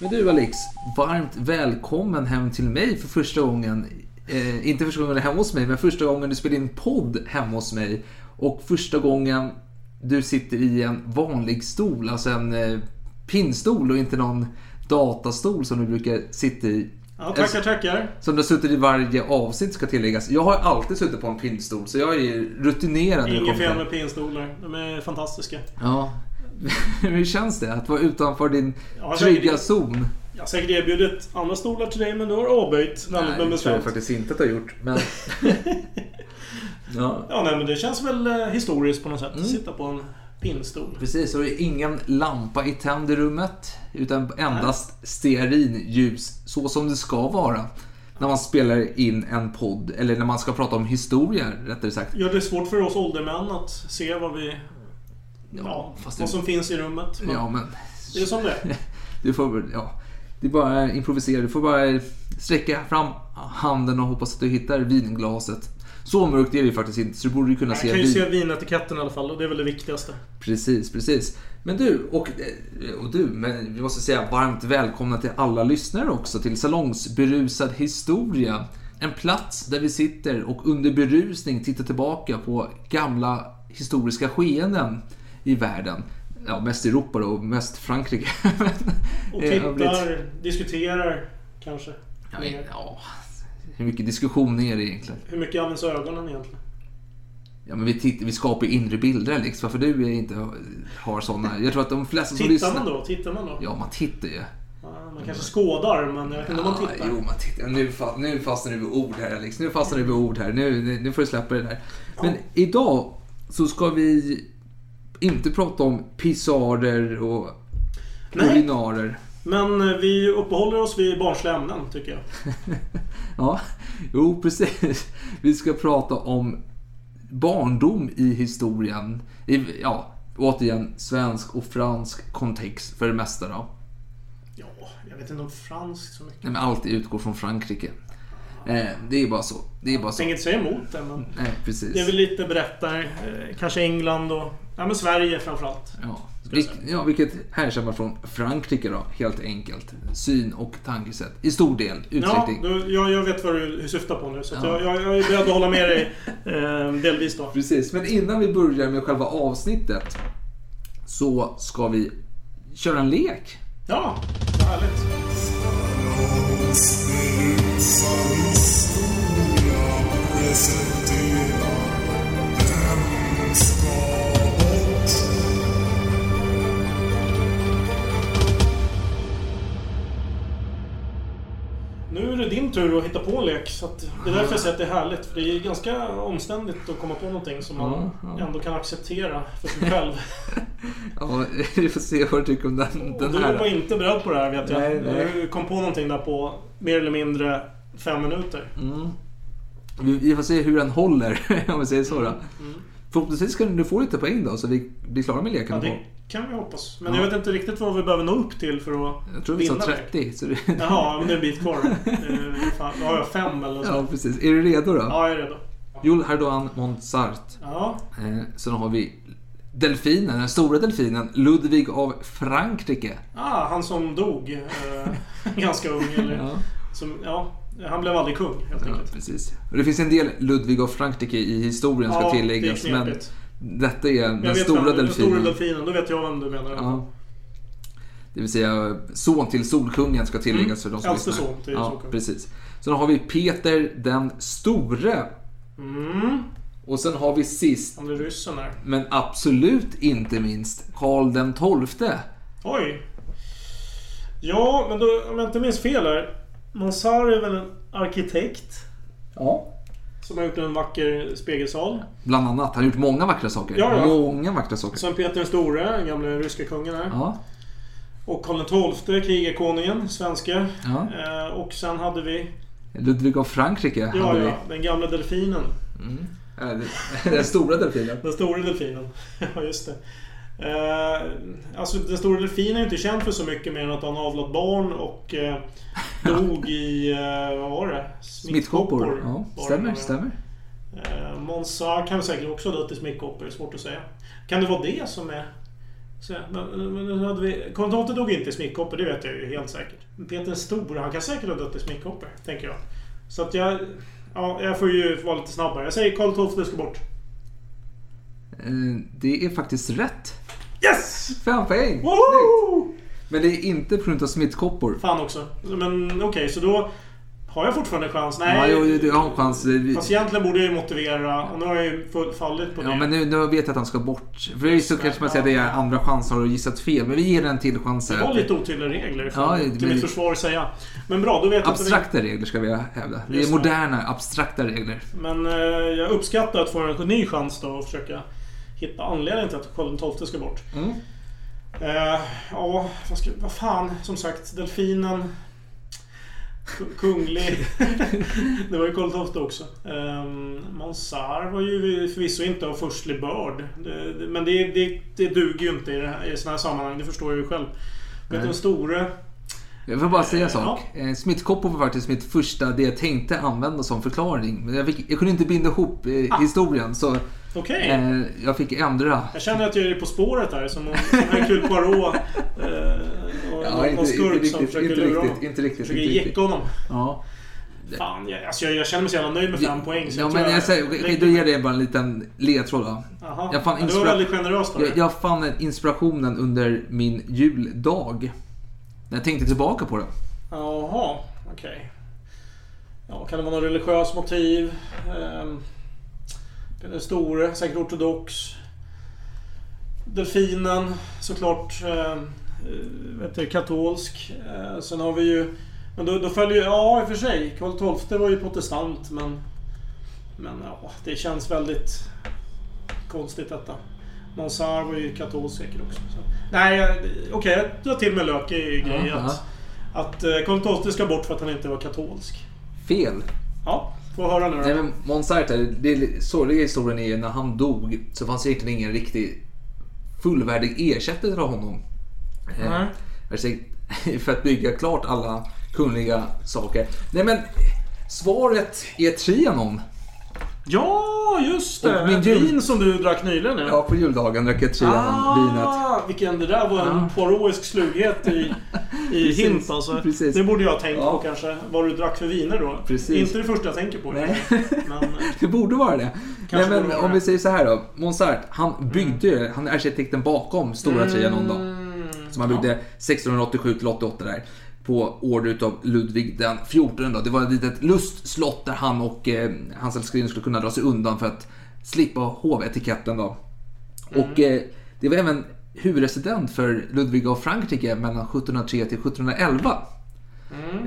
Men du Alex, varmt välkommen hem till mig för första gången. Eh, inte första gången hemma hos mig, men första gången du spelar in podd hemma hos mig. Och första gången du sitter i en vanlig stol, alltså en eh, pinnstol och inte någon datastol som du brukar sitta i. Ja, tackar, tackar. Som du har suttit i varje avsnitt ska tilläggas. Jag har alltid suttit på en pinnstol, så jag är rutinerad. Inget fel med pinstolar. De är fantastiska. Ja. Hur känns det att vara utanför din Ja, trygga säkert. zon? Jag har säkert erbjudit andra stolar till dig, men du har avböjt väldigt med det tror jag bestämt. faktiskt inte att jag har gjort. Men... ja, Ja, nej, men det känns väl eh, historiskt på något sätt. Mm. Att sitta på en pinnstol. precis. Och det är ingen lampa i tänd i rummet. Utan endast stearinljus. Så som det ska vara. När man spelar in en podd. Eller när man ska prata om historia, rättare sagt. Gör det svårt för oss åldermän att se vad vi... Ja, fast vad det- som finns i rummet. Men Ja, men... Det är som det är. Du får väl, ja. Det är bara att improvisera. Du får bara sträcka fram handen och hoppas att du hittar vinglaset. Så mörkt är det ju faktiskt inte, så du borde kunna Jag se kan ju vin. se vinetiketten i alla fall och det är väl det viktigaste. Precis, precis. Men du, och, och du, men vi måste säga varmt välkomna till alla lyssnare också till Salongsberusad historia. En plats där vi sitter och under berusning tittar tillbaka på gamla historiska skeenden i världen. Ja, mest Europa då, och mest Frankrike. Och eh, tittar, diskuterar kanske. Ja, ja, hur mycket diskussion är det egentligen? Hur mycket används ögonen egentligen? Ja, men vi, titt- vi skapar inre bilder Alex. Varför du inte har sådana? Jag tror att de flesta som Tittar lyssnar... man då? Tittar man då? Ja, man tittar ju. Ja, man kanske skådar, men jag vet inte om man Ja, tittar. Jo, man tittar. Nu, nu fastnar du vid ord här Alex. Nu fastnar du vid ord här. Nu, nu, nu får du släppa det där. Men idag så ska vi inte prata om pissarer och Nej. urinarer. Men eh, vi uppehåller oss vid barnsliga ämnen, tycker jag. Ja, jo precis. Vi ska prata om barndom i historien. I, ja, återigen svensk och fransk kontext för det mesta då. Ja, jag vet inte om franskt så mycket. Nej, men allt utgår från Frankrike. Eh, det är bara så. Det är bara Jag så. tänker inte säga emot det, men Nej, precis. det är väl lite berättar. eh, Kanske England och... Ja, men Sverige framförallt. Ja, vilk, ja, vilket härstammar från Frankrike då, helt enkelt. Syn och tankesätt. I stor del, Ja, utsträckning. då, jag, jag vet vad du syftar på nu, så Ja. jag, jag, jag är beredd att hålla med dig eh, delvis då. Precis, men innan vi börjar med själva avsnittet så ska vi köra en lek. Ja, vad härligt. Nu din tur att hitta på en lek. Så det är därför jag säger att det är härligt. För det är ganska omständigt att komma på någonting som man Ja, ändå kan acceptera för sig själv. Ja, vi får se vad du tycker om den, den du här. var inte beredd på det här vet jag. Nej, nej. Du kom på någonting där på mer eller mindre fem minuter. Vi, vi får se hur den håller, om vi säger så då. Mm. Förhoppningsvis kan du få lite poäng då, så vi blir klara med leken. Ja, det kan vi hoppas. Men Ja. jag vet inte riktigt vad vi behöver nå upp till för att Jag tror vi sa vinna det. 30. Så det... Jaha, men det är en bit kvar. Eh, Då har jag fem eller så. Ja, precis. Är du redo då? Ja, jag är redo. Jules Hardouin Monsart. Ja, Eh, sen har vi delfinen, den stora delfinen, Ludvig av Frankrike. ah, han som dog eh, ganska ung. Eller, Ja. som, ja, han blev aldrig kung helt Ja, enkelt. precis. Och det finns en del Ludvig av Frankrike i historien ska Ja, det är tilläggas. Men. Detta är den stora vem, Den delfinen. stora delfinen, då vet jag vem du menar. Ja. Det vill säga son till Solkungen ska tilläggas för de som Mm. Äldste lyssnar. son till ja, Solkungen. precis. Sen har vi Peter den store. Mm. Och sen har vi sist, Han blir ryssen där. men absolut inte minst, Karl den XII. Oj. Ja, men då, om jag inte minns fel här. Mansar är väl en arkitekt Ja. Som har gjort en vacker spegelsal. Bland annat. Han har gjort många vackra saker. Ja, ja. Många vackra saker. Sen Peter den store, den gamla ryska kungen här. Ja. Och Karl XII, krigarkonungen, svenska. Ja. Eh, och sen hade vi, Ludvig av Frankrike ja, hade vi. ja, den gamla delfinen. Ja, det- Den stora delfinen. Den stora delfinen. ja, just det. Eh, alltså den stora delfinen är inte känd för så mycket mer än att han avlat barn och eh, dog i, eh, vad var det? Smittkoppor. Ja, var det stämmer, stämmer. Eh, Monsa kan säkert också ha dött i smittkoppor, svårt att säga. Kan det vara det som är... Så, men, men, hade vi, dog inte i smittkoppor, det vet jag ju helt säkert. Peter den store, han kan säkert ha dött i smittkoppor, tänker jag. Så att jag... Ja, jag får ju vara lite snabbare. Jag säger Karl XII ska bort. Eh, Det är faktiskt rätt. Yes! Fem poäng! Woho! Men det är inte på grund av smittkoppor. Fan också. Men okej, så då har jag fortfarande chans. Ja, Nej. jo, du har en chans. Vi- Fast egentligen borde jag ju motivera. Och nu har jag ju fallit på det. Ja, men nu, nu vet jag att han ska bort. För det är så kanske man säger att det är andra chans har du gissat fel. Men vi ger en till chans Det var lite otydliga regler, för, Ja, till men- mitt försvar att säga. Men bra, då vet jag Abstrakta regler ska vi hävda. Det är moderna, abstrakta regler. vi... Men eh, jag uppskattar att få en ny chans då och försöka hitta anledningen till att Karl XII ska bort. Mm. Eh, ja, vad, ska, vad fan. Som sagt, delfinen. Ku- Kunglig. det var ju Karl XII också. Um, Mansar var ju förvisso inte av förstlig börd. Men det, det, det duger ju inte i, här, i sådana här sammanhang. Det förstår jag ju själv. Peter Nej. den store. Jag får bara säga en Eh, sak. Eh, Smittkoppor var faktiskt mitt första, det jag tänkte använda som förklaring. Men jag, fick, jag kunde inte binda ihop eh, historien så Okej. eh, jag fick ändra. Jag känner att jag är på spåret här som Hercule Poirot. Eh, och Ja, någon skurk inte som försöker inte lura riktigt, honom. inte riktigt. Försöker jecka honom. Ja. Fan, jag, alltså jag, jag känner mig så jävla nöjd med fem poäng. Så Ja, jag men jag säger, okej, då ger jag dig bara en liten ledtråd då. Jag fann Ja, det var väldigt dig. Jag, jag fann inspirationen under min juldag. När jag tänkte tillbaka på det. Jaha, okej. Ja, kan det vara något religiöst motiv? Ehm, den store, säkert ortodox. Delfinen, såklart eh, vet du, katolsk. Eh, sen har vi ju... Men då, då följer ju... Ja, i och för sig. Karl XII var ju protestant, men... Men ja, det känns väldigt konstigt detta. Monsar var ju katolsk säkert också. Så. Nej, jag- okej, jag drar till med lök i grejen. Ja, Att, att eh, Karl XII ska bort för att han inte var katolsk. Fel. Ja, får höra nu då. Nej men Monsart, det sorgliga historien är när han dog så fanns det egentligen ingen riktig fullvärdig ersättare till honom. Alltså, För att bygga klart alla kungliga saker. Nej men svaret är Trianon. Ja, just det! Och min jul- vin som du drack nyligen ja. Ja, på juldagen drack jag Trianon-vinet. Ah, vilken, det där var en poirotsk slughet i, i Precis, hint alltså. precis. Det borde jag ha tänkt Ja. på kanske. Vad du drack för viner då. Precis. Inte det första jag tänker på. Nej. Men, Det borde vara det. Nej, men om vi säger så här då. Monsart, han byggde ju, han är arkitekten bakom Stora Trianon då. Som han byggde 1687 till 88 där. På order utav Ludvig den 14 då. Det var ett litet lustslott där han och eh, hans älskarinna skulle kunna dra sig undan för att slippa hovetiketten då. Och eh, det var även huvudresident för Ludvig av Frankrike mellan 1703 till 1711.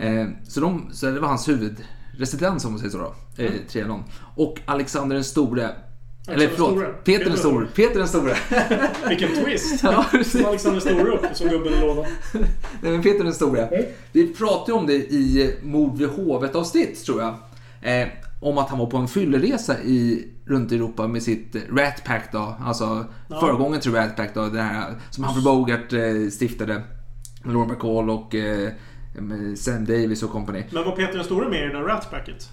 Eh, så, de, så det var hans huvudresidens om man säger så då. Eh, Trianon. Och Alexander den store. Eller den förlåt. Peter den store. Peter den store. vilken twist! Ja. Som Alexander Store upp som gubben i lådan. Nej, men Peter den store. Vi pratade om det i Mord vid hovet avsnitt tror jag. Eh, om att han var på en fylleresa i, runt Europa med sitt Rat Pack då. Alltså föregången till Rat Pack då. Det här som Humphrey Bogart eh, stiftade. Med Lauren Bacall och eh, Sam Davis och company. Men var Peter den store med i det där Ratpacket?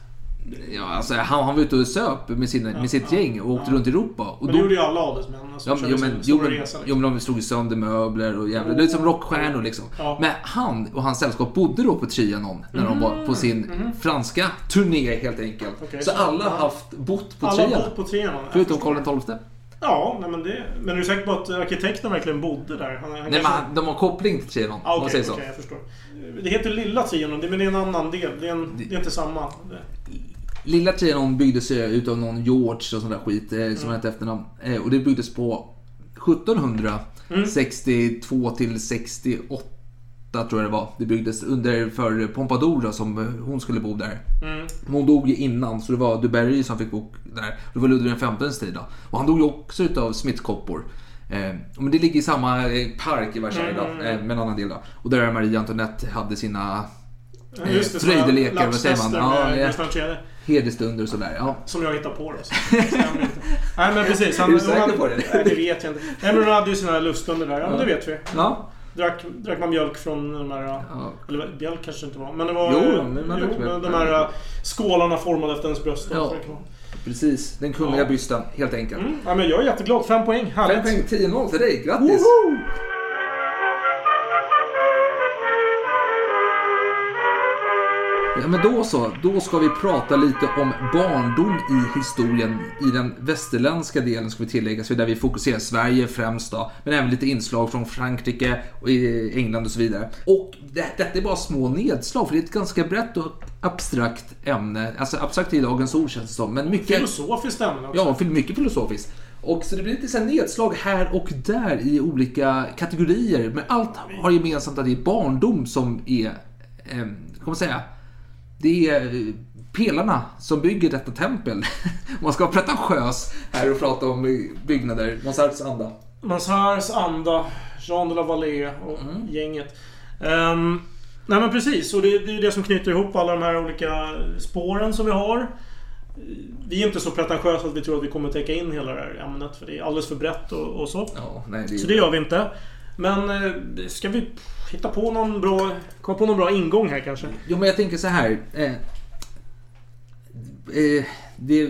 Ja, alltså, han, han var ute och söp med, sina, med sitt ja, gäng och åkte ja. runt i Europa. Och Men då, det gjorde ju alla adelsmän. Alltså, Ja, men, jo, men, jo, men, resa, jo, liksom. men de slog sönder möbler och jävlar. Det är som rockstjärnor liksom. Ja. Men han och hans sällskap bodde då på Trianon när de var på sin franska turné helt enkelt. Mm. Okej, så så- alla har ja. haft bott på Alla har Trianon. bott på Trianon. Förutom. Karl XII. Ja, nej, men det... Men är du säker på att arkitekten verkligen bodde där? Han, han Nej men kanske- han- de har koppling till Trianon. Ah, så. okej, jag förstår. Det heter Lilla Trianon, det- men det är en annan del. Det är, en, det är inte samma. Lilla Trianon byggdes ju utav någon George och sån där skit eh, som hette efternamn. Eh, och det byggdes på 1762 till 68 tror jag det var. Det byggdes under för Pompadour då, som eh, hon skulle bo där. Men hon dog ju innan så det var Dubarry som fick bo där. Det var Ludvig XVs tid då. Och han dog ju också utav smittkoppor. Eh, men det ligger i samma park i Versailles då, eh, med en annan del då. Och där Marie Antoinette hade sina eh, fröjdelekar, vad säger man? Ja, med ja, Hedersstunder och sådär. Ja. Som jag hittar på då. så. Nej men precis. Han, Är du säker på det? Nej, det vet jag inte. Nej men han hade ju sina luststunder där. Ja, men det vet vi. ja. Drack, drack man mjölk från de här... Ja. Eller mjölk kanske inte var. Men det var... Jo, men man jo, mjölk. de här skålarna formade efter ens bröst. Ja. Precis, den kungliga Ja. bysten helt enkelt. Mm. Ja, men jag är jätteglad. Fem poäng. Fem Härligt. poäng, 10-0 till dig. Grattis! Woho! Ja, men då så. Då ska vi prata lite om barndom i historien. I den västerländska delen ska vi tillägga, så där vi fokuserar Sverige främst då. Men även lite inslag från Frankrike och i England och så vidare. Och det, detta är bara små nedslag, för det är ett ganska brett och abstrakt ämne. Alltså abstrakt i dagens ord känns det som. Men mycket... Filosofiskt ämne också. Ja, mycket filosofisiskt. Och så det blir lite så nedslag här och där i olika kategorier. Men allt har gemensamt att det är barndom som är, eh, man säga, det är pelarna som bygger detta tempel. Om man ska vara pretentiös här och prata om byggnader, Mozarts anda. Mazars anda, Jean de la Vallée och Mm. gänget. Ehm, nej men precis, och det, det är det som knyter ihop alla de här olika spåren som vi har. Vi är inte så pretentiösa att vi tror att vi kommer täcka in hela det här ämnet för det är alldeles för brett och, och så. Ja, nej, det Så det gör vi inte. Men eh, ska vi hitta på någon bra, komma på någon bra ingång här kanske? Jo, men jag tänker så här. Eh, eh, det,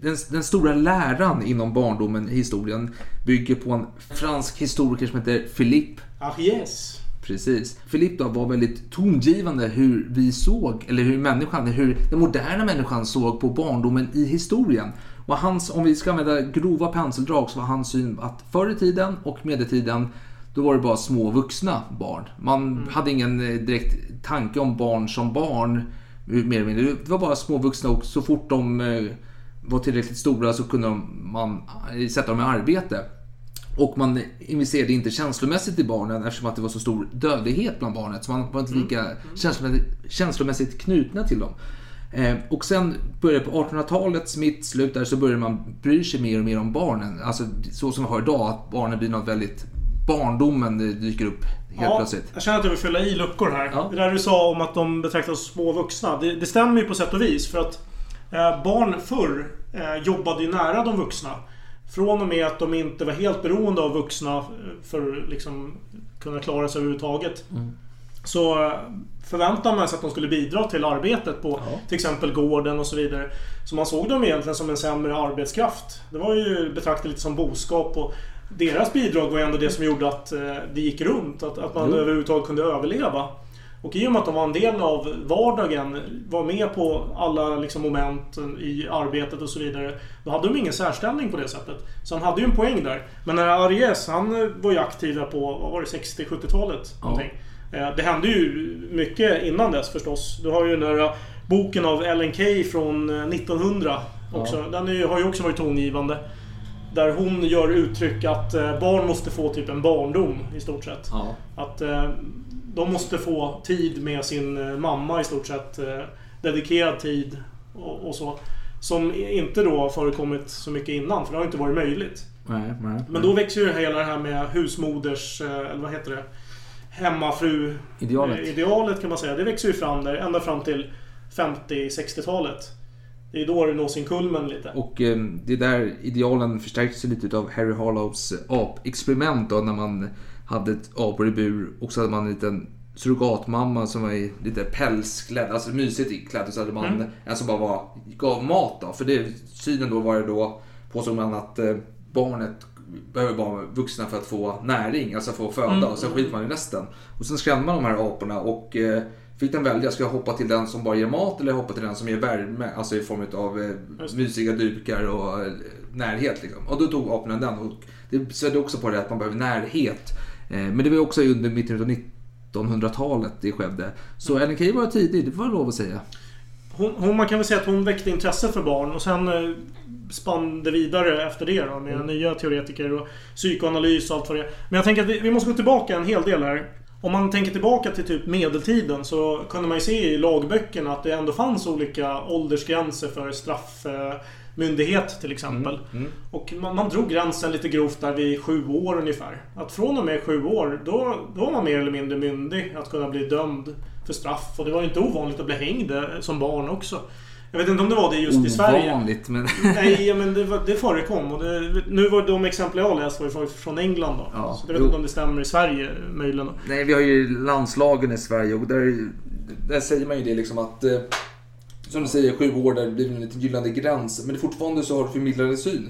den, den stora läran inom barndomen i historien bygger på en fransk historiker som heter Philippe Ah yes. Precis. Philippe då var väldigt tongivande hur vi såg, eller hur människan, hur den moderna människan såg på barndomen i historien. Och hans, om vi ska använda grova penseldrag, så var hans syn att förr i tiden och medeltiden då var det bara små vuxna barn. Man hade ingen eh, direkt tanke om barn som barn. eh, Mer eller mindre. Det var bara små vuxna och så fort de eh, var tillräckligt stora så kunde de, man sätta dem i arbete. Och man investerade inte känslomässigt i barnen eftersom att det var så stor dödlighet bland barnet. Så man var inte lika känslomässigt, känslomässigt knutna till dem. Eh, och sen började på 1800-talets mitt, slut där, så började man bry sig mer och mer om barnen. Alltså så som vi har idag, att barnen blir något väldigt... Barndomen dyker upp helt Ja, plötsligt. jag känner att jag vill fylla i luckor här. Ja. Det där du sa om att de betraktas som små vuxna. Det, det stämmer ju på sätt och vis. För att eh, barn förr eh, jobbade ju nära de vuxna. Från och med att de inte var helt beroende av vuxna eh, för att liksom, kunna klara sig överhuvudtaget. Mm. Så eh, förväntade man sig att de skulle bidra till arbetet på Ja. till exempel gården och så vidare. Så man såg dem egentligen som en sämre arbetskraft. Det var ju betraktat lite som boskap. Och deras bidrag var ändå det som gjorde att eh, det gick runt. Att, att man Jo. överhuvudtaget kunde överleva. Och i och med att de var en del av vardagen, var med på alla liksom, moment i arbetet och så vidare. Då hade de ingen särställning på det sättet. Så han hade ju en poäng där. Men när Aries, han eh, var ju aktiv där på, vad var det, 60-70-talet? Ja. någonting. Eh, Det hände ju mycket innan dess förstås. Du har ju den där boken av Ellen Key från eh, 1900 också. Den är, ju- har ju också varit tongivande. Där hon gör uttryck att eh, barn måste få typ en barndom i stort sett. Ja. Att eh, de måste få tid med sin eh, mamma i stort sett. Dedikerad tid och, och så. Som inte då har förekommit så mycket innan, för det har inte varit möjligt. Nej, nej. Men då växer ju hela det här med husmoders, eller vad heter det? Hemmafru... Idealet. eh, Idealet kan man säga. Det växer ju fram där ända fram till 50-60-talet. Det är då det når sin kulmen lite. Och eh, det är där idealen förstärktes lite av Harry Harlows eh, apexperiment då när man hade ett apor i bur och så hade man en liten surrogatmamma som var i lite pälsklädd, alltså mysigt klädd och så hade man Mm. en som bara var, gav mat då. För det, synen då var det då, påstod man att eh, barnet behöver bara vuxna för att få näring, alltså få föda Mm. och sen skiter man i resten. Och sen skrämde man de här aporna och eh, fick den välja, ska jag hoppa till den som bara ger mat eller hoppa till den som ger värme, alltså i form av eh, mysiga dukar och eh, närhet. Liksom. Och då tog aporna den och det stödde också på det att man behöver närhet. Eh, men det var också under mitten av 1900-talet det skedde. Så Ellen Key var tidig, det får jag lov att säga. hon, hon, man kan väl säga att hon väckte intresse för barn och sen eh, spann det vidare efter det då, med nya teoretiker och psykoanalys och allt vad det är. Men jag tänker att vi, vi måste gå tillbaka en hel del här. Om man tänker tillbaka till typ medeltiden så kunde man ju se i lagböckerna att det ändå fanns olika åldersgränser för straffmyndighet till exempel. Och man, man drog gränsen lite grovt där vid sju år ungefär. Att från och med sju år, då, då var man mer eller mindre myndig att kunna bli dömd för straff. Och det var ju inte ovanligt att bli hängd eh, som barn också. Jag vet inte om det var det just i Sverige. Ovanligt, men... Nej, ja, men det, var, det förekom. Och det, nu var de exempel jag läst var från England då. Ja, så jag vet inte om det stämmer i Sverige möjligen. Nej, vi har ju landslagen i Sverige och där, där säger man ju det liksom att... Eh, som du säger, sju år där det blir en liten gyllene gräns. Men det fortfarande så har du förmildrande syn.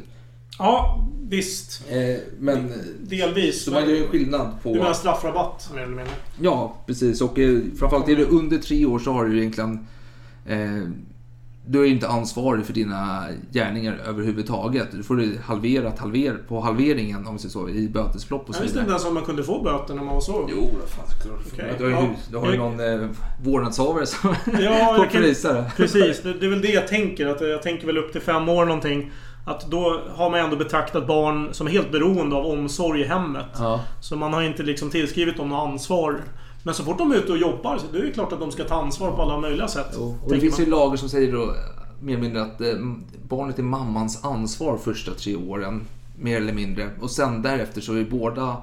Ja, visst. Eh, men... Delvis. Så man gör ju skillnad på... Du menar straffrabatt mer eller mindre? Ja, precis. Och eh, framförallt är du under tre år så har du egentligen... Eh, du är ju inte ansvarig för dina gärningar överhuvudtaget. Du får det halverat halver, på halveringen om vi säger så, i bötesbelopp och Jag så visste vidare. inte ens om man kunde få böter när man var så. Jo, fan klart. Okej, Du har ju, ja. du har ju någon eh, vårdnadshavare som Ja, får jag kan-. Precis, det, det är väl det jag tänker. Att jag tänker väl upp till fem år någonting. Att då har man ändå betraktat barn som helt beroende av omsorg i hemmet. Ja. Så man har inte liksom tillskrivit dem något ansvar. Men så fort de är ute och jobbar så det är det klart att de ska ta ansvar på alla möjliga sätt. Och det finns ju lagar som säger då mer eller mindre att eh, barnet är mammans ansvar första tre åren. Mer eller mindre. Och sen därefter så är båda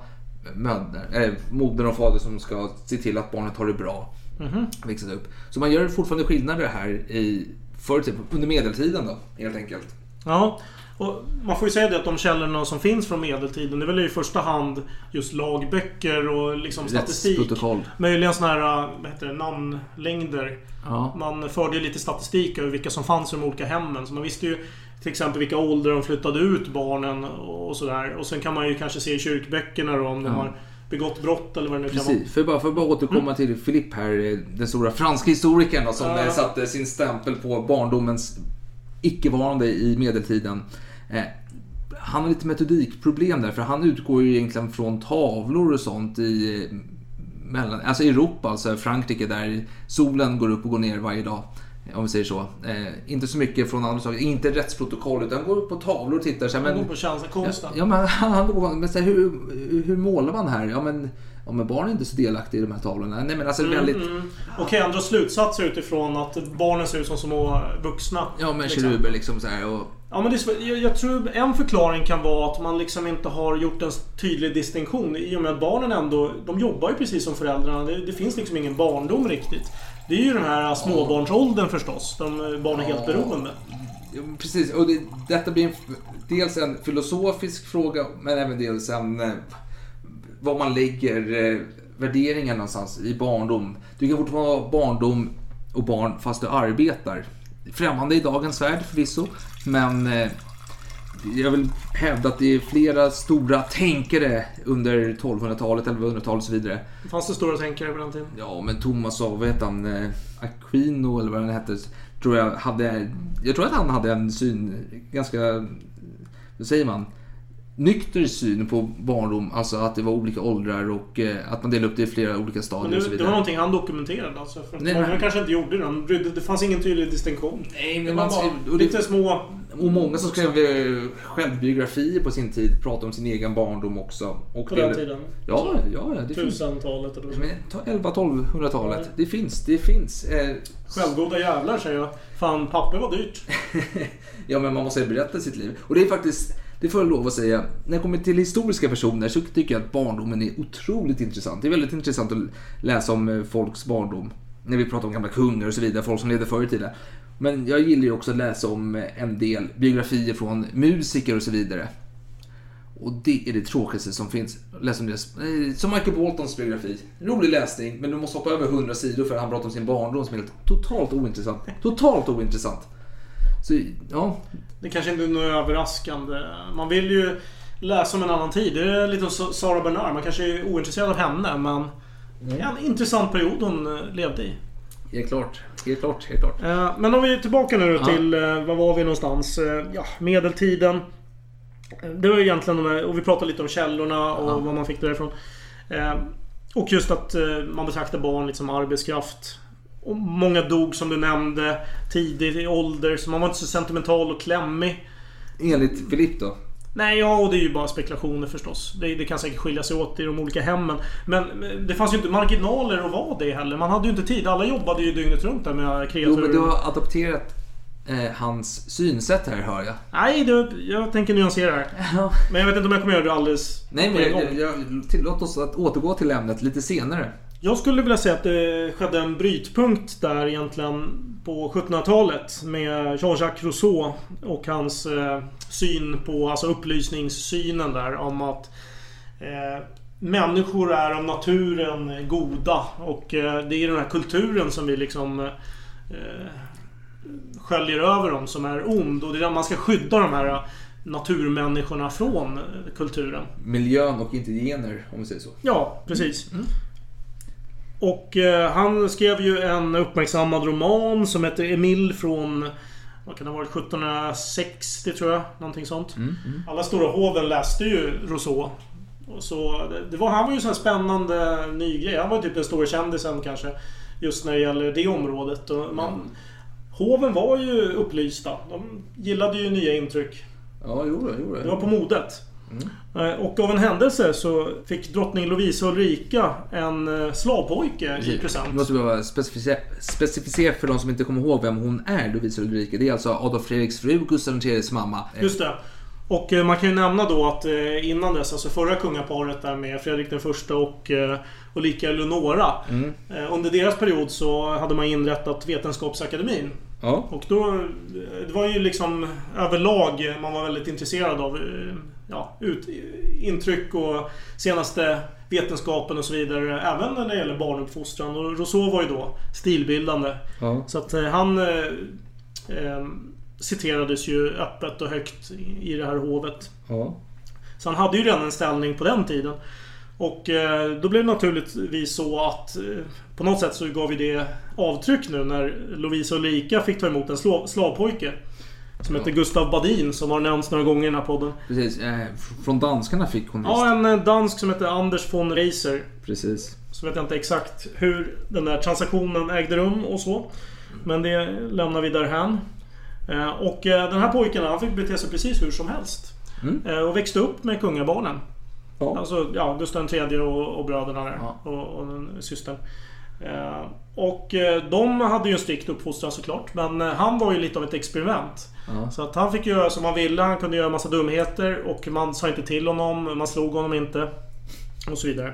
mödrar, eh, modern och fader som ska se till att barnet har det bra. Mhm. Växer upp. Så man gör fortfarande skillnader här i, för typ, under medeltiden då, helt enkelt. Ja, och man får ju säga det att de källorna som finns från medeltiden det är väl i första hand just lagböcker och liksom statistik. Rättsprotokoll. Möjligen såna här, vad heter det, namnlängder. Ja. Man förde ju lite statistik över vilka som fanns i de olika hemmen. Så man visste ju till exempel vilka åldrar de flyttade ut barnen och sådär. Och sen kan man ju kanske se i kyrkböckerna då om de Ja. har begått brott eller vad det nu kan vara. Precis, för bara, för bara återkomma till Philippe här, eh, den stora franska historikern då, som Ja. eh, satte sin stämpel på barndomens icke-varande i medeltiden. Eh, han har lite metodikproblem där, för han utgår ju egentligen från tavlor och sånt i mellan, alltså Europa, alltså Frankrike där solen går upp och går ner varje dag. Om vi säger så. Eh, inte så mycket från andra saker, inte rättsprotokoll, utan går upp på tavlor och tittar. Så här, Man men, går på känsla, konsten. Ja, men, han går på, men så här, hur, hur målar man här? Ja, men, ja, men barn är inte så delaktiga i de här tavlorna. Nej, men alltså väldigt... Mm. Okej, andra slutsatser utifrån att barnen ser ut som små vuxna. Ja, men liksom. keruber liksom så här. Och, Ja, men det är, jag, jag tror en förklaring kan vara att man liksom inte har gjort en tydlig distinktion. I och med att barnen ändå, de jobbar ju precis som föräldrarna. Det, det finns liksom ingen barndom riktigt. Det är ju den här småbarnsåldern förstås. De, barn är helt beroende. ja, precis, och det, detta blir en, dels en filosofisk fråga, men även dels en... Var man lägger eh, värderingar någonstans i barndom. Du kan fortfarande vara barndom och barn fast du arbetar. Främmande i dagens värld förvisso, men eh, jag vill hävda att det är flera stora tänkare under 1200-talet, 1100-talet och så vidare. Fanns det stora tänkare på den tiden? Ja, men Thomas av, vad heter han, eh, Aquino eller vad han hette, tror jag hade, jag tror att han hade en syn, ganska, vad säger man, nykter syn på barndom, alltså att det var olika åldrar och eh, att man delade upp det i flera olika stadier och så det, det vidare. var någonting han dokumenterade alltså. För Nej, många men- kanske inte gjorde det. De brydde, det fanns ingen tydlig distinktion. Nej, men var man och, det, lite små... och många som skrev eh, självbiografier på sin tid pratade om sin egen barndom också. Och På den tiden. Ja, ja, det. Tusentalet eller ta 11-1200-talet, det finns, det finns. Eh, Självgoda jävlar säger jag. Fan, papper var dyrt. Ja, men man måste berätta sitt liv. Och det är faktiskt, det får jag lov att säga, när det kommer till historiska personer så tycker jag att barndomen är otroligt intressant. Det är väldigt intressant att läsa om eh, folks barndom. När vi pratar om gamla kungar och så vidare, folk som levde förr i tiden. Men jag gillar ju också att läsa om eh, en del biografier från musiker och så vidare. Och det är det tråkigaste som finns. Läs om deras, eh, som Michael Boltons biografi. Rolig läsning, men du måste hoppa över 100 sidor för att han pratar om sin barndom som är helt totalt ointressant. Totalt ointressant. Så, ja, Det kanske inte är något överraskande. Man vill ju läsa om en annan tid. Det är lite som Sara Bernard. Man kanske är ointresserad av henne, men... Det är en intressant period hon eh, levde i. Helt klart. Helt klart. Helt klart. Eh, Men om vi är tillbaka nu Ja. till, eh, var var vi någonstans? Ja, medeltiden. Det var ju egentligen de här, och vi pratade lite om källorna och Ja. vad man fick därifrån. Och just att man betraktar barn lite som arbetskraft. Och många dog som du nämnde tidigt i ålder, så man var inte så sentimental och klämmig. Enligt Filip då? Nej, ja, och det är ju bara spekulationer förstås. Det, det kan säkert skilja sig åt i de olika hemmen. Men men det fanns ju inte marginaler att vara det heller. Man hade ju inte tid. Alla jobbade ju dygnet runt där med Jo, kreaturer. men du har adopterat eh, hans synsätt här, hör jag. Nej, det, jag tänker nyansera här. Men jag vet inte om jag kommer göra det alldeles Nej, men gång. jag, jag, tillåt oss att återgå till ämnet lite senare. Jag skulle vilja säga att det skedde en brytpunkt där egentligen på 1700-talet med Jean-Jacques Rousseau och hans eh, syn på, alltså upplysningssynen där om att eh, människor är av naturen goda och eh, det är den här kulturen som vi liksom eh, sköljer över dem som är ond och det är där man ska skydda de här naturmänniskorna från kulturen. Miljön och inte gener, om vi säger så. Ja, precis. Och eh, han skrev ju en uppmärksammad roman som heter Emil från... Vad kan det ha varit? 1760 tror jag. Någonting sånt. Alla stora hoven läste ju Rousseau. Så det- var, han var ju en sån här spännande ny grej. Han var ju typ den stora kändisen kanske. Just när det gäller det området. Och man, hoven var ju upplysta. De gillade ju nya intryck. Ja, jo, jo, jo. Det var på modet. Eh, Och av en händelse så fick drottning Lovisa Ulrika en eh, slavpojke i present. måste vi bara specificera, specificera för de som inte kommer ihåg vem hon är, Lovisa Ulrika. Det är alltså Adolf Fredriks fru, Gustav IIIs mamma. Just det. Och eh, man kan ju nämna då att innan dess, alltså förra kungaparet där med Fredrik den första och Ulrika Eleonora. Eh, Under deras period så hade man inrättat Vetenskapsakademin. Ja. Och då... Det var ju liksom överlag man var väldigt intresserad av ja, ut, intryck och senaste vetenskapen och så vidare. Även när det gäller barnuppfostran. Och Rousseau var ju då stilbildande. Ja. Så att eh, han eh, eh, citerades ju öppet och högt i- det här hovet. ja. Så han hade ju redan en ställning på den tiden. Och eh, då blev det naturligtvis så att eh, på något sätt så gav ju det avtryck nu när Lovisa Ulrika fick ta emot en slav, slavpojke. Som heter Gustav Badin som har nämnts några gånger i den här podden. Precis. Eh, från danskarna fick hon visst. Ja, en eh, dansk som heter Anders von Reiser. Precis. Så vet jag inte exakt hur den där transaktionen ägde rum och så. Men det lämnar vi därhän. Eh, Och eh, den här pojken han fick bete sig precis hur som helst. Mm. Eh, Och växte upp med kungabarnen. Ja. Alltså ja, Gustav III och, och bröderna där. Ja. Och, och systern. Eh, Och eh, de hade ju en strikt uppfostran såklart. Men eh, han var ju lite av ett experiment. Ja. Så att han fick göra som han ville. Han kunde göra massa dumheter. Och man sa inte till honom. Man slog honom inte. Och så vidare.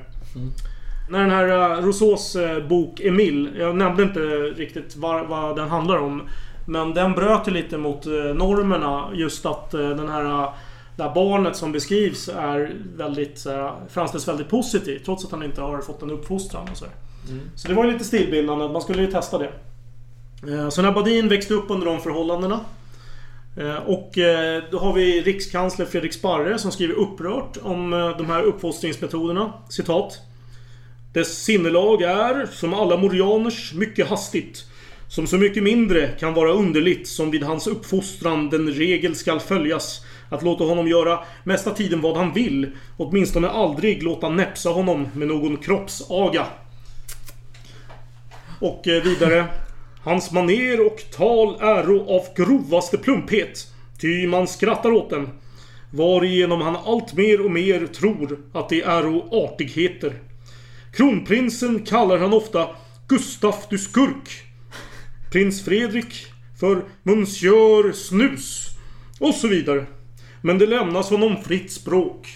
När den här Rousseaus bok Emil, jag nämnde inte riktigt vad, vad den handlar om. Men den bröt ju lite mot normerna. Just att den här, här barnet som beskrivs är väldigt, framställs väldigt positivt. Trots att han inte har fått en uppfostran och så. Mm. Så det var ju lite stilbildande. Man skulle ju testa det. Eh, så när Badin växte upp under de förhållandena. Eh, och eh, då har vi rikskansler Fredrik Sparre som skriver upprört om de här uppfostringsmetoderna. Citat. Dess sinnelag är, som alla morianers, mycket hastigt. Som så mycket mindre kan vara underligt som vid hans uppfostran den regel skall följas. Att låta honom göra mesta tiden vad han vill. Åtminstone aldrig låta näpsa honom med någon kroppsaga. Och eh, vidare. Hans maner och tal äro av grovaste plumphet. Ty man skrattar åt dem. Varigenom han allt mer och mer tror att det äro artigheter. Kronprinsen kallar han ofta Gustaf du skurk. Prins Fredrik för Monsieur Snus. Och så vidare. Men det lämnas honom fritt språk.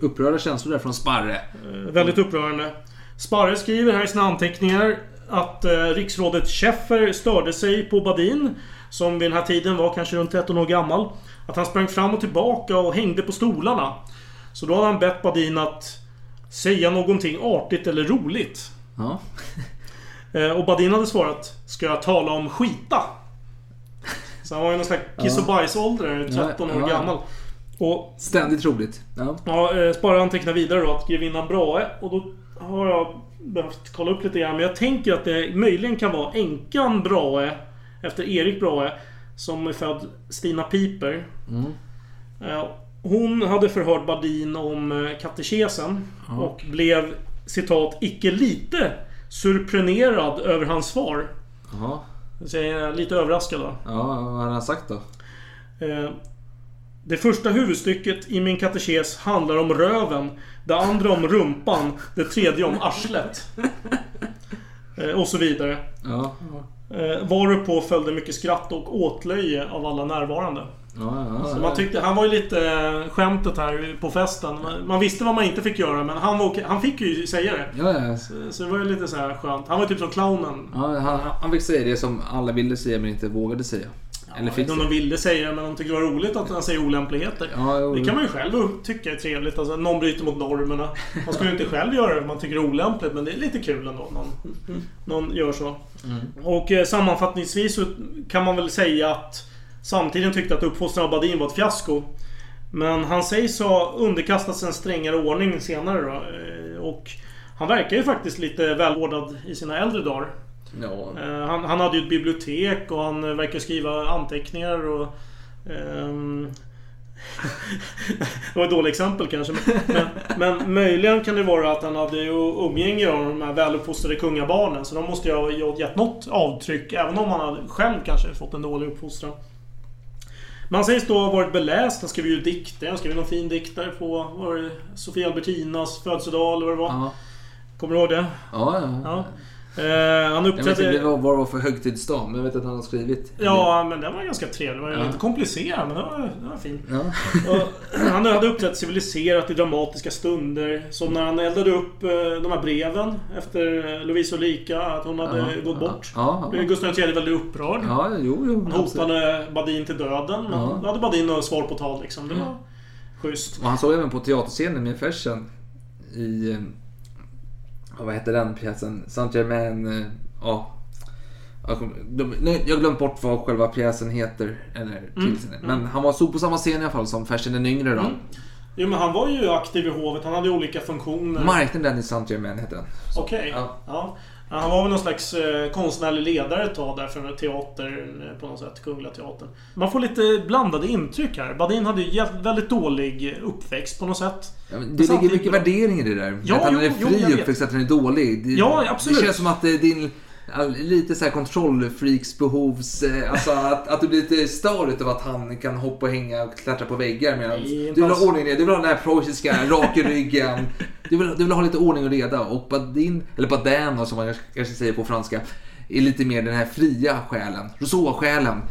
Upprörda känslor där från Sparre. Eh, Väldigt upprörande. Sparre skriver här i sina anteckningar att eh, riksrådet Schäffer störde sig på Badin, som vid den här tiden var kanske runt 13 år gammal. Att han sprang fram och tillbaka och hängde på stolarna. Så då hade han bett Badin att säga någonting artigt eller roligt. Ja. Eh, och Badin hade svarat Ska jag tala om skita? Så han var ju någon slags kiss och bajsålder, 13 år gammal. Och Ständigt roligt. Ja. Ja, eh, Sparre antecknar vidare då att grevinnan Brahe. Och då har jag behövt kolla upp lite grann. Men jag tänker att det möjligen kan vara änkan Brahe. Efter Erik Brahe. Som är född Stina Piper. Eh, Hon hade förhört Badin om eh, katekesen. Och blev citat icke lite surprenerad över hans svar. Jaha. Är lite överraskad då. Ja, vad har han sagt då? Eh, Det första huvudstycket i min katekes handlar om röven. Det andra om rumpan. Det tredje om arslet. Eh, Och så vidare. Ja, Eh, Varupå följde mycket skratt och åtlöje av alla närvarande. ja, ja. Så man tyckte, han var ju lite eh, skämtet här på festen. Man- visste vad man inte fick göra men han, var, han fick ju säga det. Ja. Så, så det var ju lite så här skönt. Han var typ som clownen. han, han fick säga det som alla ville säga men inte vågade säga. Eller inte om de ville säga men de tyckte det var roligt att han säger olämpligheter. Ja, jo. Det kan man ju själv tycka är trevligt. Alltså, någon bryter mot normerna. Man skulle inte själv göra det om man tycker det är olämpligt men det är lite kul ändå. Någon, någon gör så. Och eh, sammanfattningsvis så kan man väl säga att samtiden tyckte att uppfostran av Badin var ett fiasko. Men han sägs ha underkastats en strängare ordning senare då. eh, Och han verkar ju faktiskt lite välvårdad i sina äldre dagar. Ja. Eh, Han, han hade ju ett bibliotek och han eh, verkar skriva anteckningar och... ehm, det var ett dåligt exempel kanske. Men, men, möjligen kan det vara att han hade umgänge av de här väluppfostrade kungabarnen. Så de måste ju ha gett något avtryck. Även om han själv kanske fått en dålig uppfostran. Men han sägs då ha varit beläst. Han skrev ju dikter. Han skrev någon fin diktare på var det, Sofia Albertinas födelsedag eller vad det var. Ja, Kommer du ihåg det? ja. ja. Ja. Eh, han Jag vet inte uppträdde... vad det var för högtidsdag, men jag vet att han har skrivit. Ja, men den var ganska trevlig. Den var Ja. lite komplicerad, men den var, den var fin. Ja. Och han hade uppträtt civiliserat i dramatiska stunder. Som när han eldade upp eh, de här breven efter eh, Lovisa Ulrika, att hon hade Ja, gått ja, bort. ja, ja. Gustav III väldigt upprörd. Ja, jo, jo. Han absolut. hotade Badin till döden, men Ja. då hade Badin något svar på tal liksom. Det var schysst. Och han såg även på teaterscenen med Fersen i... Vad heter den pjäsen? Saint Germain... eh, Ja. Nej, Jag har glömt bort vad själva pjäsen heter. Eller tillställningen. Men han var stod på samma scen i alla fall som Fersen den yngre då. Jo, men han var ju aktiv i hovet. Han hade olika funktioner. Marknaden den i Saint Germain den. Så. Okej. Ja. Ja. Ja, Han var väl någon slags eh, konstnärlig ledare ett tag där för teatern eh, på något sätt. Kungliga Teatern. Man får lite blandade intryck här. Badin hade ju väldigt dålig uppväxt på något sätt. Ja, det Men ligger mycket bra. värdering i det där. Ja, att han jo, är jo, fri vet. uppväxt, att han är dålig. Det, Ja, absolut. Det känns som att är din... Lite så här kontrollfreaksbehovs... eh, Alltså att, att du blir lite störd av att han kan hoppa och hänga och klättra på väggar medan du vill ha ordning och reda. Du vill ha den här preussiska, rak i ryggen. Du vill, du vill ha lite ordning och reda. Och Badin, eller Badin som man kanske säger på franska, är lite mer den här fria själen. Rousseau-själen.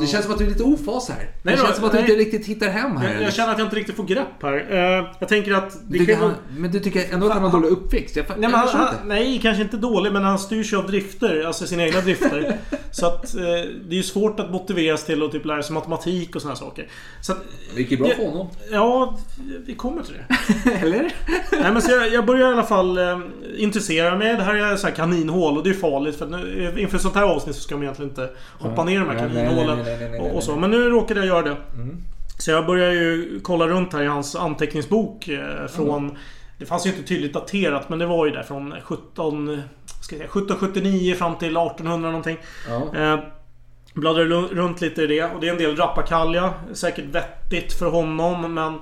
Det känns som att du är lite ofas här. Nej det känns som att du nej. inte riktigt hittar hem här. Jag, jag känner att jag inte riktigt får grepp här. Eh, jag tänker att... Det Du han, men du tycker ändå att han har dålig uppväxt? Jag, Nej, jag han, han, nej, kanske inte dålig, men han styrs ju av drifter. Alltså sina egna drifter. så att eh, det är ju svårt att motiveras till att typ lära sig matematik och här saker. Så att, Det gick ju bra för honom. Ja, vi kommer till det. Eller? Nej, men så jag, jag börjar i alla fall eh, intressera mig. Det här är så här kaninhål och det är farligt för nu, inför sånt här avsnitt så ska man egentligen inte hoppa ner i de här kaninhålen nej, och, så. Men nu råkade jag göra det. Så jag börjar ju kolla runt här i hans anteckningsbok eh, från... Det fanns ju inte tydligt daterat men det var ju där från 17... Ska jag säga, 1779 fram till 1800 någonting. Ja. Eh, Bladdrade runt lite i det och det är en del rappakalja. Säkert vettigt för honom men...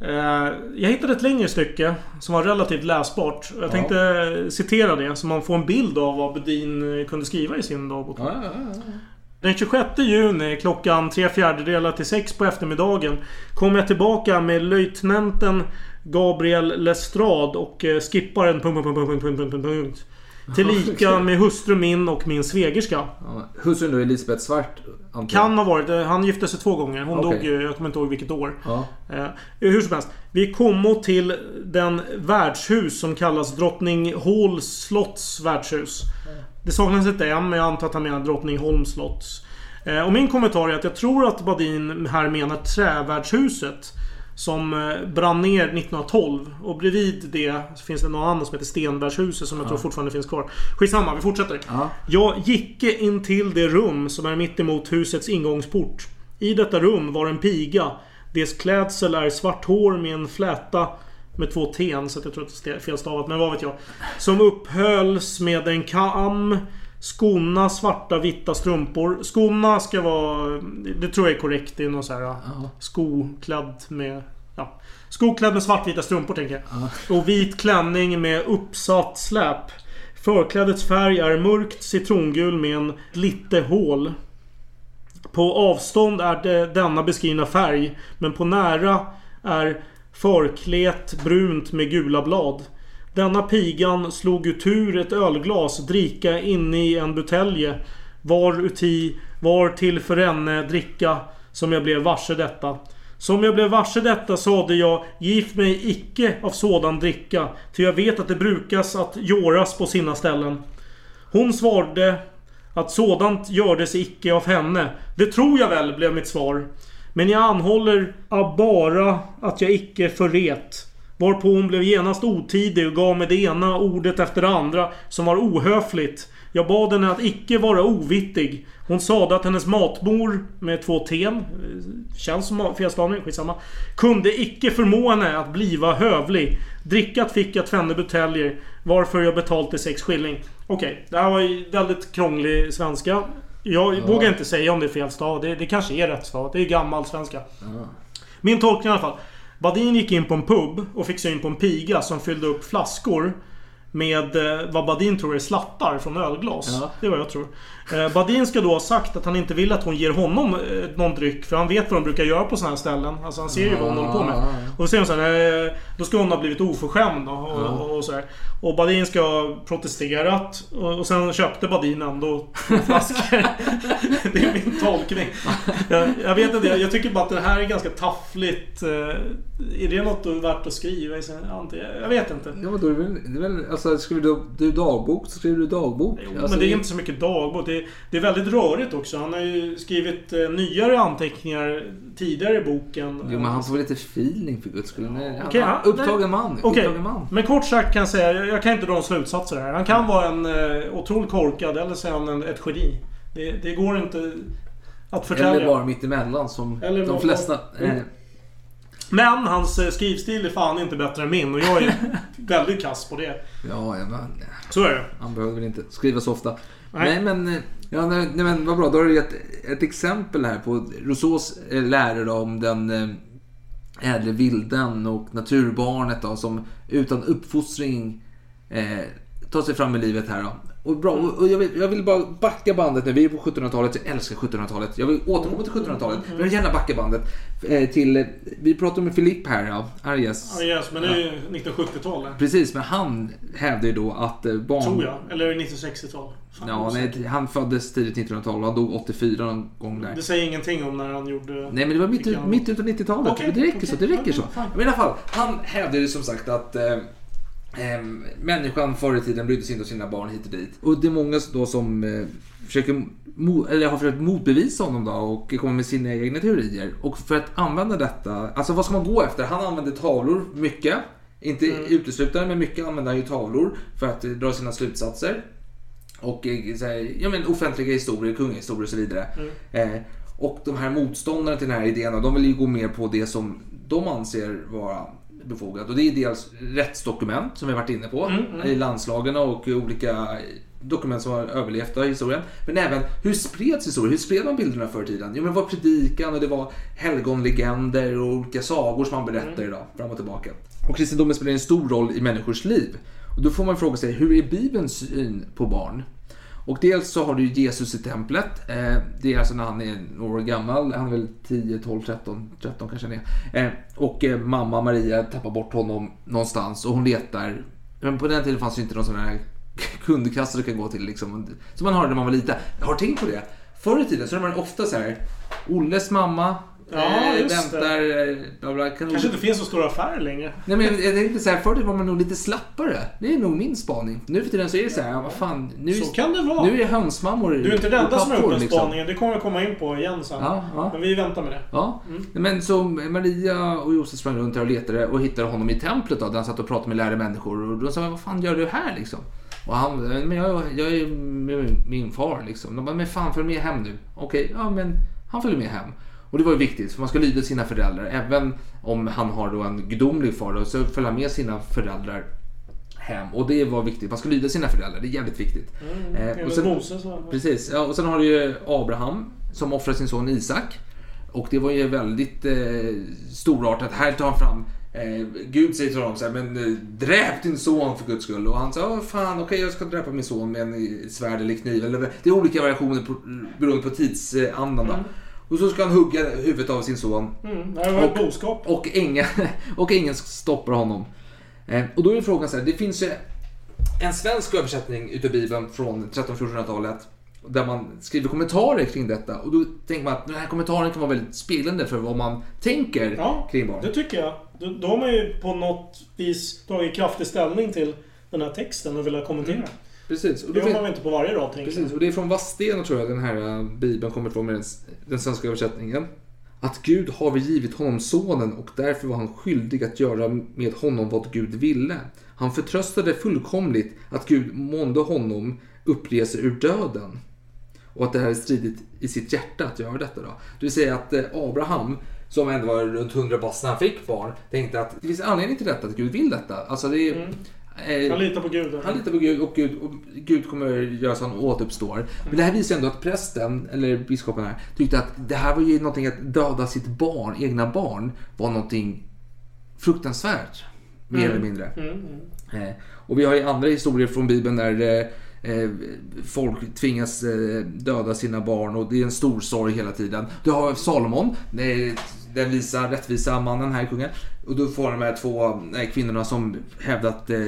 Eh, jag hittade ett längre stycke som var relativt läsbart. Jag tänkte eh, citera det så man får en bild av vad Bedin kunde skriva i sin dagbok. Ja, ja, ja. Den 26 juni klockan tre fjärdedelar till sex på eftermiddagen kom jag tillbaka med löjtnanten Gabriel Lestrade och eh, skipparen... Punkt, punkt, punkt, punkt, punkt, punkt. Tillika med hustru min och min svägerska. Ja, Hustrun då, Elisabeth Svart? jag. Kan ha varit. eh, Han gifte sig två gånger. Hon Okej. dog ju, jag kommer inte ihåg vilket år. Ja. Eh, hur som helst. Vi kommer till den värdshus som kallas Drottningholms slotts värdshus. Det saknas ett M, men jag antar att han menar Drottningholms slotts. Eh, och min kommentar är att jag tror att Badin här menar trävärdshuset. Som eh, brann ner 1912. Och bredvid det finns det något annat som heter Stenbergshuset som jag tror fortfarande finns kvar. Skitsamma, vi fortsätter. Ja. Jag gick in till det rum som är mitt emot husets ingångsport. I detta rum var en piga. Dess klädsel är svart hår med en fläta med två T så jag tror att det är felstavat, men vad vet jag. Som upphölls med en kam. Skorna svarta vita strumpor. Skorna ska vara... Det tror jag är korrekt. Det är någon så här skoklädd med... Ja. Skoklädd med svartvita strumpor tänker jag. Och vit klänning med uppsatt släp. Förklädets färg är mörkt citrongul med en lite hål. På avstånd är det denna beskrivna färg, men på nära är förklet brunt med gula blad. Denna pigan slog utur ett ölglas, drika inne i en butelje. Var uti, var till för henne dricka, som jag blev varse detta. Som jag blev varse detta sade jag, gift mig icke av sådan dricka, ty jag vet att det brukas att göras på sina ställen. Hon svarade att sådant gördes icke av henne. Det tror jag väl, blev mitt svar. Men jag anhåller bara att jag icke förret. Varpå hon blev genast otidig och gav mig det ena ordet efter det andra som var ohöfligt. Jag bad henne att icke vara ovittig. Hon sade att hennes matmor med två T eh, Känns som felstavning, skitsamma. Kunde icke förmå henne att bliva hövlig. Drickat fick jag tvenne buteljer. Varför jag betalte sex skilling. Okej, det här var ju väldigt krånglig svenska. Jag vågar inte säga om det är fel stav. Det, det kanske är rätt stav. Det är gammal svenska. Min tolkning i alla fall. Badin gick in på en pub och fick syn på en piga som fyllde upp flaskor med eh, vad Badin tror är slattar från ölglas. Ja. Det är vad jag tror. Eh, Badin ska då ha sagt att han inte vill att hon ger honom eh, någon dryck. För han vet vad de brukar göra på sådana här ställen. Alltså han ser ju vad hon håller på med. Och då säger hon så här, eh, Då ska hon ha blivit oförskämd och, och så här. Och Badin ska ha protesterat. Och, och sen köpte Badin ändå två flaskor. det är min tolkning. Jag, jag vet inte, jag, tycker bara att det här är ganska taffligt. Eh, Är det något värt att skriva i sin... Jag vet inte. Ja, men då är det väl, det är väl alltså, skriver du, du dagbok så skriver du dagbok. Jo, alltså, men det är inte så mycket dagbok. Det är, det är väldigt rörigt också. Han har ju skrivit eh, nyare anteckningar tidigare i boken. Jo, men han får väl lite feeling för guds skull. Nej, han- han- han- upptagen man. Okej, Upptagen man. men kort sagt kan jag säga, jag, jag kan inte dra några slutsatser här. Han kan vara en eh, otroligt korkad eller så är han en, ett geni. Det, det går inte att förtälja. Eller bara mittemellan som Eller de flesta. Mm. Eh, Men hans eh, skrivstil är fan inte bättre än min och jag är väldigt kass på det. ja, ja, men, Så är det. han behöver väl inte skriva så ofta. Nej. Nej, men, eh, ja, nej, nej, men vad bra. Då har du gett ett exempel här på Rousseaus eh, lära då om den ädle vilden och naturbarnet då, som utan uppfostring eh, tar sig fram i livet här då. Och bra, och och jag vill, jag vill bara backa bandet nu. Vi är på 1700-talet, jag älskar 1700-talet. Jag vill återkomma till 1700-talet. Men jag vill gärna backa bandet eh, till... eh, Vi pratar med Philipp här. Ja, yes, men det är ju 1970-tal. där. Precis, men han hävdar ju då att eh, barn... Tror jag. Eller 1960-tal. Fan, Ja, nej, han föddes tidigt 1900-tal och han dog 84 någon gång där. Det säger ingenting om när han gjorde... Nej men det var mitt, mitt utav 90-talet. Okej, det räcker okej. så. Det räcker så. Ja, fine. Men i alla fall, han hävdade ju som sagt att eh, människan förr i tiden brydde sig inte om sina barn hit och dit. Och det är många då som eh, försöker eller har försökt motbevisa honom då och kommer med sina egna teorier. Och för att använda detta, alltså vad ska man gå efter? Han använde tavlor mycket. Inte uteslutande, men mycket använde han ju tavlor för att eh, dra sina slutsatser. Och eh, så här, ja, men offentliga historier, kungahistorier och så vidare. Eh, och de här motståndarna till den här idén, de vill ju gå mer på det som de anser vara befogat. Och det är dels rättsdokument som vi har varit inne på i landslagen och olika dokument som har överlevt av historien. Men även hur spreds historien? Hur spred man bilderna förr i tiden? Jo men det var predikan och det var helgonlegender och olika sagor som man berättar idag fram och tillbaka. Och kristendomen spelar en stor roll i människors liv. Och då får man fråga sig, hur är Bibelns syn på barn? Och dels så har du Jesus i templet. Eh, det är alltså när han är några år gammal. Han är väl 10, 12, 13, 13 kanske han är. Eh, och eh, mamma Maria tappar bort honom någonstans och hon letar. Men på den tiden fanns ju inte någon sån här kundkassa du kan gå till liksom. Som man har när man var liten. Jag har tänkt på det. Förr i tiden så var det ofta så här. Olles mamma Ja, eh, just väntar... eh, Bla bla, kan Kanske inte finns så stora affärer längre. Nej men jag tänkte så här, förr var man nog lite slappare. Det är nog min spaning. Nu för tiden så är det så här, ja, vad fan. Nu, Så kan det vara. Nu är hönsmammor Du är inte den enda som har gjort den liksom. spaningen. Det kommer jag komma in på igen sen. Ja, ja. Men vi väntar med det. Ja, men så Maria och Josef sprang runt här och letade och hittade honom i templet då, där han satt och pratade med lärde människor. Och då sa vad fan gör du här liksom? Och han, men jag, jag är med min far liksom. De bara, men fan följ med hem nu. Okej, ja men han följer med hem. Och det var ju viktigt, för man ska lyda sina föräldrar. Även om han har då en gudomlig far då, så följer han med sina föräldrar hem. Och det var viktigt, man ska lyda sina föräldrar. Det är jävligt viktigt. Eh, Enligt Moses va? Precis, ja, och sen har du ju Abraham som offrar sin son Isak. Och det var ju väldigt eh, storartat. Här tar han fram Eh, Gud säger till honom så här, men eh, dräp din son för guds skull. Och han sa, "Åh, fan okej jag ska dräpa min son med en eh, svärd eller kniv. Eller, det är olika variationer på, beroende på tidsandan. då. Och så ska han hugga huvudet av sin son. Mm, det var ett boskap. Och ingen, och ingen stoppar honom. Eh, och då är frågan så här, det finns ju en svensk översättning utav Bibeln från 1300-1400-talet. Där man skriver kommentarer kring detta. Och då tänker man att den här kommentaren kan vara väldigt speglande för vad man tänker Ja, kring barn. det tycker jag. Då, har man ju på något vis tagit kraftig ställning till den här texten och velat kommentera. Precis. Och Det gör man väl inte på varje rad, tänker Precis, och det är från Vadstena tror jag den här äh, bibeln kommer ifrån med den, den svenska översättningen. Att Gud har givit honom sonen och därför var han skyldig att göra med honom vad Gud ville. Han förtröstade fullkomligt att Gud månde honom uppresa ur döden. Och att det här är stridigt i sitt hjärta att göra detta då. Det vill säga att eh, Abraham, som ändå var runt 100 bast när han fick barn, tänkte att det finns anledning till detta, att Gud vill detta. Alltså det är, eh. Han litar på Gud. han litar på Gud och Gud, och Gud kommer göra så att han återuppstår. Men det här visar ändå att prästen, eller biskopen här, tyckte att det här var ju någonting att döda sitt barn, egna barn, var någonting fruktansvärt. Mer Mm. eller mindre. Mm, mm. Eh, och vi har ju andra historier från Bibeln där eh, eh, folk tvingas döda sina barn och det är en stor sorg hela tiden. Du har Salomon, den visa, rättvisa mannen här, kungen. Och du får de här två eh, kvinnorna som hävdar att eh,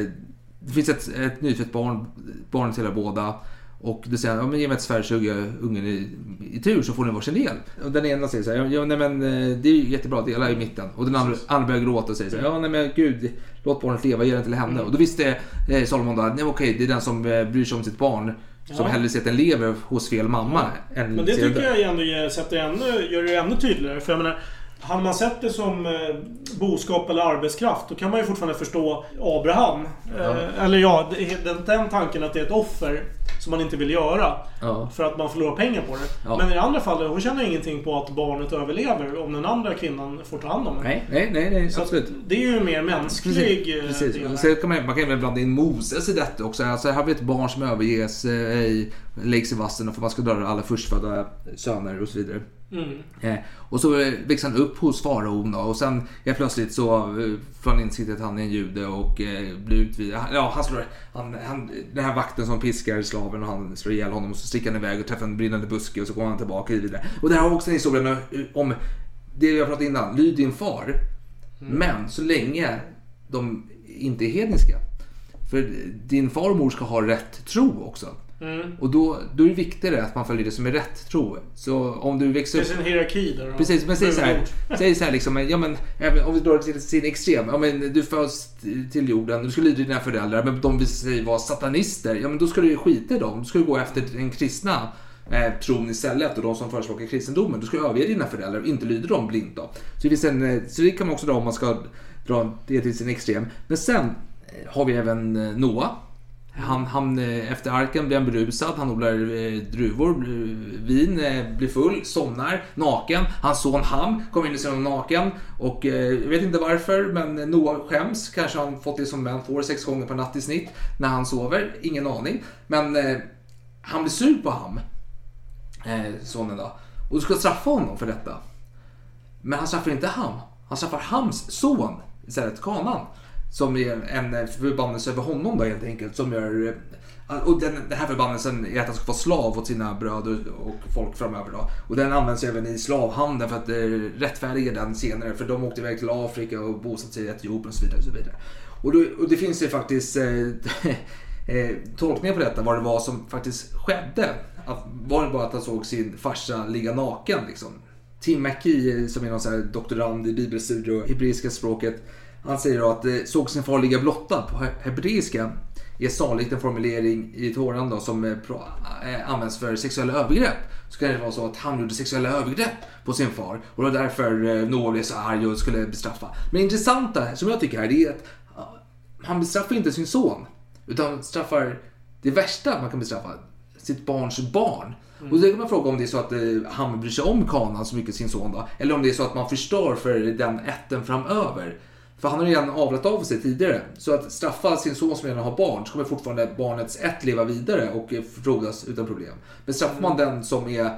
det finns ett, ett nyfött barn, barnet tillhör båda. Och du säger, ja men ge mig ett svärd så hugger jag ungen i, i tur så får ni varsin del. Och den ena säger så här, ja nej men eh, det är ju jättebra, dela i mitten. Och den andra, andra börjar gråta och säger så här, ja nej men gud, låt barnet leva, ge den till henne. Och då visste eh, Salomon då, nej okej, det är den som eh, bryr sig om sitt barn. Som Ja. hellre ser att den lever hos fel mamma. Än Men det tycker dö. jag ändå sätter ännu, gör det ännu tydligare. För jag menar, hade man sett det som eh, boskap eller arbetskraft, då kan man ju fortfarande förstå Abraham. Eh, eller ja, den, den tanken att det är ett offer som man inte vill göra. Ja. För att man förlorar pengar på det. Ja. Men i det andra fallet, hon tjänar ingenting på att barnet överlever om den andra kvinnan får ta hand om det. Nej, nej, nej, nej absolut. det är ju mer mänsklig Precis. eh, Precis. del här. kan man, man kan även blanda in Moses i detta också. Alltså, här har vi ett barn som överges, eh, i, läggs i vassen och för man ska döda alla förstfödda söner och så vidare. Mm. Eh, och så eh, växer han upp hos faraon och sen helt plötsligt så eh, han insikt att han är en jude och eh, blir utvisad. Ja, han slår, han, han, den här vakten som piskar slaven och han slår ihjäl honom och så sticker han iväg och träffar en brinnande buske och så kommer han tillbaka och vidare. Och det här har också en historia om det jag pratade innan, lyd din far. Men så länge de inte är hedniska. För din far och mor ska ha rätt tro också. Mm. Och då, då är det viktigare att man följer det som är rätt tro. Så om du växer Det upp... finns en hierarki där. Precis, men säg så här, säg så här liksom, ja men om vi drar det till sin extrem. Ja men du föds till jorden, du ska lyda dina föräldrar, men de vill sig vara satanister. Ja men då ska du skita i dem. Du ska gå efter den kristna eh, tron istället och de som förespråkar kristendomen. Du ska överge dina föräldrar och inte lyda dem blint då. Så det, en, eh, så det kan man också dra om man ska dra det till sin extrem. Men sen eh, har vi även eh, Noa. Han, han, eh, efter arken blir han berusad, han odlar eh, druvor, eh, vin, eh, blir full, somnar, naken. Hans son Ham kommer in i sin naken och eh, jag vet inte varför men Noah skäms. Kanske har han fått det som män får sex gånger per natt i snitt när han sover. Ingen aning. Men eh, han blir sur på Ham, eh, sonen då. Och du ska straffa honom för detta. Men han straffar inte Ham. Han straffar Hams son istället, Kanan. Som är en förbannelse över honom då helt enkelt. Som gör... Eh, och den, den här förbannelsen är att han ska vara slav åt sina bröder och folk framöver då. Och den används även i slavhandeln för att eh, rättfärdiga den senare. För de åkte iväg till Afrika och bosatte sig i Etiopien och så vidare. Och, så vidare. Och, då, och det finns ju faktiskt eh, eh, tolkningar på detta, vad det var som faktiskt skedde. Att, var det bara att han såg sin farsa ligga naken liksom? Tim McKee, som är någon sån här doktorand i bibelstudier och hebreiska språket, han säger då att eh, såg sin far ligga blottad på hebreiska är sannolikt en formulering i Toran då som eh, eh, används för sexuella övergrepp. Så kan det vara så att han gjorde sexuella övergrepp på sin far och det var därför Noah blev så arg och skulle bestraffa. Men det intressanta som jag tycker här det är att han bestraffar inte sin son utan straffar det värsta man kan bestraffa, sitt barns barn. Och då kan man fråga om det är så att han bryr sig om kanan så mycket sin son då, eller om det är så att man förstör för den ätten framöver. För han har redan avlat av sig tidigare. Så att straffa sin son som redan har barn så kommer fortfarande barnets ett leva vidare och eh, frodas utan problem. Men straffar man den som är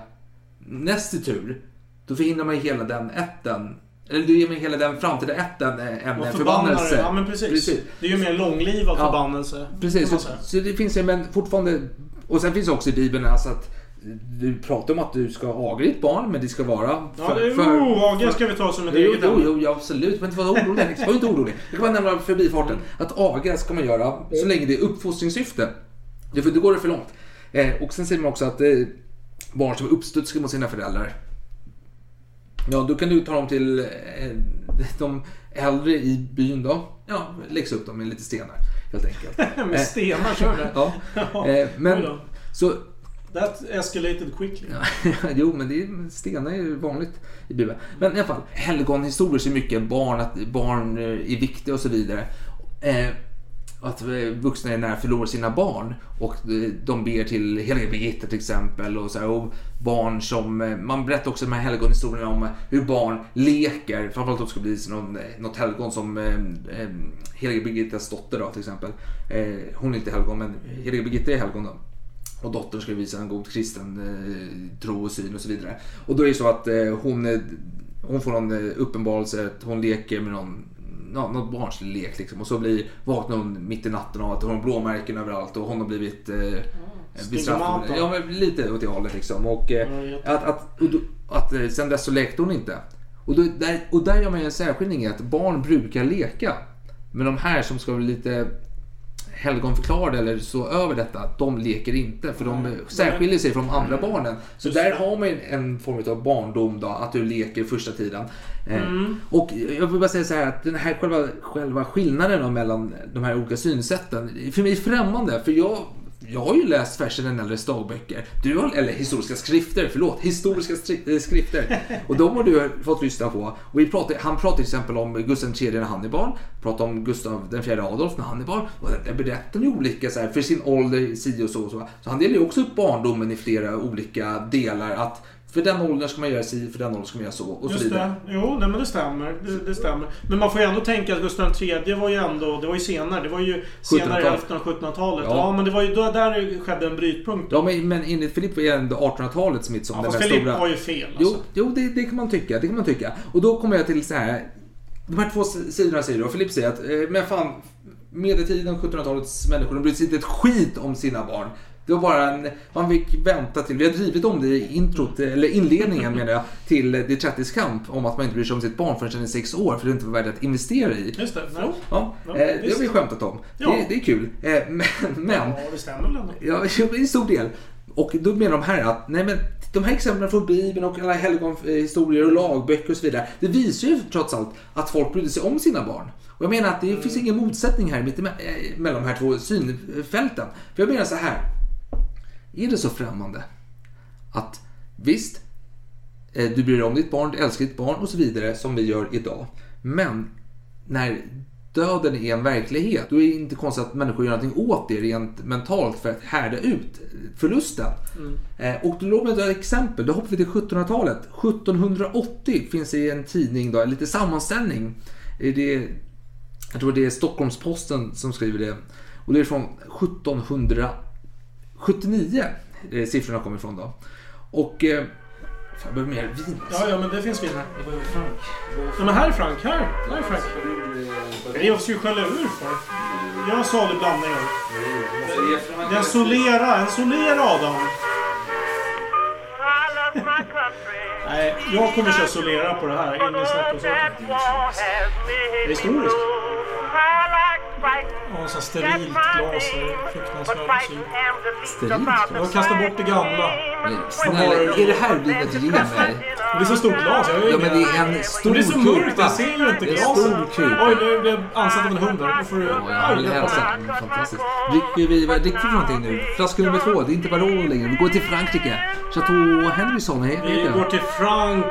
näst i tur då förhindrar man hela den ätten. Eller du ger mig hela den framtida ätten eh, en Och förbannelse. Ja men precis. Det är ju mer långlivad Ja. förbannelse. Precis, så, så det finns ju men fortfarande... Och sen finns det också i Bibeln alltså att du pratar om att du ska aga ditt barn, men det ska vara Ja, det är, oh, Aga ska vi ta som ett Jo, eget jo, jo, ja, absolut. Men var orolig var inte orolig. Jag kan bara nämna förbifarten. Att aga ska man göra så länge det är uppfostringssyfte. Det, för då går det för långt. Eh, och sen säger man också att eh, barn som är uppstudsiga mot sina föräldrar. Ja, då kan du ta dem till eh, de äldre i byn då. Ja, läxa upp dem med lite stenar helt enkelt. Med stenar, kör det. ja. Eh, men så That escalated quickly. jo, men det är, stenar är ju vanligt i Bibeln. Men i alla fall, helgonhistorier så mycket barn, att barn eh, är viktiga och så vidare. Eh, att eh, vuxna är nära förlorar sina barn och eh, de ber till heliga Birgitta till exempel. Och, så här, och barn som, man berättar också de här helgonhistorierna om hur barn leker. Framförallt om det ska bli någon, något helgon som eh, heliga Birgittas dotter då till exempel. Eh, hon är inte helgon men heliga Birgitta är helgon då. Och dottern ska visa en god kristen eh, tro och syn och så vidare. Och då är det så att eh, hon, eh, hon får någon eh, uppenbarelse, att hon leker med någon Ja, någon barnslig lek liksom. Och så blir, vaknar hon mitt i natten av att hon har blåmärken överallt och hon har blivit eh, bestraffad. Stigmata. Ja, men lite åt det hållet liksom. Och, eh, jätte- att, att, och då, att eh, sen dess så lekte hon inte. Och, då, där, och där gör man ju en särskiljning i att barn brukar leka. Men de här som ska bli lite helgonförklarade eller så över detta, de leker inte. För de särskiljer sig från de andra barnen. Så där har man en form av barndom då, att du leker första tiden. Eh, Mm. Och jag vill bara säga så här att den här själva, själva skillnaden mellan de här olika synsätten, för mig är främmande. För jag, jag har ju läst Fashionellas dagböcker. Du har, eller historiska skrifter, förlåt. Historiska eh, skrifter. Och de har du fått lyssna på. Och vi pratar, han pratar till exempel om Gustav III när han är barn. Pratar om Gustav IV Adolf när han är barn. Och där berättar ju olika så här, för sin ålder, si och så. och så. Så han delar ju också upp barndomen i flera olika delar. Att för den åldern ska man göra si, för den åldern ska man göra så. Och så Just vidare. det. Jo, nej, men det stämmer. Det, det stämmer. Men man får ju ändå tänka att Gustav III var ju ändå... Det var ju senare. Det var ju senare i 1700-talet. hälften av 1700-talet. Ja. Ja. men det var ju då, där skedde en brytpunkt. Ja, men, men enligt Filip är det ändå 1800-talet som är som Ja, den där Filip stora... var ju fel Jo, alltså. jo det, det kan man tycka. Det kan man tycka. Och då kommer jag till så här. De här två sidorna säger då. Filip säger att, eh, men fan, medeltiden, 1700-talets människor, de brydde sig inte ett skit om sina barn. Det var bara en, man fick vänta till, vi har drivit om det i introt, eller inledningen menar jag, till Det 30 kamp om att man inte bryr sig om sitt barn förrän den är sex år för det inte var värt att investera i. Just det. Jo. Ja, Ja, eh, det har vi skämtat om. Ja. Det, det är kul. Eh, men, men Ja, det stämmer väl ändå. Ja, en stor del. Och då menar de här att nej men, de här exemplen från Bibeln och alla helgonhistorier och lagböcker och så vidare. Det visar ju trots allt att folk brydde sig om sina barn. Och jag menar att det finns ingen motsättning här mitt eh, mellan de här två synfälten. För jag menar så här. Är det så främmande att visst, eh, du bryr dig om ditt barn, du älskar ditt barn och så vidare som vi gör idag. Men när döden är en verklighet, då är det inte konstigt att människor gör någonting åt det rent mentalt för att härda ut förlusten. Eh, Och då låt mig ta ett exempel. Då hoppar vi till 1700-talet. 1780 finns det i en tidning, då, en liten sammanställning. Det är, jag tror det är Stockholms-Posten som skriver det. Och det är från 79 eh, siffrorna kommer ifrån då. Och... Eh, fan, jag behöver mer vin. Alltså. Ja, ja, men det finns vin här. Frank. Ja, men här är Frank. Här, här är Frank. Jag ska ju skälla ur för. Jag har salig blandning. Det är en Solera. En Solera, Adam. Nej, jag kommer köra Solera på det här. Ingen snack om saken. Det är historiskt. Ja, så sterilt glas. Är fruktansvärt syn. Sterilt Jag kastar bort det gamla. Men snälla, är det här du ger mig? Det är så stort glas. Jag Ja, men det är en stor Det blir så mörkt. kupa. Jag ser ju inte Det är en glaset. stor kupa. Oj, nu blev jag ansatt av en hund här. Då får du... Ja, jag vill Aj, hälsa. Fantastiskt. Dricker vi, vad dricker vi för någonting nu? Flaska nummer två, det är inte Barolo längre. Vi går till Frankrike. Chateau Henryson, hej. Vi går till Frank...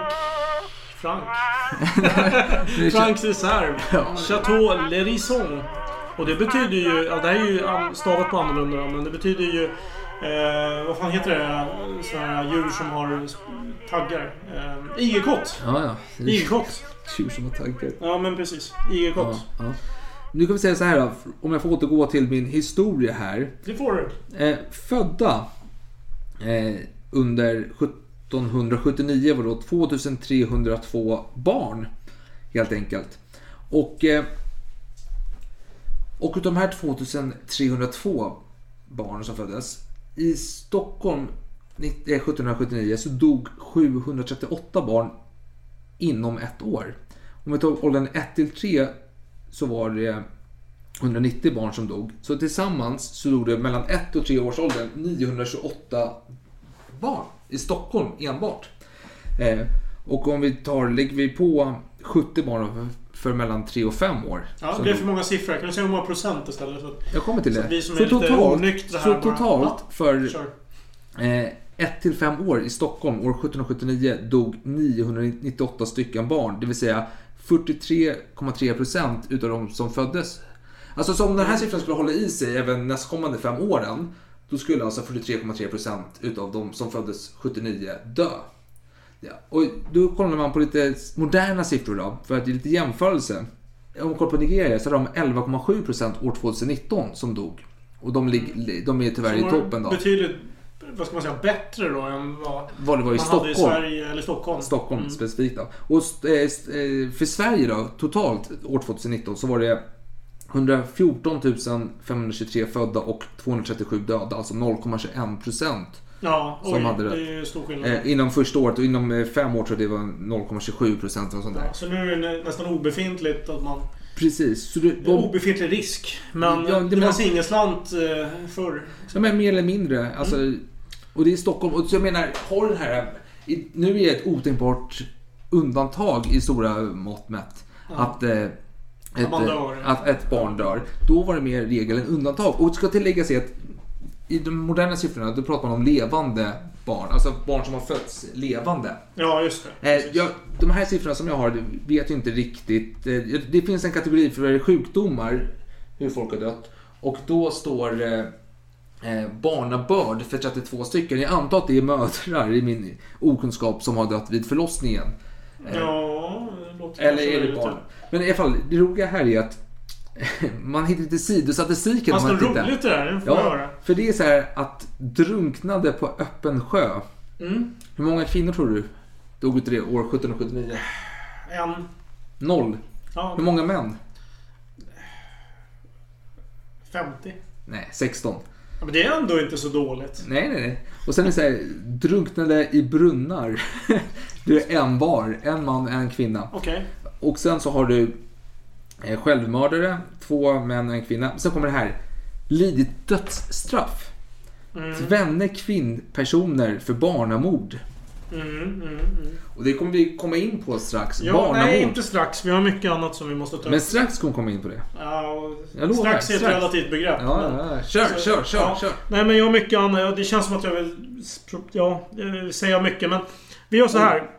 Frank. Franks reserv. Chateau Lerison. Och det betyder ju... Ja, det här är ju stavat på annorlunda men det betyder ju... Eh, vad fan heter det? Sådana här djur som har taggar. Eh, igelkott. Ja, ja. Igelkott. Tjur som har taggar. Ja, men precis. Igelkott. Ja, ja. Nu kan vi säga så här då, om jag får återgå till min historia här. Det får du. Eh, födda eh, under sjut- 1779 var då 2302 barn. Helt enkelt. Och, eh, och utav de här 2302 barnen som föddes. I Stockholm 1779 eh, så dog 738 barn inom ett år. Om vi tar åldern 1 till 3 så var det 190 barn som dog. Så tillsammans så dog det mellan 1 och 3 års ålder 928 barn i Stockholm enbart. Eh, och om vi tar, lägger vi på 70 barn för, mellan 3 och 5 år. Ja, det är dog. för många siffror. Kan du säga hur många procent istället? Så Jag kommer till så det. att vi som så är totalt, så bara- totalt för kör. 1 till 5 år i Stockholm år 1779 dog 998 stycken barn. Det vill säga 43,3 procent utav de som föddes. Alltså så om den här siffran skulle hålla i sig även nästkommande fem åren. Då skulle alltså 43,3 procent utav de som föddes 79 dö. Och då kollar man på lite moderna siffror då, för att ge lite jämförelse. Om man kollar på Nigeria så har de 11,7 procent år 2019 som dog. Och de, lig, de är tyvärr i toppen då. Betydligt, vad ska man säga, bättre då än vad Vad det var i man Stockholm. hade i Sverige eller Stockholm. Stockholm Mm. specifikt då. Och eh, eh, för Sverige då, totalt år 2019 så var det 114 523 födda och 237 döda, alltså 0,21 procent. Ja, Som oj, hade det rätt. är ju stor skillnad. Eh, inom första året och inom eh, fem år tror jag det var 0,27 procent eller sånt där. Ja, så nu är det nästan obefintligt att man... Precis. Så det, Det är de, obefintlig risk. Men Ja, det det fanns men- ingen slant eh, förr. Ja, men mer eller mindre. Alltså, Och det är Stockholm. Och så jag menar, har den här... Nu är det ett otänkbart undantag i stora mått mätt. Att, eh, ett, man dör. att ett barn dör. Då var det mer regel än undantag. Och det ska tilläggas är att i de moderna siffrorna då pratar man om levande barn. Alltså barn som har fötts levande. Ja, just det. Eh, jag, de här siffrorna som jag har vet jag inte riktigt. Eh, det finns en kategori för sjukdomar, hur folk har dött. Och då står eh, eh, barnabörd för 32 stycken. Jag antar att det är mödrar i min okunskap som har dött vid förlossningen. Eh, Ja, det låter eller är det barn? Men i alla fall, det roliga här är att man hittar lite sidostatistiken. Fast tittar. roligt det där, det får Ja, höra. för det är så här att drunknade på öppen sjö. Mm. Hur många kvinnor tror du dog utav det år 1779? En... Noll. Ja, Hur många män? 50. Nej, 16. Ja, men det är ändå inte så dåligt. Nej, nej, nej. Och sen är det så här, drunknade i brunnar. Det är en var. En man, en kvinna. Okej. Och sen så har du självmördare, två män och en kvinna. Sen kommer det här. Lidit dödsstraff. Mm. Tvenne kvinnpersoner för barnamord. Mm, mm, mm. Och det kommer vi komma in på strax. Ja, barnamord. nej, inte strax. Vi har mycket annat som vi måste ta upp. Men strax kommer vi komma in på det. Ja, Jag lovar, strax är ett strax. relativt begrepp. Ja, men- ja, ja. Kör, Så- kör, kör, ja. kör. Nej, men jag har mycket annat. Det känns som att jag vill ja, eh, säga mycket. Men vi gör så här.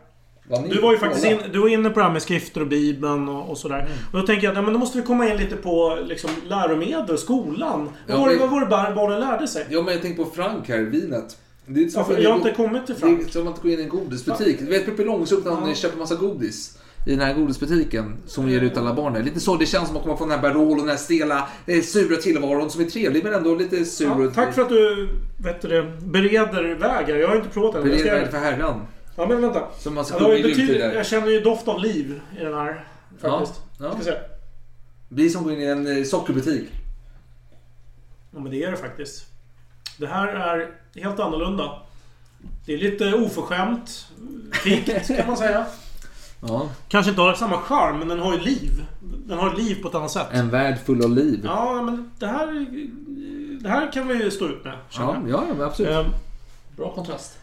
Du var ju faktiskt in, du var inne på det här med skrifter och Bibeln och, och sådär. Mm. Och då tänker jag att ja, men då måste vi komma in lite på liksom, läromedel, skolan. Ja, vad, men- vad var det bar- barnen lärde sig? Ja, men jag tänker på Frank här, vinet. Det är Ja, för jag har inte kommit till Frank. Det är som att gå in i en godisbutik. Du vet Pippi Långstrump när hon Ja. köper massa godis. I den här godisbutiken som ger ut alla barnen. Lite så det känns som att komma från den här Barol och den här stela, eh, sura tillvaron som är trevlig men ändå lite sur. Ja, tack för att du vet du, bereder vägar. Jag har inte provat. Jag ska- Beredd för herran. Ja, men vänta. Som man ska Ja, det ju betydligt, där. jag känner ju doft av liv i den här. Faktiskt. Ja, ja. Ska se. Vi som går in i en eh, sockerbutik. Ja, men det är det faktiskt. Det här är helt annorlunda. Det är lite oförskämt. Pikt kan man säga. Ja. Kanske inte har samma charm, men den har ju liv. Den har liv på ett annat sätt. En värld full av liv. Ja, men det här... Det här kan vi stå ut med. Ja, ja, absolut. Ehm, Bra kontrast.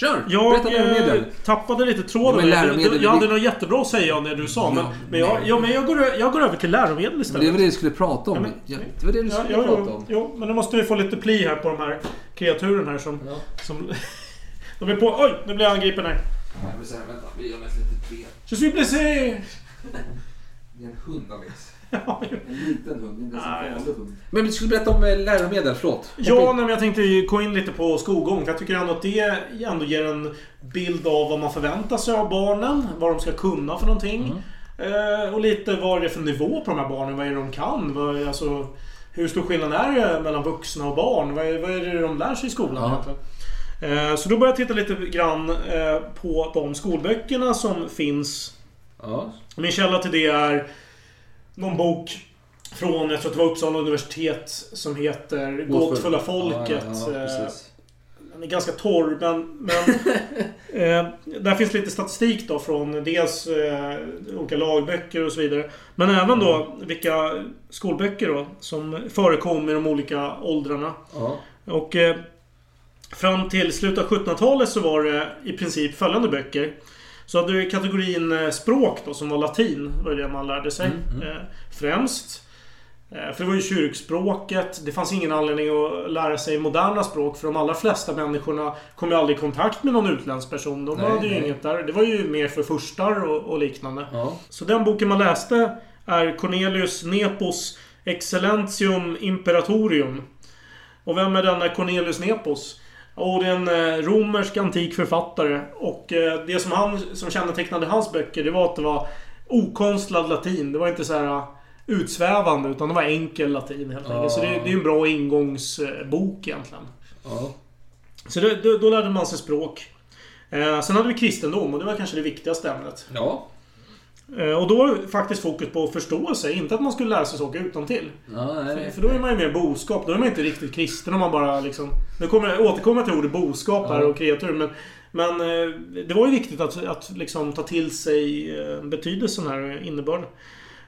Kör! Jag Berätta läromedel. eh, tappade lite Ja, tråden. läromedel, du, jag hade något jättebra att säga om det du sa. men, Ja, men, jag, ja, men jag, går, jag går över till läromedel Men det istället. var det du skulle prata om. Ja, men- Ja, det var det du Ja, skulle ja, prata om. jo, men nu måste vi få lite pli här på de här kreaturen här som... Ja. som de är på... Oj! Nu blir jag angripen här. Nej, men så här, vänta. Vi gör ett litet ben. Je suis blessé! Det är en hund Alex. Ja, En liten hund, inte en Ah, ja. vanlig hund. Men du skulle berätta om eh, läromedel, förlåt. Ja, nej, jag tänkte gå in lite på skolgång. För jag tycker ändå att det ändå ger en bild av vad man förväntar sig av barnen. Vad de ska kunna för någonting. Eh, och lite vad det är för nivå på de här barnen. Vad är det de kan? Vad, alltså, hur stor skillnad är det mellan vuxna och barn? Vad är, vad är det de lär sig i skolan Ja. egentligen? Eh, Så då började jag titta lite grann eh, på de skolböckerna som finns. Ja. Min källa till det är någon bok från, jag tror att det var Uppsala universitet, som heter Gåtfulla folket. Ja, ja, Eh, precis. Den är ganska torr men... men eh, där finns lite statistik då från dels eh, olika lagböcker och så vidare. Men även då vilka skolböcker då som förekom i de olika åldrarna. Ja. Och eh, fram till slutet av 1700-talet så var det i princip följande böcker. Så hade du kategorin eh, språk då som var latin. Det var det man lärde sig. Eh, främst. Eh, För det var ju kyrkspråket. Det fanns ingen anledning att lära sig moderna språk. För de allra flesta människorna kom ju aldrig i kontakt med någon utländsk person. De Nej, hade ju nej. inget där. Det var ju mer för furstar och, och liknande. Ja. Så den boken man läste är Cornelius Nepos Excellentium Imperatorium. Och vem är denna Cornelius Nepos? Och det är en eh, romersk antik författare. Och eh, det som, han, som kännetecknade hans böcker, det var att det var okonstlad latin. Det var inte så här eh, utsvävande, utan det var enkel latin helt enkelt. Så det, det är en bra ingångsbok egentligen. Ja. Så det, då, då lärde man sig språk. Eh, sen hade vi kristendom och det var kanske det viktigaste ämnet. Ja. Eh, Och då det faktiskt fokus på förståelse, inte att man skulle lära sig saker utantill. Ja. För, för då är man ju mer boskap, då är man inte riktigt kristen om man bara liksom... Nu kommer jag återkomma till ordet boskap här Ja. och kreatur, men... Men eh, det var ju viktigt att, att liksom ta till sig eh, betydelsen här, innebörden.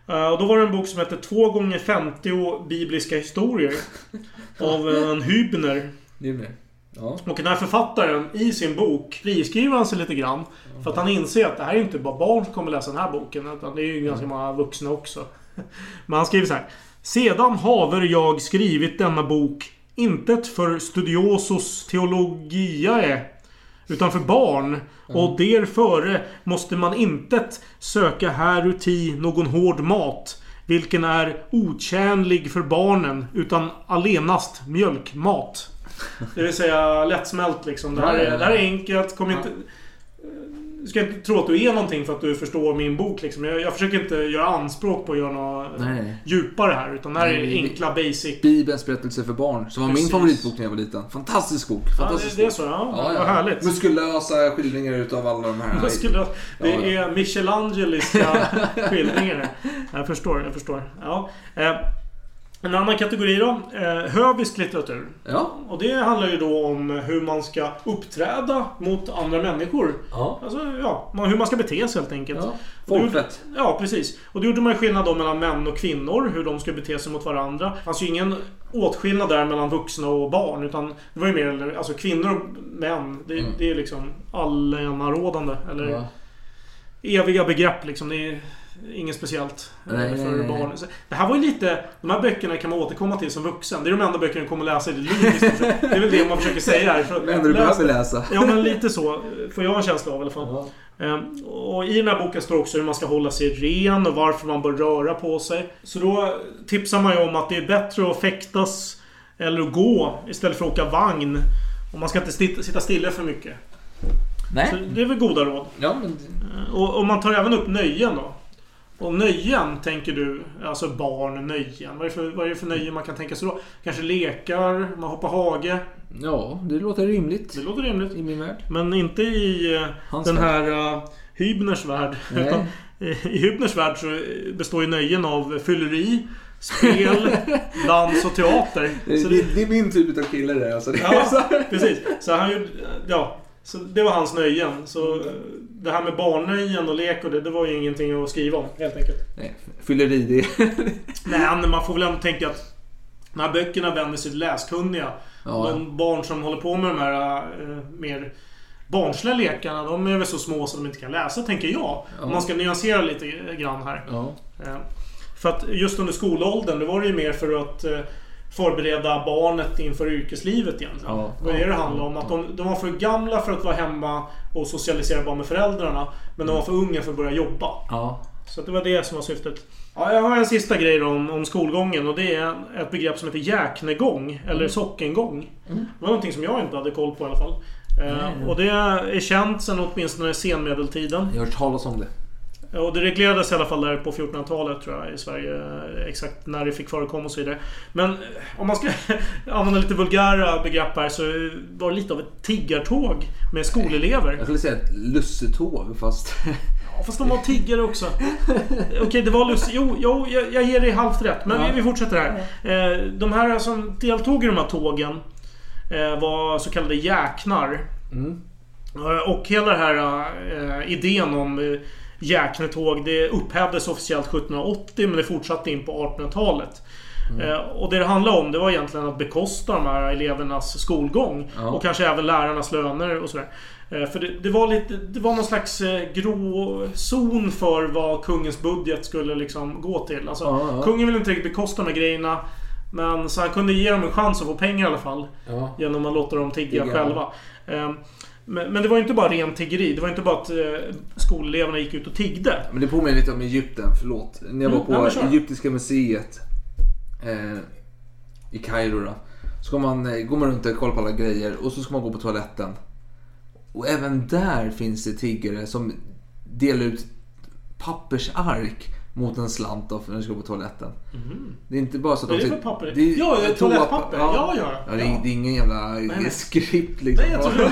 Och då var det en bok som hette 2 gånger 50 bibliska historier. av en Hübner. Är det. Ja. Och den här författaren i sin bok friskriver han sig lite grann. För att han inser att det här är inte bara barn som kommer läsa den här boken. Utan det är ju ganska många vuxna också. Men han skriver så här. Sedan haver jag skrivit denna bok intet för studiosos theologiae. Utan för barn. Och därföre måste man intet söka häruti någon hård mat. Vilken är otjänlig för barnen. Utan allenast mjölkmat. Det vill säga lättsmält liksom. Det här är, det här är enkelt. Kom inte... ska inte tro att du är någonting för att du förstår min bok liksom. Jag, jag försöker inte göra anspråk på att göra något Nej. djupare här. Utan det här är Nej, det- enkla basic. Bibelns berättelse för barn, som var min Precis. favoritbok när jag var liten. Fantastisk bok. Ja, Fantastisk det, det är så. Ja, vad härligt. Muskulösa skildringar utav alla de här. Jag- det Ja, ja. är Michelangeliska skildringar. Jag förstår, jag förstår. Ja. En annan kategori då. Eh, hövisk litteratur. Ja. Och det handlar ju då om hur man ska uppträda mot andra människor. Ja. Alltså, ja, man- hur man ska bete sig helt enkelt. Ja. Folkvett. Ja, precis. Och då gjorde man ju skillnad då mellan män och kvinnor, hur de ska bete sig mot varandra. Det fanns ju ingen åtskillnad där mellan vuxna och barn. Utan det var ju mer, alltså kvinnor och män. Det, det är liksom allenarådande. Eller Ja. eviga begrepp liksom. Det är inget speciellt eh, Nej, för nej, nej. barn. Så Det här var ju lite... De här böckerna kan man återkomma till som vuxen. Det är de enda böckerna du kommer läsa i ditt liv. Det är väl det man försöker säga här. Det enda du behöver läsa. Ja, men lite så. Får jag en känsla av i alla fall. Ehm, Och i den här boken står också hur man ska hålla sig ren och varför man bör röra på sig. Så då tipsar man ju om att det är bättre att fäktas eller att gå istället för att åka vagn. Och man ska inte sitta stilla för mycket. Så Nej. det är väl goda råd. Ja, men... Och, och man tar även upp nöjen då. Och nöjen tänker du, alltså barn, nöjen. Vad är, det för, vad är det för nöjen man kan tänka sig då? Kanske lekar, man hoppar hage. Ja, det låter rimligt. Det låter rimligt. I min värld. Men inte i eh, Hans den värld. här uh, Hübners värld. Nej. Utan, eh, I Hübners värld så består ju nöjen av fylleri, spel, dans och teater. Så det, det är min typ av kille det alltså. ja, precis. Så han ja, så det var hans nöjen. Så eh, det här med barnnöjen och lek och det, det var ju ingenting att skriva om helt enkelt. Nej, fylleri det Nej, men man får väl ändå tänka att de här böckerna vänder sig till läskunniga. Ja. De barn som håller på med de här eh, mer barnsliga lekarna, de är väl så små så de inte kan läsa, tänker jag. Om man ska nyansera lite grann här. Ja. Eh, För att just under skolåldern, då var det ju mer för att eh, förbereda barnet inför yrkeslivet egentligen. Ja. Det var det det handlade om. Att de, de var för gamla för att vara hemma och socialisera bara med föräldrarna. Men de var för unga för att börja jobba. Ja. Så det var det som var syftet. Ja, jag har en sista grej då om, om skolgången och det är ett begrepp som heter jäknegång. Eller sockengång. Det var någonting som jag inte hade koll på i alla fall. Eh, och det är känt sedan åtminstone senmedeltiden. Jag har hört talas om det. Och det reglerades i alla fall där på 1400-talet tror jag i Sverige. Exakt när det fick förekomma och så vidare. Men eh, om man ska använda lite vulgära begrepp här så var det lite av ett tiggartåg med skolelever. Jag skulle säga ett lussetåg fast... Ja, fast de var tiggare också. Okej, det var lust. Jo, jo jag, jag ger dig halvt rätt. Men Ja. vi, vi fortsätter här. Eh, de här som deltog i de här tågen eh, var så kallade jäknar. Eh, och hela den här idén om jäknetåg det upphävdes officiellt 1780 men det fortsatte in på 1800-talet. Eh, och det det handlade om det var egentligen att bekosta de här elevernas skolgång. Ja. Och kanske även lärarnas löner och sådär. Eh, För det, det var lite, det var någon slags eh, grå zon för vad kungens budget skulle liksom gå till. Alltså, Ja, ja. Kungen ville inte riktigt bekosta de här grejerna. Men så han kunde ge dem en chans att få pengar i alla fall. Genom att låta dem tigga Tigga. själva. Men, men det var ju inte bara ren tiggeri. Det var inte bara att eh, skoleleverna gick ut och tiggde. Men det påminner lite om Egypten, förlåt. När jag var Mm, ja, på kör. Egyptiska museet eh, i Kairo då. Så går man, eh, går man runt och kollar på alla grejer och så ska man gå på toaletten. Och även där finns det tiggare som delar ut pappersark mot en slant då för när du ska på toaletten. Det är inte bara så att Vad är de det för papper? är Ja, det är toa- toalettpapper. Ja, ja. ja det, är, Ja. det är ingen jävla nej. skript liksom. Nej, jag tror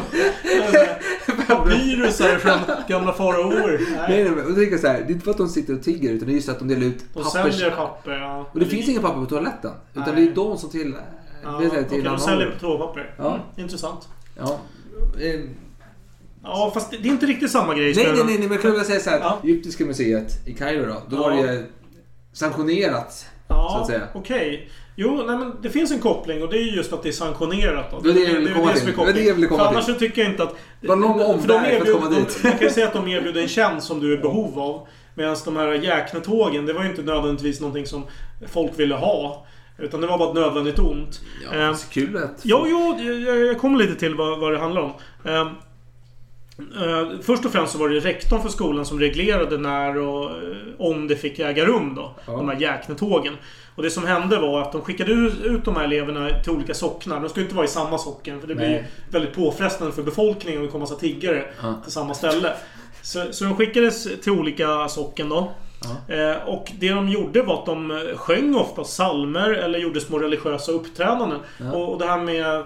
Papyrusar från gamla faraoer. Nej, Nej. nej, men jag tänker så här, det är inte för att de sitter och tigger utan det är just att de delar ut De pappers... säljer papper, ja. Och det finns inga papper på toaletten. Utan Nej. det är de som till... Ja, det är till de annan säljer toapapper. Ja. Mm, intressant. Ja. Ja, fast det det är inte riktigt samma grej. Nej, nej, nej, men jag kan väl säga så här. Ja. Egyptiska museet i Kairo då. Då Ja. var det sanktionerat. Ja, så att säga. okej. Jo, nej men det finns en koppling och det är ju just att det är sanktionerat. Då. Det var det jag ville komma som är till. Det var det jag ville komma För annars till. så tycker jag inte att... Det var lång för de omväg för att komma dit. Man kan ju säga att de erbjuder en tjänst som du är i behov av. Medan de här jäknetågen, det var ju inte nödvändigtvis någonting som folk ville ha. Utan det var bara ett nödvändigt ont. Ja, Eh, det är kul att... Jo, jo, jag, jag kommer lite till vad, vad det handlar om. Ehm, eh, först och främst så var det rektorn för skolan som reglerade när och eh, om det fick äga rum då. Ja. De här jäknetågen. Och det som hände var att de skickade ut de här eleverna till olika socknar. De skulle inte vara i samma socken för det blir Nej. väldigt påfrestande för befolkningen om det kommer massa tiggare Ja. till samma ställe. Så, så de skickades till olika socken då. Eh, och det de gjorde var att de eh, sjöng ofta salmer eller gjorde små religiösa uppträdanden. Ja. Och, och det här med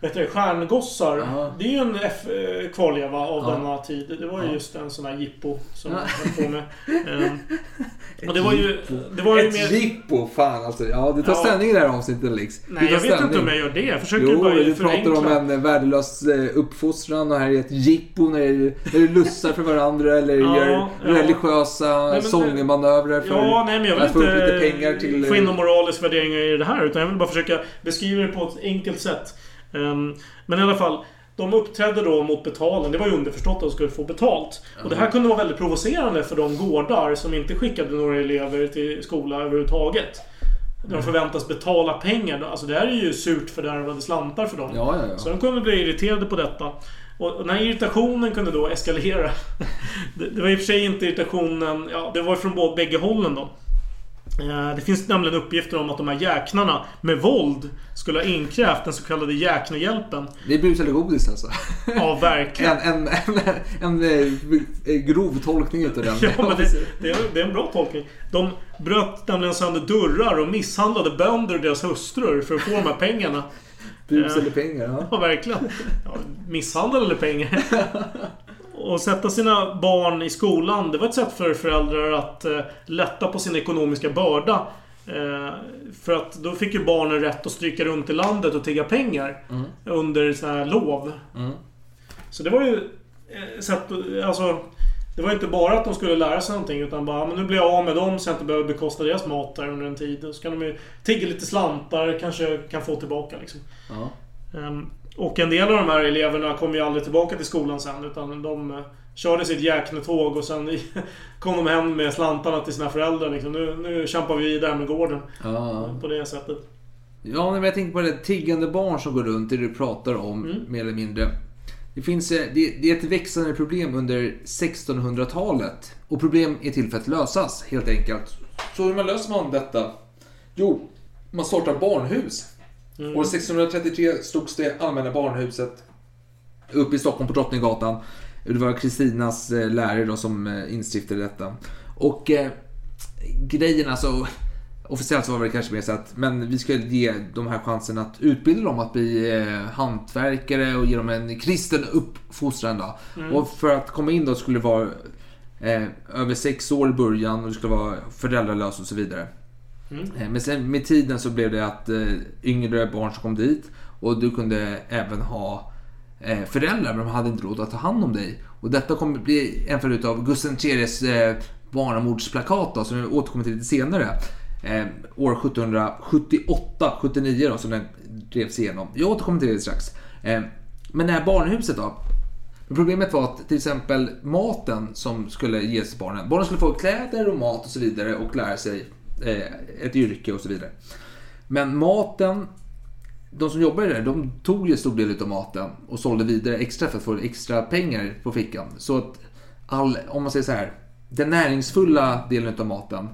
vet du, stjärngossar. Ja. Det är ju en F- eh, kvarleva av Ja. denna tid. Det var ju just en sån här jippo som Ja. jag höll på med. Ehm, och det var ju... Det var ju Ett mer... jippo, fan alltså. Ja, du tar Ja. ställning i det här avsnittet. Du Nej, jag vet ställning. inte om jag gör det. Jag försöker Jo, bara du förenkla. pratar om en eh, värdelös uppfostran och här är ett jippo när du, när du lussar för varandra eller Ja, gör religiösa Nej, sångmanövrer för Ja, nej men jag vill att få upp inte lite pengar till... få in någon moralisk värdering i det här. Utan jag vill bara försöka beskriva det på ett enkelt sätt. Ehm, men i alla fall. De uppträdde då mot betalning. Det var ju underförstått att de skulle få betalt. Och det här kunde vara väldigt provocerande för de gårdar som inte skickade några elever till skola överhuvudtaget. De förväntas betala pengar. Alltså det här är ju surt fördärvade slantar för dem. Ja, ja, ja. Så de kunde bli irriterade på detta. Och den här irritationen kunde då eskalera. Det, det var i och för sig inte irritationen... Ja, det var från bägge hållen då. Eh, Det finns nämligen uppgifter om att de här jäknarna med våld skulle ha inkrävt den så kallade jäknehjälpen. Det är bus eller godis alltså. Ja, verkligen. En, en, en, en, eh, grov tolkning utav den. Ja, men det, det, är, det är en bra tolkning. De bröt nämligen sönder dörrar och misshandlade bönder och deras hustrur för att få de här pengarna. Bus eller pengar, ja. Ja, verkligen. Ja, misshandel eller pengar. Och sätta sina barn i skolan, det var ett sätt för föräldrar att eh, lätta på sin ekonomiska börda. Eh, för att då fick ju barnen rätt att stryka runt i landet och tigga pengar. Mm. Under så här lov. Mm. Så det var ju eh, sätt att- alltså Det var inte bara att de skulle lära sig någonting utan bara men nu blir jag av med dem så jag inte behöver bekosta deras mat där under en tid. Så kan de ju tigga lite slantar, kanske kan få tillbaka liksom. Ja. Och en del av de här eleverna kom ju aldrig tillbaka till skolan sen utan de eh, körde sitt jäknetåg och sen kom de hem med slantarna till sina föräldrar liksom. Nu, nu kämpar vi vidare med gården. Ja. På det sättet. Ja, men jag tänkte på det. Tiggande barn som går runt, det du pratar om, Mm. mer eller mindre. Det, finns, eh, det, det är ett växande problem under 1600-talet. Och problem är till för att lösas, helt enkelt. Så hur man löser man detta? Jo, man startar barnhus. Mm. År 1633 slogs det allmänna barnhuset upp i Stockholm på Drottninggatan. Det var Kristinas eh, lärare då som eh, instiftade detta. Och eh, grejen alltså, officiellt så var det kanske mer så att men vi ska ge de här chansen att utbilda dem att bli eh, hantverkare och ge dem en kristen uppfostran. Då. Och för att komma in då skulle det vara eh, över sex år i början och det skulle vara föräldralös och så vidare. Mm. Men sen med tiden så blev det att eh, yngre barn som kom dit och du kunde även ha eh, föräldrar men de hade inte råd att ta hand om dig. Och detta kommer bli en följd av Gustav IIIs barnamordsplakat då, som vi återkommer till lite senare. År 1778-79 då som den drevs igenom. Jag återkommer till det strax. Men det här barnhuset då. Problemet var att till exempel maten som skulle ges barnen. Barnen skulle få kläder och mat och så vidare och lära sig ett yrke och så vidare. Men maten, de som jobbade där, de tog ju en stor del av maten och sålde vidare extra för att få extra pengar på fickan. Så att all, om man säger så här, den näringsfulla delen av maten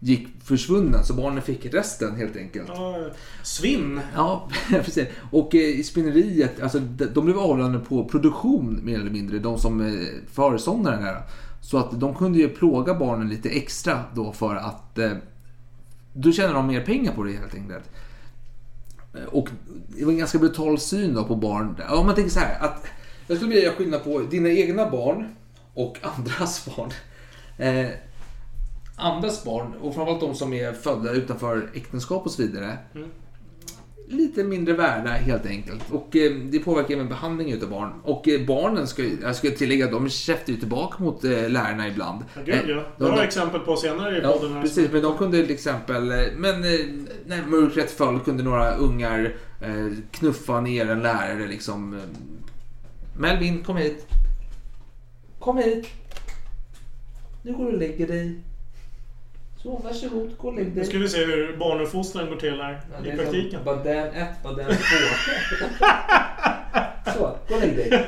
gick försvunnen så barnen fick resten helt enkelt. Ja, svinn. Ja, precis. Och eh, i spinneriet, alltså de, blev avlönade på produktion mer eller mindre, de som eh, föreståndaren här. Så att de kunde ju plåga barnen lite extra då för att eh, då tjänar de mer pengar på det helt enkelt. Och det var en ganska brutal syn då på barn. Om man tänker så här att jag skulle vilja göra skillnad på dina egna barn och andras barn. Eh, andras barn, och framförallt de som är födda utanför äktenskap och så vidare. Mm. Lite mindre värda helt enkelt. Och eh, det påverkar även behandlingen utav barn. Och eh, barnen, ska, jag ska tillägga, de käftar ju tillbaka mot eh, lärarna ibland. Ja, gud ja. Eh, Det har jag exempel på senare i Ja, podden. här. precis. Men de kunde till exempel, eh, men eh, när mörkret föll kunde några ungar knuffa ner en lärare liksom. Melvin, kom hit. Kom hit. Nu går du och lägger dig. Så, varsågod, gå och lägg Nu dig. ska vi se hur barnuppfostran går till här Ja, det i är praktiken. som Badän 1, badän 2. Så, gå och lägg dig.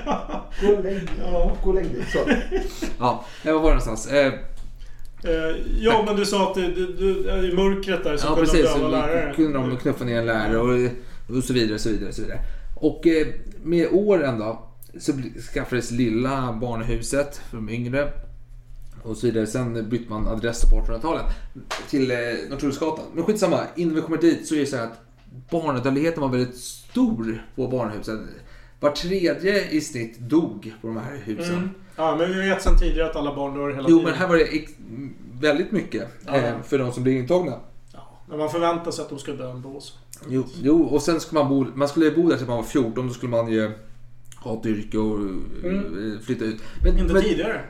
Gå och lägg dig. Ja. Gå och lägg dig. Så. Ja, var var det någonstans? Eh, Eh, ja, men du sa att det, du, du, i mörkret där så Ja kunde precis, de döva så lärare. kunde de knuffa ner en lärare och, och så vidare. Och så vidare, och så vidare. Och eh, med åren då så skaffades lilla barnhuset för de yngre. Och så vidare. Sen bytte man adress på 1800-talet till eh, Norrtullsgatan. Men skitsamma, innan vi kommer dit så är det så här att barnadödligheten var väldigt stor på barnhusen. Var tredje i snitt dog på de här husen. Mm. Ja, men vi vet sedan tidigare att alla barn dör hela Jo tiden. men här var det väldigt mycket Ja. eh, för de som blev intagna. Ja, men man förväntar sig att de ska dö ändå. Jo, jo, och sen skulle man bo, man skulle bo där tills man var 14, då skulle man ju ha ett yrke och eh, flytta ut. Men, Mm. Inte men, tidigare.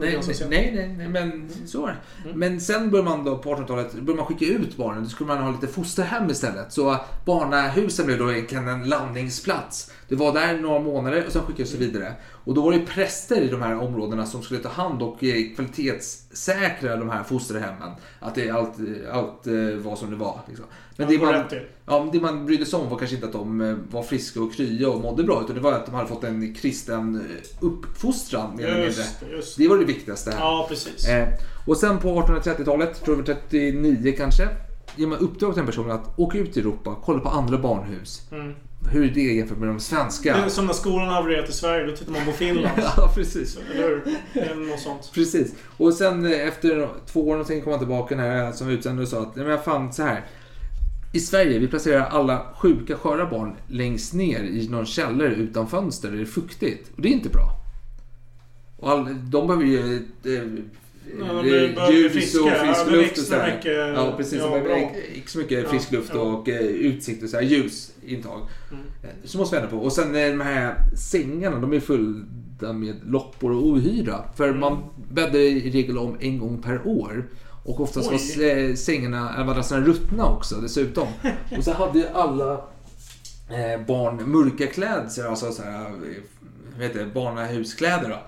Nej, nej, nej, nej, men så var det. Men sen började man då på 1800-talet började man skicka ut barnen. Då skulle man ha lite fosterhem istället. Så barnahusen blev då egentligen en landningsplats. Det var där några månader och sen skickades det vidare. Och då var det präster i de här områdena som skulle ta hand och eh, kvalitetssäkra de här fosterhemmen. Att det allt, allt eh, var som det var. Liksom. Men det man, ja, det man brydde sig om var kanske inte att de eh, var friska och krya och mådde bra. Utan det var att de hade fått en kristen eh, uppfostran mer eller mindre. Det, var det viktigaste. Ja, precis. Eh, och sen på 1830-talet, tror jag 39 kanske, ger man uppdrag till en person att åka ut i Europa, kolla på andra barnhus. Mm. Hur är det jämfört med de svenska? Det är som när skolan havererat i Sverige, då tittar man på Finland. ja, precis. Eller hur? Något sånt. Precis. Och sen eh, efter två år någonting kom han tillbaka här som utsändare och sa att men fan så här. I Sverige, vi placerar alla sjuka, sköra barn längst ner i någon källare utan fönster där det är fuktigt. Och det är inte bra. Och all, de behöver ju ljus och frisk luft och sådär. mycket- Ja, precis. ja, ex- extra mycket frisk luft ja. och eh, utsikt och så här, ljusintag. Mm. Eh, Så måste vi ändra på. Och sen eh, de här sängarna, de är fulla med loppor och ohyra. För Mm. man bäddar i regel om en gång per år. Och oftast Oj. var sängarna, madrasserna ruttna också dessutom. och så hade ju alla barn mörka klädsel, alltså så här, vad heter det, barnahuskläder då.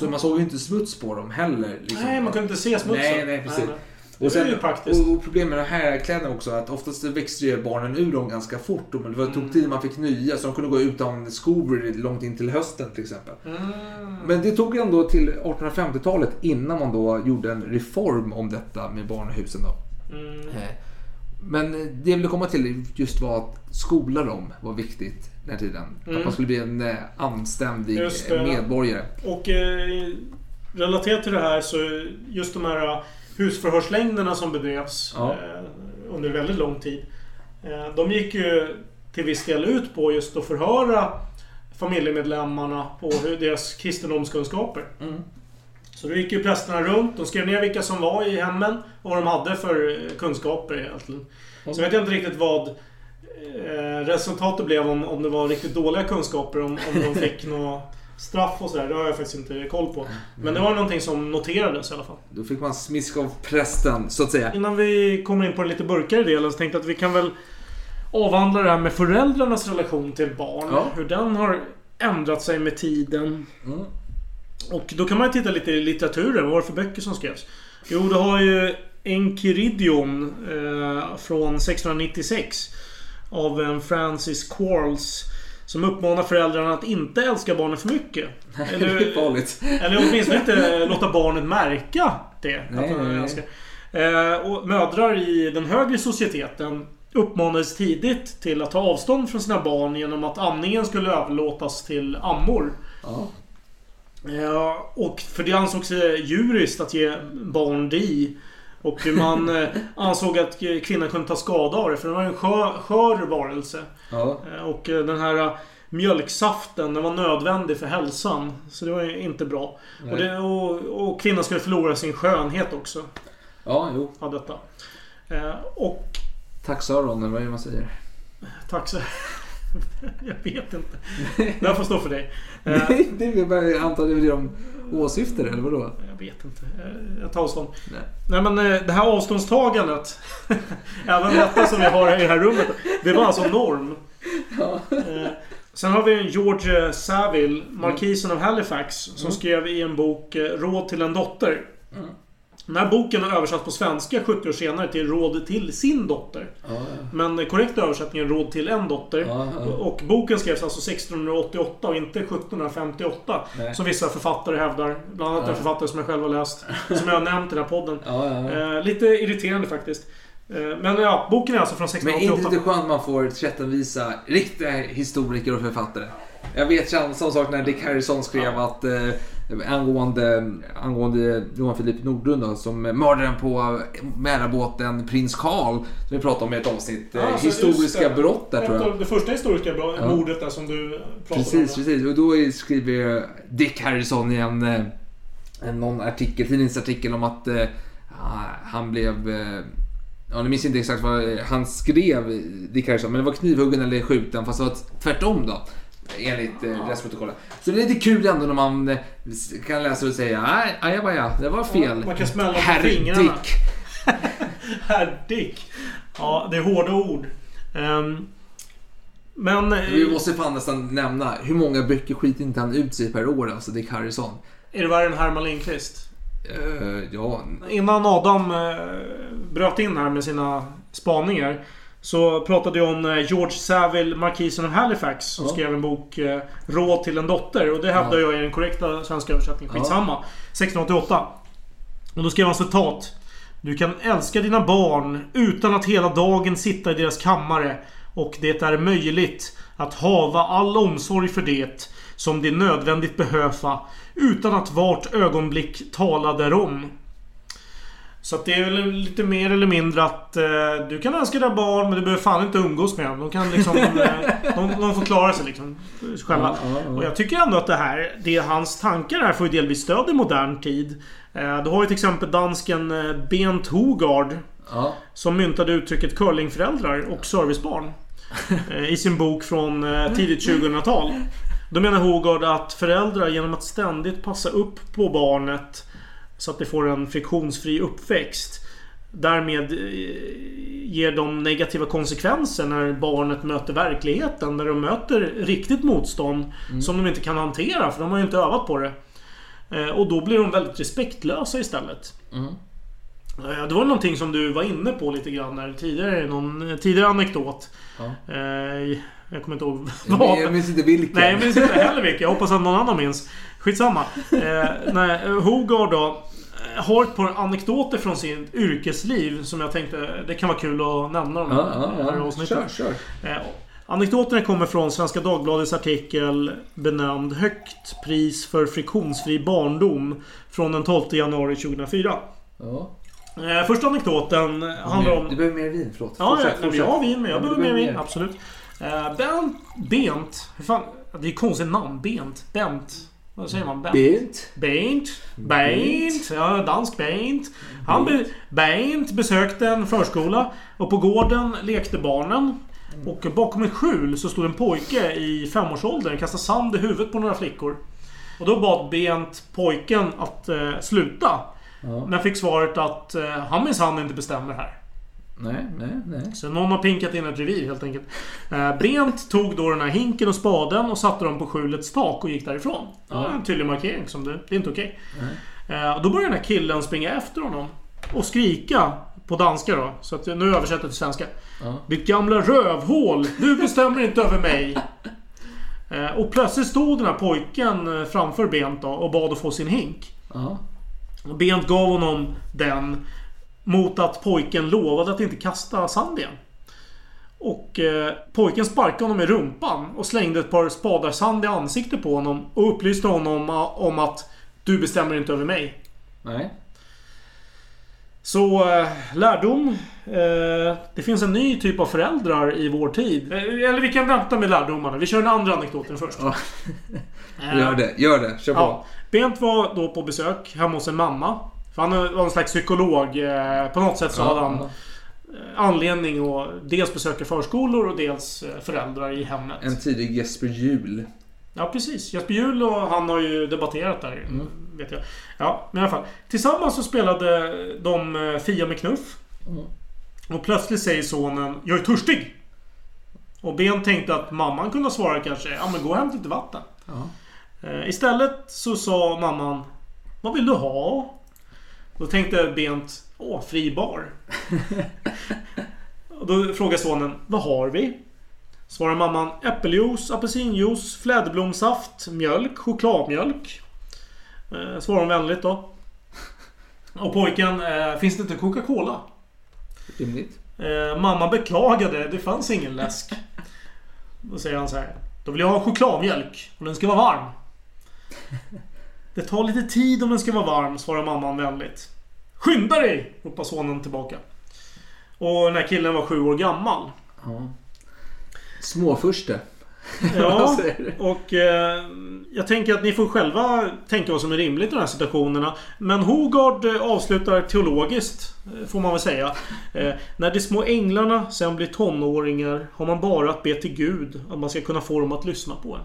Så man såg ju inte smuts på dem heller. liksom. Nej, man kunde inte se smutsen. Nej, nej, precis. nej. Och, Det är sen, och, och problemet med de här kläderna också att oftast växte ju barnen ur dem ganska fort. Det var, Mm. tog tid man fick nya så de kunde gå utan skor långt in till hösten till exempel. Mm. Men det tog ändå till 1850-talet innan man då gjorde en reform om detta med barnhusen. Då. Mm. Eh, Men det jag ville komma till just var att skola dem var viktigt den här tiden. Att man skulle bli en eh, anständig Mm. Medborgare. Och eh, relaterat till det här så just de här eh, husförhörslängderna som bedrevs Ja. eh, under väldigt lång tid. Eh, de gick ju till viss del ut på just att förhöra familjemedlemmarna på hur deras kristendomskunskaper. Mm. Så då gick ju prästerna runt. De skrev ner vilka som var i hemmen och vad de hade för eh, kunskaper egentligen. Så vet jag inte riktigt vad eh, resultatet blev om, om det var riktigt dåliga kunskaper. Om, om de fick något straff och sådär. Det har jag faktiskt inte koll på. Men det var någonting som noterades i alla fall. Då fick man smisk av prästen, så att säga. Innan vi kommer in på den lite burkare delen så tänkte jag att vi kan väl avhandla det här med föräldrarnas relation till barn. Ja. Hur den har ändrat sig med tiden. Mm. Och då kan man titta lite i litteraturen. Vad var det för böcker som skrevs? Jo, du har ju Enchiridion eh, från 1696. Av en Francis Quarles. Som uppmanar föräldrarna att inte älska barnen för mycket. det är farligt. Eller åtminstone inte låta barnet märka det. Nej, att de nej, nej. älskar. Eh, och mödrar i den högre societeten uppmanades tidigt till att ta avstånd från sina barn genom att amningen skulle överlåtas till ammor. Ja. Eh, och för det ansågs djuriskt att ge barn di. Och man eh, ansåg att kvinnan kunde ta skada av det för det var en skör, skör varelse. Ja. Eh, Och eh, den här mjölksaften den var nödvändig för hälsan. Så det var ju inte bra. Och, det, och, och kvinnan skulle förlora sin skönhet också. ja, jo. Av detta. Och Sören, eller vad är det man säger? så Jag vet inte. Det här får stå för dig. Nej, det är bara, jag antar det är det de åsyftar, eller vadå? Jag vet inte. Jag tar avstånd. Nej. Nej men eh, det här avståndstagandet. även detta som vi har i det här rummet. Det var alltså norm. Eh, Sen har vi George Saville, markisen av Halifax, som skrev i en bok eh, Råd till en dotter. Den här boken har översatts på svenska 70 år senare till Råd till sin dotter. Ja, Men den korrekta översättningen är Råd till en dotter. Ja, ja. Och boken skrevs alltså 1688 och inte 1758. Nej. Som vissa författare hävdar. Bland annat Ja. en författare som jag själv har läst. Som jag har nämnt i den här podden. ja, ja. ja. Eh, lite irriterande faktiskt. Eh, men ja, boken är alltså från Men är inte 1688. det skönt man får tillrättavisa riktiga historiker och författare? Jag vet samma sak när Dick Harrison skrev att eh, angående, angående Johan Filip Nordlund då, som mördaren på Mälarbåten Prins Carl som vi pratade om i ett avsnitt. Alltså, historiska det. brott där tror jag. Det första historiska bra- Ja. mordet där som du pratade Precis, om. precis. Och då skriver Dick Harrison i en, eh, en någon artikel, tidningsartikel om att eh, han blev... Eh, ja, nu minns inte exakt vad han skrev, Dick Harrison, men det var knivhuggen eller skjuten, fast det var tvärtom då. Enligt eh, rättsprotokollet. Så det är lite kul ändå när man eh, kan läsa och säga nej, ajabaja, det var fel. man kan smälla på Herr fingrarna. Dick. Herr Dick. Ja, det är hårda ord. Ehm, men... eh, Vi måste fan nästan nämna, hur många böcker skiter inte han ut sig per år, alltså Dick Harrison? Är det värre än Herman Lindqvist? Eh, ja, Innan Adam eh, bröt in här med sina spaningar så pratade jag om George Saville, markisen av Halifax, som Ja. skrev en bok eh, Råd till en dotter. Och det hävdar jag är den korrekta svenska översättningen. Skitsamma. 1688. Och då skrev han citat. Du kan älska dina barn utan att hela dagen sitta i deras kammare och det är möjligt att hava all omsorg för det som det nödvändigt behöva utan att vart ögonblick tala därom. Så det är väl lite mer eller mindre att eh, du kan älska dina barn men du behöver fan inte umgås med dem. De kan liksom... eh, de, de får klara sig liksom själva. Ja, ja, ja. Och jag tycker ändå att det här, det är hans tankar här får ju delvis stöd i modern tid. Eh, du har ju till exempel dansken eh, Bent Hogard som myntade uttrycket curlingföräldrar och servicebarn. eh, I sin bok från tidigt 2000-tal. Då menar Hogard att föräldrar genom att ständigt passa upp på barnet så att det får en friktionsfri uppväxt. Därmed eh, ger de negativa konsekvenser när barnet möter verkligheten. När de möter riktigt motstånd som de inte kan hantera för de har ju inte övat på det. Eh, Och då blir de väldigt respektlösa istället. Eh, Det var någonting som du var inne på lite grann där tidigare. Någon tidigare anekdot. Ja. Jag kommer inte ihåg vad. jag minns inte vilken. Nej, jag minns inte heller vilka. Jag hoppas att någon annan minns. Skitsamma. Nej, Hogard då. Har ett par anekdoter från sitt yrkesliv som jag tänkte det kan vara kul att nämna dem Ja, ja, ja. avsnittet. Kör, kör. Eh, Anekdoterna kommer från Svenska Dagbladets artikel benämnd Högt pris för friktionsfri barndom från den 12 januari 2004. Ja. Eh, Första anekdoten handlar om... Du behöver mer vin, förlåt. Ja, Fortsätt, fortsätt. jag har vin men jag Ja, behöver mer vin. Absolut. Eh, Bent... Bent... Hur fan... Det är konstigt namn. Bent. Bent. Vad säger man? Bent? Bent. Bent. Ja, dansk Bent. Han be, Bent besökte en förskola och på gården lekte barnen. Och bakom ett skjul så stod en pojke i femårsåldern och kastade sand i huvudet på några flickor. Och då bad Bent pojken att eh, sluta. Ja. Men fick svaret att eh, han minsann inte bestämmer här. Nej, nej, nej. Så någon har pinkat in ett revir helt enkelt. Eh, Bent tog då den här hinken och spaden och satte dem på skjulets tak och gick därifrån. Det var en tydlig markering som det, det är inte okej. Eh, och då började den här killen springa efter honom. Och skrika på danska då. Så att nu översätter jag till svenska. Ditt gamla rövhål! Du bestämmer inte över mig! Eh, och plötsligt stod den här pojken framför Bent då och bad att få sin hink. Ja. Och Bent gav honom den mot att pojken lovade att inte kasta sand igen. Och eh, pojken sparkade honom i rumpan och slängde ett par spadar sand i ansiktet på honom och upplyste honom om att du bestämmer inte över mig. Nej. Så eh, lärdom. Eh, det finns en ny typ av föräldrar i vår tid. Eh, eller vi kan vänta med lärdomarna. Vi kör den andra anekdoten först. Ja. Eh, Gör det, gör det. Kör på. Ja. Bent var då på besök hemma hos en mamma. För han var en slags psykolog. Eh, På något sätt så Ja, hade han eh, anledning att dels besöka förskolor och dels eh, föräldrar i hemmet. En tidig Jesper Juhl. Ja, precis. Jesper Juhl och han har ju debatterat där. Mm. Vet jag. Ja, men i alla fall. Tillsammans så spelade de Fia med knuff. Mm. Och plötsligt säger sonen Jag är törstig! Och Ben tänkte att mamman kunde svara kanske Ja men gå och hämta lite vatten. Eh, Istället så sa mamman Vad vill du ha? Då tänkte Bent Åh, fri bar. och då frågar sonen Vad har vi? Svarar mamman äppeljuice, apelsinjuice, fläderblomsaft, mjölk, chokladmjölk. Eh, svarar hon vänligt då. Och pojken, eh, finns det inte Coca-Cola? Rimligt. Eh, mamma beklagade, det fanns ingen läsk. Då säger han så här. Då vill jag ha chokladmjölk och den ska vara varm. Det tar lite tid om den ska vara varm, svarar mamman vänligt. Skynda dig! ropar sonen tillbaka. Och den här killen var sju år gammal. Ja. Småfurste. Ja, och eh, jag tänker att ni får själva tänka vad som är rimligt i de här situationerna. Men Hogard eh, avslutar teologiskt, eh, får man väl säga. Eh, när de små änglarna sen blir tonåringar har man bara att be till Gud att man ska kunna få dem att lyssna på en.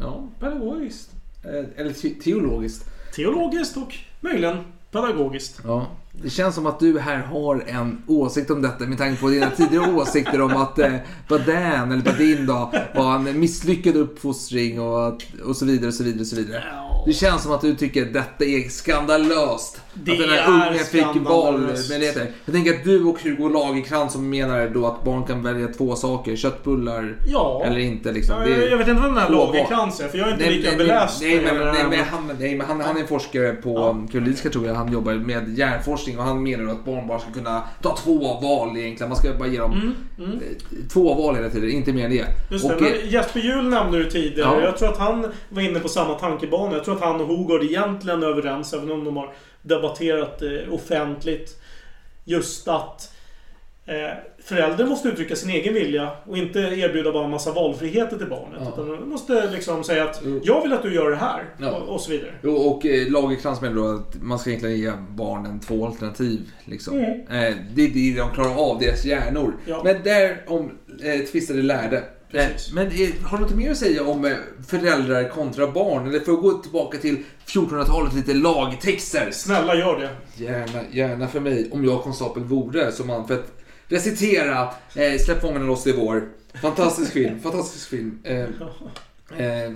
Ja, pedagogiskt. Eh, Eller te- teologiskt. Teologiskt och möjligen pedagogiskt. Ja. Det känns som att du här har en åsikt om detta med tanke på dina tidigare åsikter om att eh, Badan, eller Badin då, var en misslyckad uppfostring och, och så vidare och så vidare och så vidare. Det känns som att du tycker att detta är skandalöst. Det att den här är ungen fick valmöjligheter. Jag tänker att du och Hugo Lagercrantz som menar då att barn kan välja två saker. Köttbullar Ja. eller inte. Liksom. Jag, Det är- jag vet inte vem den här. Lagerkrantz är, för jag är inte Nej, lika nej, beläst. nej, det men, nej, men, han, nej, men han, han är forskare på Karolinska tror jag. Han jobbar med hjärnforskning och han menar att barn bara ska kunna ta två val egentligen. Man ska bara ge dem eh, två val hela tiden, inte mer än det. Mm, Just det, och, eh, men Jesper Juhl nämnde du tidigare. Ja. Jag tror att han var inne på samma tankebana. Jag tror att han och Hogard egentligen är överens, även om de har debatterat det offentligt. Just att eh, föräldrar måste uttrycka sin egen vilja och inte erbjuda bara en massa valfriheter till barnet. Ja. Utan de måste liksom säga att Jo. jag vill att du gör det här. Ja. Och, och så vidare. Jo, och eh, Lagerkrantz menar då att man ska egentligen ge barnen två alternativ. Liksom. Mm. Eh, det är det de klarar av, deras hjärnor. Ja. Men där om eh, tvistade lärde. Eh, Precis. men eh, har du något mer att säga om eh, föräldrar kontra barn? Eller för att gå tillbaka till 1400-talet, lite lagtexter. Snälla gör det. Gärna, gärna för mig, om jag konstapel vore som man. För att recitera eh, Släpp fångarna loss i vår. Fantastisk film, fantastisk film. Eh, eh,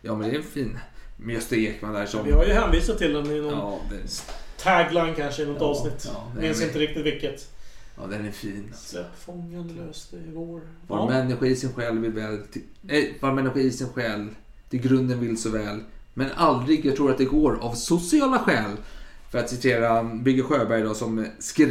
ja men det är en fin. Med Gösta Ekman där som... Vi har ju hänvisat till den i någon Ja, det, tagline kanske i något Ja, avsnitt. ja, Minns men- inte riktigt vilket. ja, den är fin. Släpp fången löste i vår. Var Ja. människa i sin själ vill väl... Till, nej, var människa i sin själ till grunden vill så väl. Men aldrig, jag tror att det går, av sociala skäl. För att citera Bygge Sjöberg då som skrev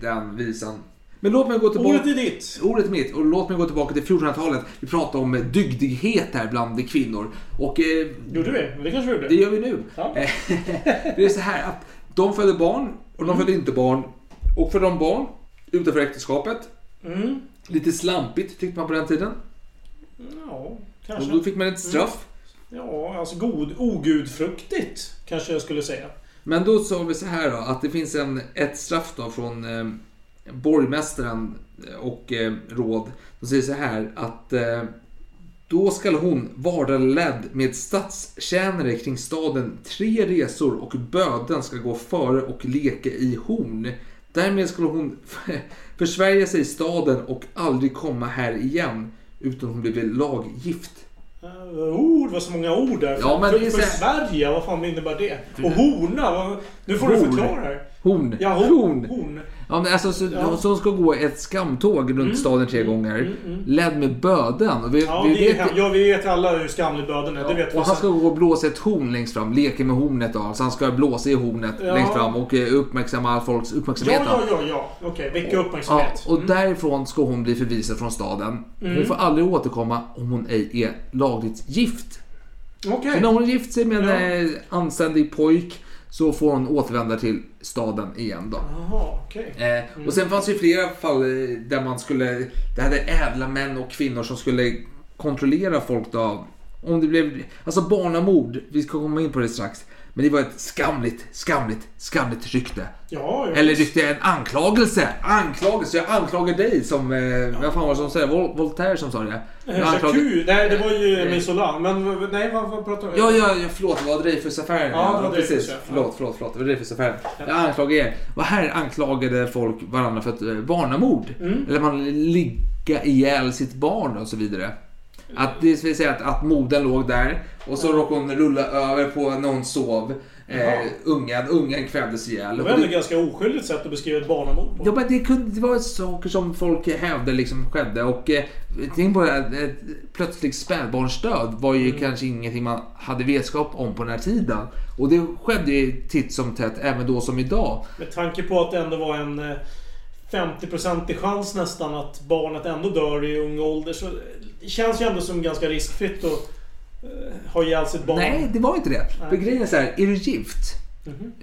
den visan. Men låt mig gå tillbaka... Ordet är ditt. Ordet är mitt. Och låt mig gå tillbaka till 1400-talet. Vi pratar om dygdighet här bland kvinnor. Och eh, Gjorde vi? Det kanske vi gjorde. det gör vi nu. Ja. Eh, det är så här att de födde barn och de födde inte barn. Och för de barn utanför äktenskapet. Mm. Lite slampigt tyckte man på den tiden. Ja, Och kanske. då fick man ett straff. Ja, alltså god, ogudfruktigt kanske jag skulle säga. Men då sa vi så här då, att det finns en, ett straff då från eh, borgmästaren och eh, råd. De säger så här att eh, då skall hon vara ledd med stadstjänare kring staden tre resor och böden ska gå före och leka i horn. Därmed skulle hon försvärja sig i staden och aldrig komma här igen utan hon blev laggift. Ord, vad så många ord där. Ja, men för, det är för så Sverige, vad fan innebär det? Och horna, vad, nu får du Horn. förklara här. Horn. Ja, horn. horn. horn. Ja, men alltså, så, Ja. så ska gå ett skamtåg runt staden tre gånger. Ledd med böden. Vi, Ja, vi vet, ja, vi vet alla hur skamlig böden är. Det vet vi. och han ska gå och blåsa ett horn längst fram. Leka med hornet då. Så han ska blåsa i hornet Ja. längst fram och eh, uppmärksamma all folks uppmärksamhet. Ja, ja, ja, ja. Okej, väcka Ja, uppmärksamhet. och därifrån ska hon bli förvisad från staden. Mm. Hon får aldrig återkomma om hon ej är lagligt gift. Okej. Så när hon gift sig med en Ja. eh, anständig pojk så får hon återvända till staden igen då. Jaha, okej. Eh, och sen fanns det flera fall eh, där man skulle, det hade ädla män och kvinnor som skulle kontrollera folk då. Om det blev, alltså barnamord, vi ska komma in på det strax. Men det var ett skamligt, skamligt, skamligt rykte. Ja, ja. Eller rykte, en anklagelse. Anklagelse, jag anklagar dig som, eh, vad fan var det som säger Vol- Voltaire som sa det? Eh, anklagar- nej det var ju Emile Zola. Men nej, vad, vad pratar du Ja, ja, ja, förlåt, det var Dreyfusaffären. Ja, det var precis. Ja. Förlåt, förlåt, förlåt. Det var Dreyfusaffären. Jag anklagar er. Och här anklagade folk varandra för ett eh, barnamord. Mm. Eller man ligga ihjäl sitt barn och så vidare. Att det vill säga att, att modern låg där och så råkade hon rulla över på när hon sov. Eh, ungen, ungen kvävdes ihjäl. Det var ändå ett ganska oskyldigt sätt att beskriva ett barnamord på. Ja, men det, kunde, det var saker som folk hävdade liksom skedde. Och eh, tänk på det här, plötsligt spädbarnsdöd var ju kanske ingenting man hade vetskap om på den här tiden. Och det skedde ju titt som tätt, även då som idag. Med tanke på att det ändå var en eh, 50-procentig chans nästan att barnet ändå dör i ung ålder. Så känns ju ändå som ganska riskfritt att eh, ha ihjäl sitt barn. Nej, det var inte det. För grejen är så här, är du gift?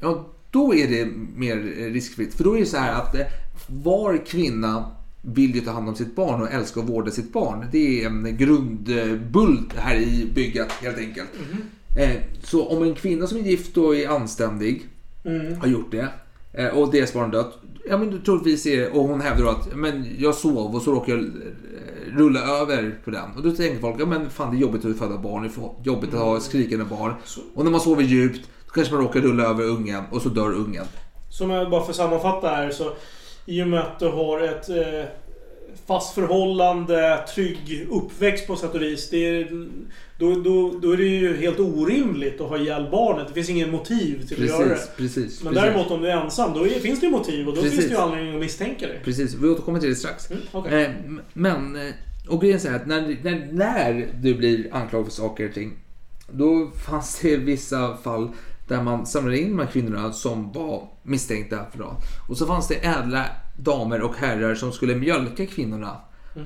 Ja, då är det mer riskfritt. För då är det så här att eh, var kvinna vill ju ta hand om sitt barn och älska och vårda sitt barn. Det är en grundbult här i bygget helt enkelt. Eh, Så om en kvinna som är gift och är anständig har gjort det och deras barn dött. Ja men troligtvis är det, och hon hävdar att men jag sov och så råkade jag rulla över på den. Och då tänker folk, ja men fan det är jobbigt att föda barn, det är jobbigt att ha skrikande barn. Och när man sover djupt, då kanske man råkar rulla över ungen och så dör ungen. Som jag bara för att sammanfatta här så i och med att du har ett eh, fast förhållande, trygg uppväxt på sätt och vis. Det är, då, då, då är det ju helt orimligt att ha ihjäl barnet. Det finns ingen motiv till att göra Precis, det. precis. Men precis. däremot om du är ensam, då är, finns det ju motiv och då Precis. finns det ju anledning att misstänka dig. Precis, vi återkommer till det strax. Mm, okej. Eh, Men, eh, och grejen är att när, när, när du blir anklagad för saker och ting, då fanns det vissa fall där man samlade in de här kvinnorna som var misstänkta för det. Och så fanns det ädla damer och herrar som skulle mjölka kvinnorna.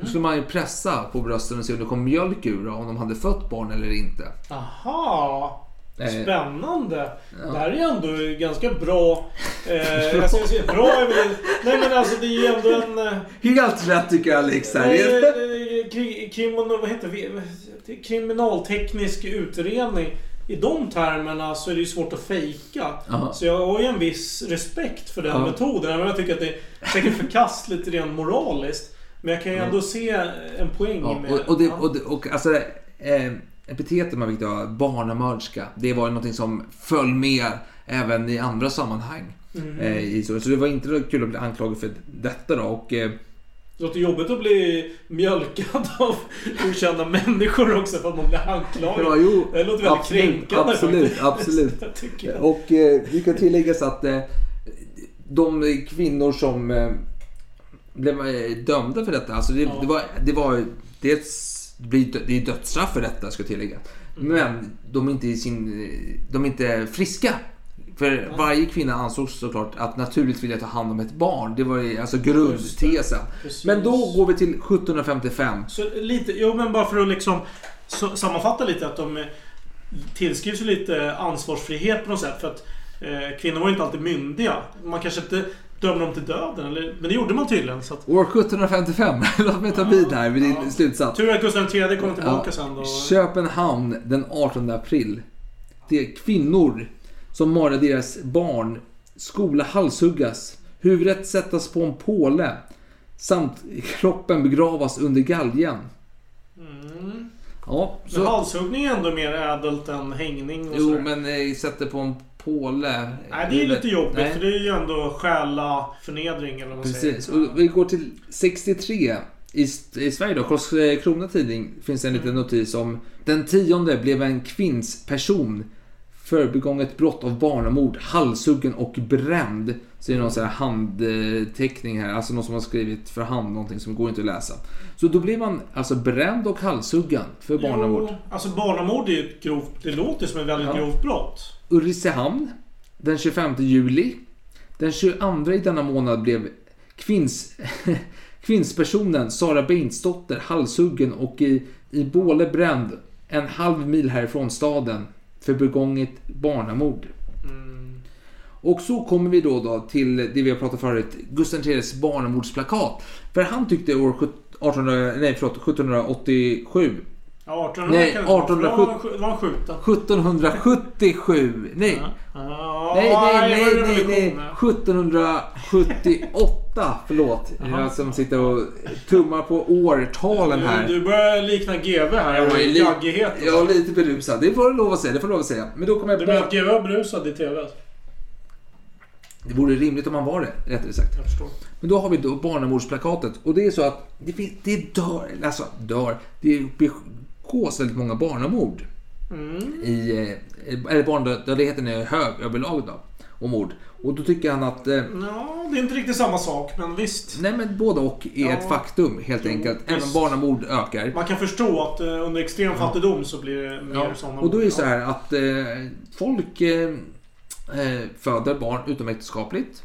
Då skulle man ju pressa på brösten och se om det kom mjölk ur om de hade fött barn eller inte. Aha! Eh, Spännande! Det här är ju ändå ganska bra... Eh, jag ska säga, bra är väl... Nej men alltså det är ju ändå en... eh, Helt rätt tycker jag Alex. här. Eh, kri- kriminal, vad heter det? Kriminalteknisk utredning. I de termerna så är det ju svårt att fejka. Aha. Så jag har ju en viss respekt för den Ja. metoden. Även om jag tycker att det är säkert förkastligt rent moraliskt. Men jag kan ju ändå se en poäng Ja, med och, och, det, och, det, och alltså, eh, epitetet man fick ha, barnamörderska, det var ju någonting som föll med även i andra sammanhang. Mm. Eh, så, så det var inte kul att bli anklagad för detta då. Och, eh, låter jobbigt att bli mjölkad av okända människor också för att man blir anklagad. Ja, jo, det låter väldigt absolut, kränkande absolut, absolut. Och eh, det kan tilläggas att eh, de kvinnor som eh, blev eh, dömda för detta, alltså det, det var, det var dels, det är dödsstraff för detta ska jag tillägga. Mm. Men de är inte sin, de är inte friska För varje kvinna ansågs såklart att naturligt vilja ta hand om ett barn. Det var ju alltså grundtesen. Men då går vi till 1755. Så lite, jo men bara för att liksom så, sammanfatta lite att de eh, tillskrivs ju lite ansvarsfrihet på något sätt. För att eh, kvinnor var ju inte alltid myndiga. Man kanske inte dömer dem till döden, eller, men det gjorde man tydligen. Så att, År 1755, låt mig ta vid här vid din slutsats. tur att Gustav III kommer tillbaka Ja. sen då. Köpenhamn den 18 april. Det är kvinnor som marar deras barn, skola halshuggas, huvudet sättas på en påle samt kroppen begravas under galgen. Mm. Ja, Men så... halshuggning är ändå mer ädelt än hängning och Jo, sådär. men eh, sätter på en påle. Nej, det är lite jobbigt Nej. för det är ju ändå stjäla förnedring eller vad man Precis. säger. Och vi går till 63. I, i Sverige då, Karlskrona Tidning, finns en liten notis om Den tionde blev en kvinnsperson förbegånget brott av barnamord, halshuggen och bränd. Så det är någon sån här handteckning här, alltså någon som har skrivit för hand någonting som går inte att läsa. Så då blir man alltså bränd och halshuggen för barnamord. Jo, alltså barnamord är ju ett grovt... Det låter som ett väldigt Ja. grovt brott. Ulricehamn den 25 juli. Den 22 i denna månad blev kvinns, kvinnspersonen Sara Beinsdotter halshuggen och i, i båle bränd en halv mil härifrån staden för begånget barnamord. Mm. Och så kommer vi då, då till det vi har pratat förut, Gustav IIIs barnamordsplakat. För han tyckte år 18, nej, förlåt, 1787 Ja, 1800 Nej, kan det vara, för 1870. Då var han skjuten. 1777, nej. Ja, Nej, nej, det nej, nej, nej. revolutionen. 1778, förlåt. Jag som sitter och tummar på årtalen här. Du, du börjar likna GV här. Jag var ju li- Gaggighet. Är lite berusad, det får du lov att säga. Det får du lov att säga. Men då kommer Du jag menar på... att GV var berusad i TV? Det vore rimligt om man var det, rättare sagt. Jag förstår. Men då har vi då barnamordsplakatet. Och det är så att det, det dör, alltså dör, det begås väldigt många barnamord. Mm. I, eh, eller barndödligheten är hög överlag då. Och mord. Och då tycker han att... Eh, Ja, det är inte riktigt samma sak, men visst. nej men både och är Ja. ett faktum helt Jo, enkelt. visst. Även barnamord ökar. Man kan förstå att eh, under extrem fattigdom så blir det mer Ja, sådana och då är det så här att eh, folk föder barn utomäktenskapligt.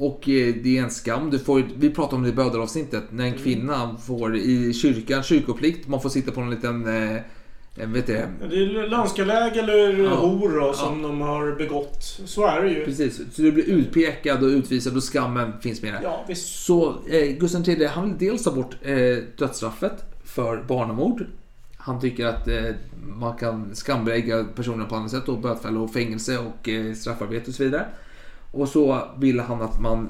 Och eh, det är en skam. Du får, vi pratade om det i bödelavsnittet. När en kvinna får i kyrkan kyrkoplikt. Man får sitta på en liten... Eh, eh, vet Ja, Det är lönskaläge eller Ja. hor då, som de har begått. Så är det ju. precis. Så du blir utpekad och utvisad och skammen finns med där. Ja, visst. Så eh, Gustav III han vill dels ta bort eh, dödsstraffet för barnamord. Han tycker att eh, man kan skambelägga personer på annat sätt och bötfälla och fängelse och eh, straffarbete och så vidare. Och så vill han att man,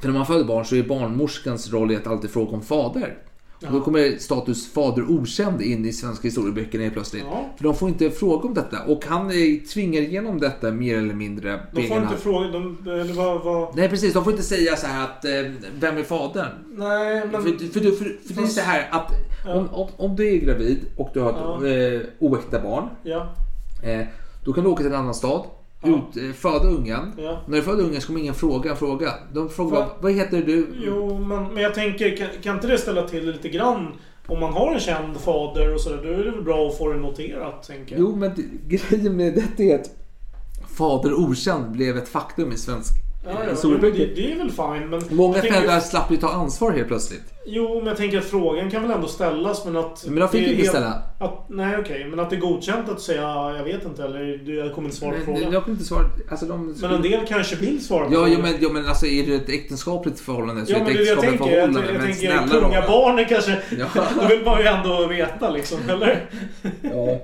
för när man föder barn så är barnmorskans roll i att alltid fråga om fader. Och då kommer status fader okänd in i svenska historieböckerna helt plötsligt. Ja. För de får inte fråga om detta. Och han tvingar igenom detta mer eller mindre. De får inte fråga... De, eller vad, vad... Nej precis, de får inte säga så här att eh, vem är fadern? Nej, men... För, för, för, för, för det är så här att Ja. om, om, om du är gravid och du har ett eh, oäkta barn. Ja, Eh, då kan du åka till en annan stad. Ut, eh, föda ungen. ja. När du föder ungen så kommer ingen fråga en fråga. De frågar bara, vad heter du? Jo, men, men jag tänker, kan, kan inte det ställa till lite grann? Om man har en känd fader och sådär, då är det väl bra att få det noterat, tänker jag. Jo men grejen med detta är att fader okänd blev ett faktum i svensk Ja, ja, det, det är väl fine, men... Många jag föräldrar slapp ju ta ansvar helt plötsligt. Jo, men jag tänker att frågan kan väl ändå ställas, men att... Men de fick är inte ställa. Att, nej, okej. men att det är godkänt att säga "Ja, jag vet inte eller du, jag kommer inte svara på frågan. jag kan inte svara. Alltså, de, Men en del kanske vill svara på Ja, frågan. ja, men, ja, men alltså är det ett äktenskapligt förhållande så Ja är men det ett jag äktenskapligt tänker. Jag, förhållande. jag men tänker snälla kunga då. barnen kanske... Ja. Då vill man ju ändå veta liksom, eller? Ja.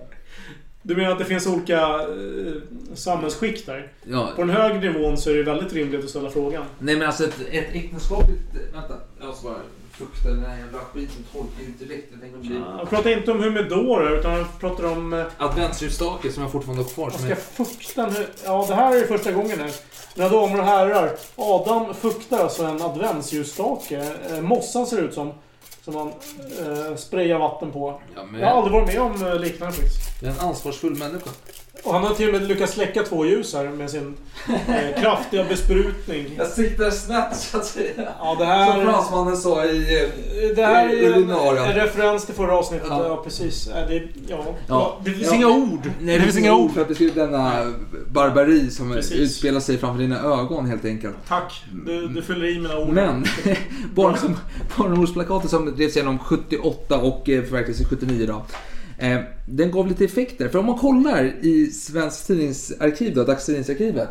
Du menar att det finns olika eh, samhällsskikt där? Ja. På den högre nivån så är det väldigt rimligt att ställa frågan. Nej men alltså ett, ett äktenskapligt... Vänta, jag måste bara fukta den här jävla skiten torkar ut direkt. Jag tänker om det blir... Jag pratar inte om humidorer utan jag pratar om... eh, Adventsljusstake som jag fortfarande har kvar. Som ska är... fukta nu. Ja, det här är ju första gången nu. Mina damer och herrar. Adam fuktar alltså en adventsljusstake. Eh, mossan ser det ut som. Som man eh, sprayar vatten på. Ja, men Jag har aldrig varit med om eh, liknande faktiskt. jag är en ansvarsfull människa. Och han har till och med lyckats släcka två ljus här med sin eh, kraftiga besprutning. Jag siktar snett så att säga. Ja, det här... Som fransmannen sa i... eh, Det här i är en, en referens till förra avsnittet. Ja, Ja. precis. Ja, det, ja. Ja. det finns Ja. inga ord. Nej, det finns inga ord för att beskriva denna barbari som Precis. utspelar sig framför dina ögon helt enkelt. Tack. Du, du fyller i mina ord. Men barn- barnamordsplakatet som drevs igenom 78 och eh, förverkligades 79 då. Eh, den gav lite effekter. För om man kollar i Svensk Tidningsarkiv då, Dagstidningsarkivet.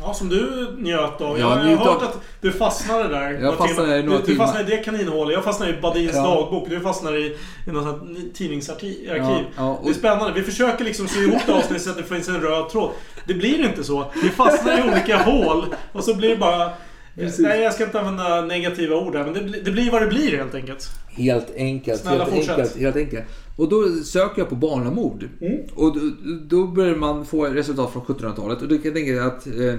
Ja, som du njöt av. Ja, jag, jag har hört att du fastnade där. Jag fastnade i några du, du fastnade i det kaninhålet. Jag fastnade i Badins Ja. dagbok. Du fastnade i, i något tidningsarkiv. Ja, ja, och- Det är spännande. Vi försöker liksom sy ihop det avsnittet så att det finns en röd tråd. Det blir inte så. Vi fastnar i olika hål och så blir det bara... Precis. Nej, jag ska inte använda negativa ord här, men det, blir- det blir vad det blir helt enkelt. Helt enkelt. Snälla, helt fortsätt. enkelt, helt enkelt. Och då söker jag på barnamord. Mm. Och då, då börjar man få resultat från 1700-talet. Och då kan jag tänka att eh,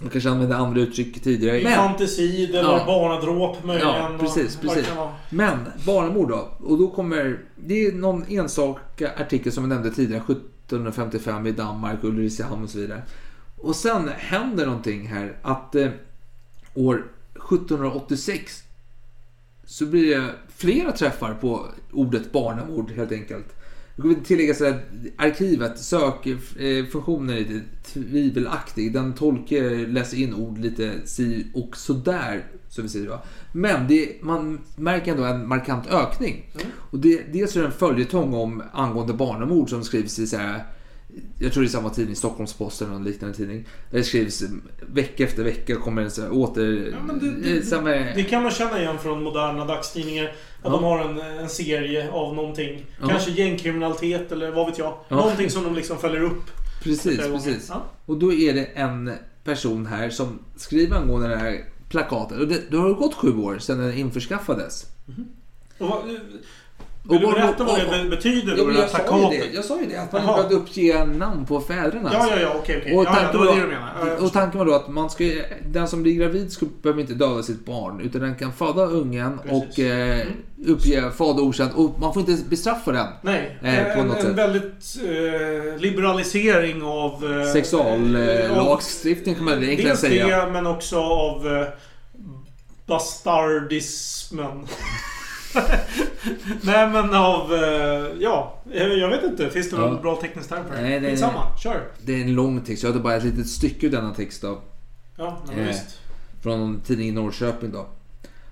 man kanske använde andra uttryck tidigare. Infanticid eller Ja. barnadråp möjligen. Ja, precis, och precis. Men barnamord då? Och då kommer... Det är någon enstaka artikel som jag nämnde tidigare, 1755 i Danmark, Ulricehamn och så vidare. Och sen händer någonting här att eh, år 1786 så blir det flera träffar på ordet barnamord helt enkelt. Jag vill tillägga så att arkivet, sökfunktionen är lite tvivelaktig. Den tolkar, läser in ord lite si och sådär. Så vi säger, va? Men det, man märker ändå en markant ökning. Och det, dels är det en följetong om angående barnamord som skrivs i så här, jag tror det är samma tidning, Stockholmsposten eller någon liknande tidning. Där det skrivs vecka efter vecka kommer det så här, åter... Ja, det, det, eh, samma, det kan man känna igen från moderna dagstidningar. Att Ja. de har en, en serie av någonting. Ja. Kanske gängkriminalitet eller vad vet jag. Ja. Någonting som de liksom följer upp. Precis, precis. Och då är det en person här som skriver angående det här plakatet. Och det, då har det gått sju år sedan den införskaffades. Och vad, Och vill du berätta vad det be- betyder Ja, då? men det här jag, sa ju det, jag sa ju det, att man inte behövde uppge namn på fäderna. Ja, ja, ja, okej, okej. Och Ja, ja, tanken, var var, menade. Ja, jag och tanken var då att man ska, den som blir gravid ska, behöver inte döda sitt barn. Utan den kan föda ungen Precis. och eh, uppge fader okänd. Och man får inte bestraffa den. Nej, Eh, på en, något en sätt. väldigt eh, liberalisering av... Eh, eh, Sexuallagstiftning kan man egentligen Dels säga. det, men också av eh, bastardismen. Nej men av... Eh, ja, jag vet inte. Finns det någon Ja. bra teknisk term för det? Nej, nej, Skitsamma, kör. Det är en lång text, jag hade bara ett litet stycke ur denna text då. Ja, men Eh, visst. från en tidning i Norrköping då.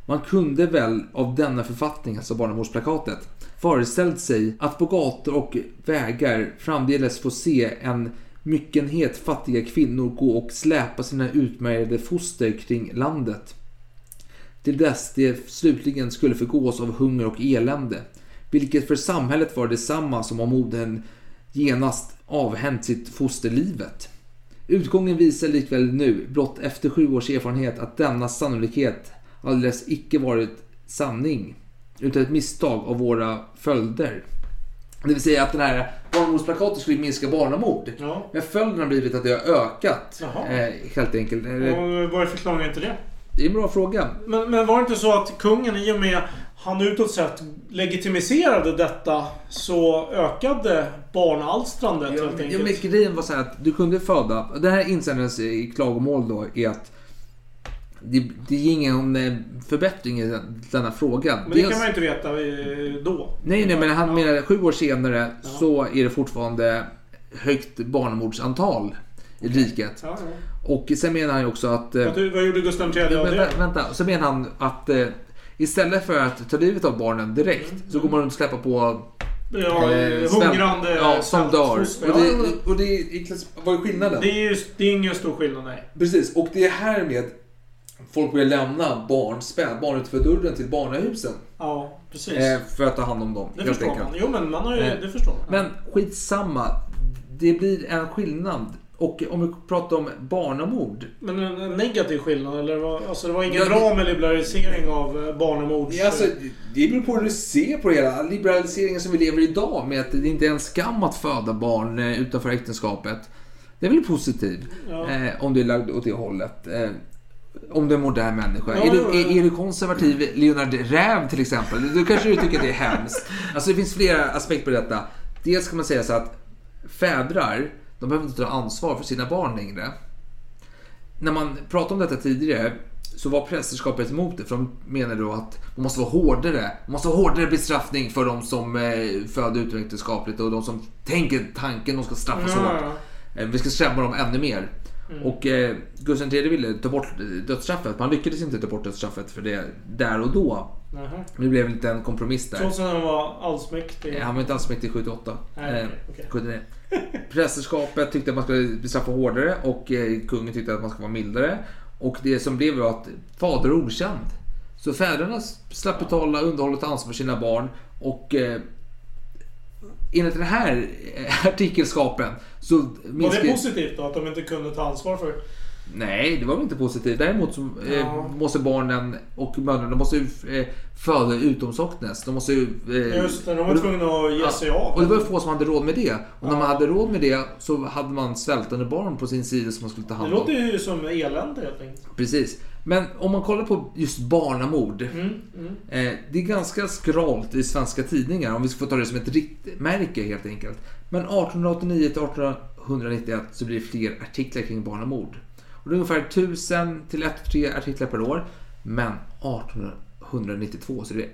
Man kunde väl av denna författning, alltså barnamordsplakatet, föreställt sig att på gator och vägar framdeles få se en myckenhet fattiga kvinnor gå och släpa sina utmärgade foster kring landet. Till dess det slutligen skulle förgås av hunger och elände. Vilket för samhället var detsamma som om modern genast avhänt sitt foster livet. Utgången visar likväl nu, blott efter sju års erfarenhet, att denna sannolikhet alldeles icke varit sanning, utan ett misstag av våra följder. Det vill säga att den här barnmordsplakatet skulle minska barnamord. Ja. Men följden har blivit att det har ökat. Jaha. Eh, helt enkelt. Och vad är förklaringen till det? Det är en bra fråga. Men, men var det inte så att kungen i och med han utåt sett legitimiserade detta så ökade barnalstrandet Ja, helt men- ja, enkelt? men grejen var så här att du kunde föda. Det här insändarens i klagomål då är att det, det är ingen eh, förbättring i den- denna fråga. Men det kan man ju inte veta eh, då. Nej, nej, men han Ja. menar sju år senare så är det fortfarande högt barnamordsantal i riket. Ja, ja. Och sen menar han ju också att... eh, Vad, gjorde Gustav III av det? vä- vänta, så menar han att eh, istället för att ta livet av barnen direkt Mm. så går man runt och släpper på Ja, eh, hungrande ja, som dör. Och det, och det är vad är skillnaden? det är ju det är ingen stor skillnad, nej. Precis, och det är här med folk börjar lämna barn, spädbarn utanför dörren till barnahusen. Ja, precis. Eh, för att ta hand om dem. det förstår man. Jo, men man har ju, Eh, det förstår man. Men skitsamma. Det blir en skillnad. Och om vi pratar om barnamord. Men en, en negativ skillnad, eller? vad- Alltså det var ingen Ja, bra med liberalisering av eh, barnamords... Alltså, det beror på hur du ser på det hela. Liberaliseringen som vi lever i idag med att det inte är en skam att föda barn eh, utanför äktenskapet. Det är väl positivt. Ja. Eh, om du är lagd åt det hållet. Eh, om du är en modern människa. Ja, är, du, ja, ja. är, är du konservativ, Leonard Räv till exempel, då kanske du tycker att det är hemskt. Alltså det finns flera aspekter på detta. Dels kan man säga så att fädrar, de behöver inte ta ansvar för sina barn längre. När man pratade om detta tidigare så var prästerskapet emot det för de menade då att man måste vara hårdare. Man måste ha hårdare bestraffning för de som eh, föder utomäktenskapligt och de som tänker tanken de ska straffas Ja, hårt. Eh, Vi ska skrämma dem ännu mer. Mm. Och eh, Gustav III ville ta bort dödsstraffet. Man lyckades inte ta bort dödsstraffet för det där och då. Men det blev en kompromiss där. Trots att han var allsmäktig. Eh, Han var inte alls mäktig 78. Nej, Eh. 79. Prästerskapet tyckte att man skulle bestraffa hårdare och eh, kungen tyckte att man skulle vara mildare. Och det som blev var att fader är okänd. Så fäderna slapp betala underhållet och ansvar för sina barn. Och eh, enligt den här eh, artikelskapen så Var minskar... det positivt då? Att de inte kunde ta ansvar för... Nej, det var väl inte positivt. Däremot så eh, Ja. måste barnen och mödrarna måste ju eh, föda utomsocknes. De måste ju... Eh, Just det, de var tvungna att ge sig Ja, av. och det var ju få som hade råd med det. Och när Ja. man hade råd med det så hade man svältande barn på sin sida som man skulle ta Det hand om. låter ju som elände helt enkelt. Precis. Men om man kollar på just barnamord. Mm, mm. Eh, det är ganska skralt i svenska tidningar, om vi ska få ta det som ett riktmärke helt enkelt. Men 1889 till 1891 så blir det fler artiklar kring barnamord. Och det är ungefär 1000 till 1-3 artiklar per år. Men 1892 så är det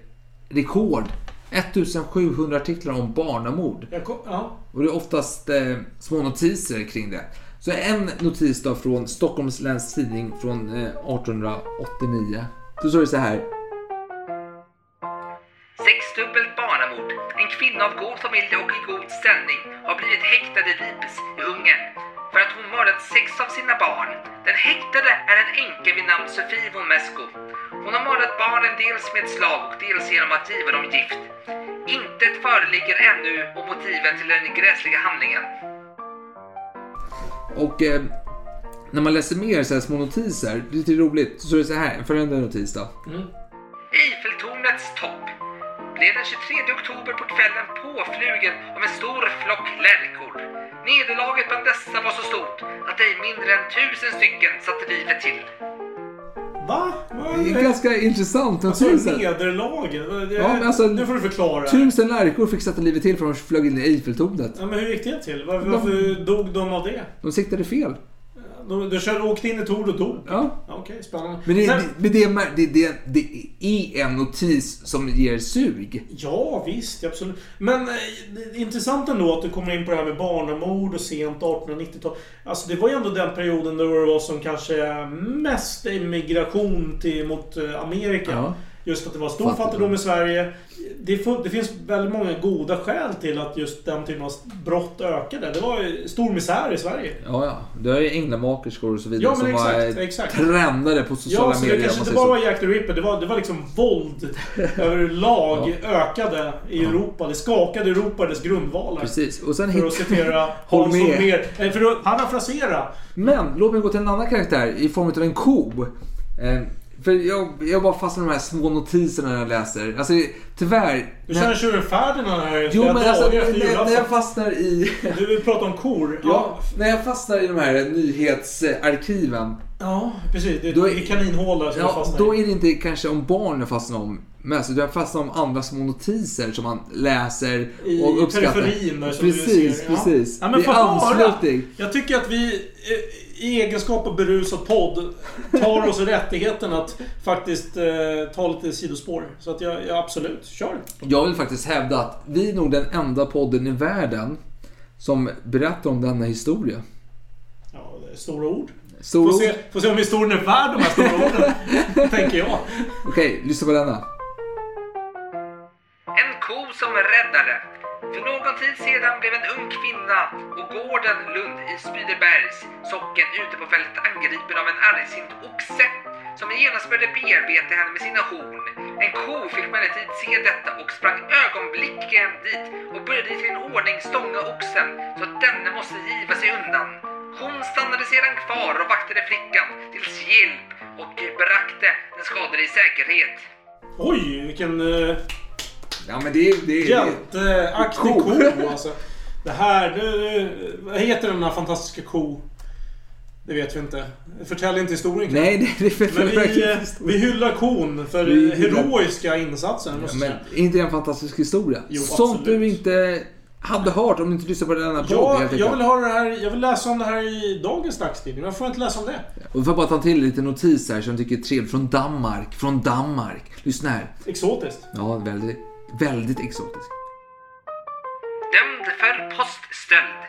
rekord. 1700 artiklar om barnamord. Kom, ja. Och det är oftast eh, små notiser kring det. Så en notis då från Stockholms läns tidning från eh, 1889. Då står det så här. Sexdubbelt barnamord. En kvinna av god familj och i god ställning har blivit häktad i Libes i Ungern för att hon mördat sex av sina barn. Den häktade är en änka vid namn Sofie von Mesko. Hon har mördat barnen dels med slag och dels genom att giva dem gift. Intet föreligger ännu om motiven till den gräsliga handlingen. Och eh, när man läser mer så här små notiser, det är lite roligt, så är det så här, följande notis då. Eiffeltornets topp blev den 23 oktober på kvällen påflugen av en stor flock lärkor. Nederlaget bland dessa var så stort att ej mindre än tusen stycken satte livet till. Va? Det är ganska intressant Alltså nederlaget? Ja, men alltså, nu får du förklara. Tusen lärkor fick sätta livet till för att de flög in i Eiffeltornet. Ja, men hur gick det till? Varför, varför dog de av det? De siktade fel. De, de körde, åkte in i torn och dog? Ja. Okej, spännande. Men det, Sen- det, det, det, det, det är en notis som ger sug. Ja, visst. Absolut. Men eh, intressant ändå att du kommer in på det här med barnamord och sent 1890-tal. Alltså det var ju ändå den perioden då det var som kanske mest immigration till, mot eh, Amerika. Ja. Just att det var stor Fattigdom. fattigdom i Sverige. Det, det finns väldigt många goda skäl till att just den typen av brott ökade. Det var ju stor misär i Sverige. Ja, ja. Det är ju änglamakerskor och så vidare Ja, men som var exakt, eh, exakt. trendade på sociala Ja, så det medier. kanske om man inte bara var Jack the Ripper. Det var, det var liksom våld överlag ökade i Europa. Det skakade Europa, dess grundvalar. Precis. Och sen För att citera Håll Hans med. Holmér. Eh, För att parafrasera. Men låt mig gå till en annan karaktär i form av en ko. Eh, för jag, jag bara fastnar i de här små notiserna när jag läser. Alltså tyvärr. Du känner tjuren Ferdinand här i Jo men alltså när, när jag fastnar i... Du vill prata om kor? Ja, när jag fastnar i de här nyhetsarkiven. Ja, precis. Det Då är är- ett kaninhålar som Ja, fastnar då är det inte kanske om barn jag fastnar om mest. utan Jag fastnar om andra små notiser som man läser I och uppskattar. periferin där som du Precis, ser. precis. Ja, men det är anslutning. Jag tycker att vi eh, i egenskap av berusad podd tar oss rättigheten att faktiskt eh, ta lite sidospår. Så att jag, jag absolut, kör. Jag vill faktiskt hävda att vi är nog den enda podden i världen som berättar om denna historia. Ja, stora ord. Stora Får se, får se om historien är värd de här stora orden. tänker jag. Okej, lyssna på denna. En ko som räddare. För någon tid sedan blev en ung kvinna och gården Lund i Spydebergs socken ute på fältet angripen av en argsint oxe som genast började bearbeta henne med sina horn. En ko fick emellertid se detta och sprang ögonblickligen dit och började i sin ordning stånga oxen så att denne måste giva sig undan. Hon stannade sedan kvar och vaktade flickan tills hjälp och brakte den skadade i säkerhet. Oj, vilken eh, Ja men det är... Det hjälteaktig Ko. ko alltså. Det här, det, vad heter den här fantastiska ko? Det vet vi inte. Förtälj inte historien. Nej, det, det är Men vi, eh, vi hyllar kon för Vi hyllar- heroiska insatser. Måste Ja, men inte en fantastisk historia? Jo, Sånt absolut. du inte hade hört om du inte lyssnar på denna podd Ja, jag enkelt. vill, ha det här, jag vill läsa om det här i dagens dagstidning. Varför får jag inte läsa om det? Och får jag bara ta till lite notis här som jag tycker är trevligt. Från Danmark. Från Danmark. Lyssna här. Exotiskt. Ja, väldigt, väldigt exotiskt. Dömd för poststöld.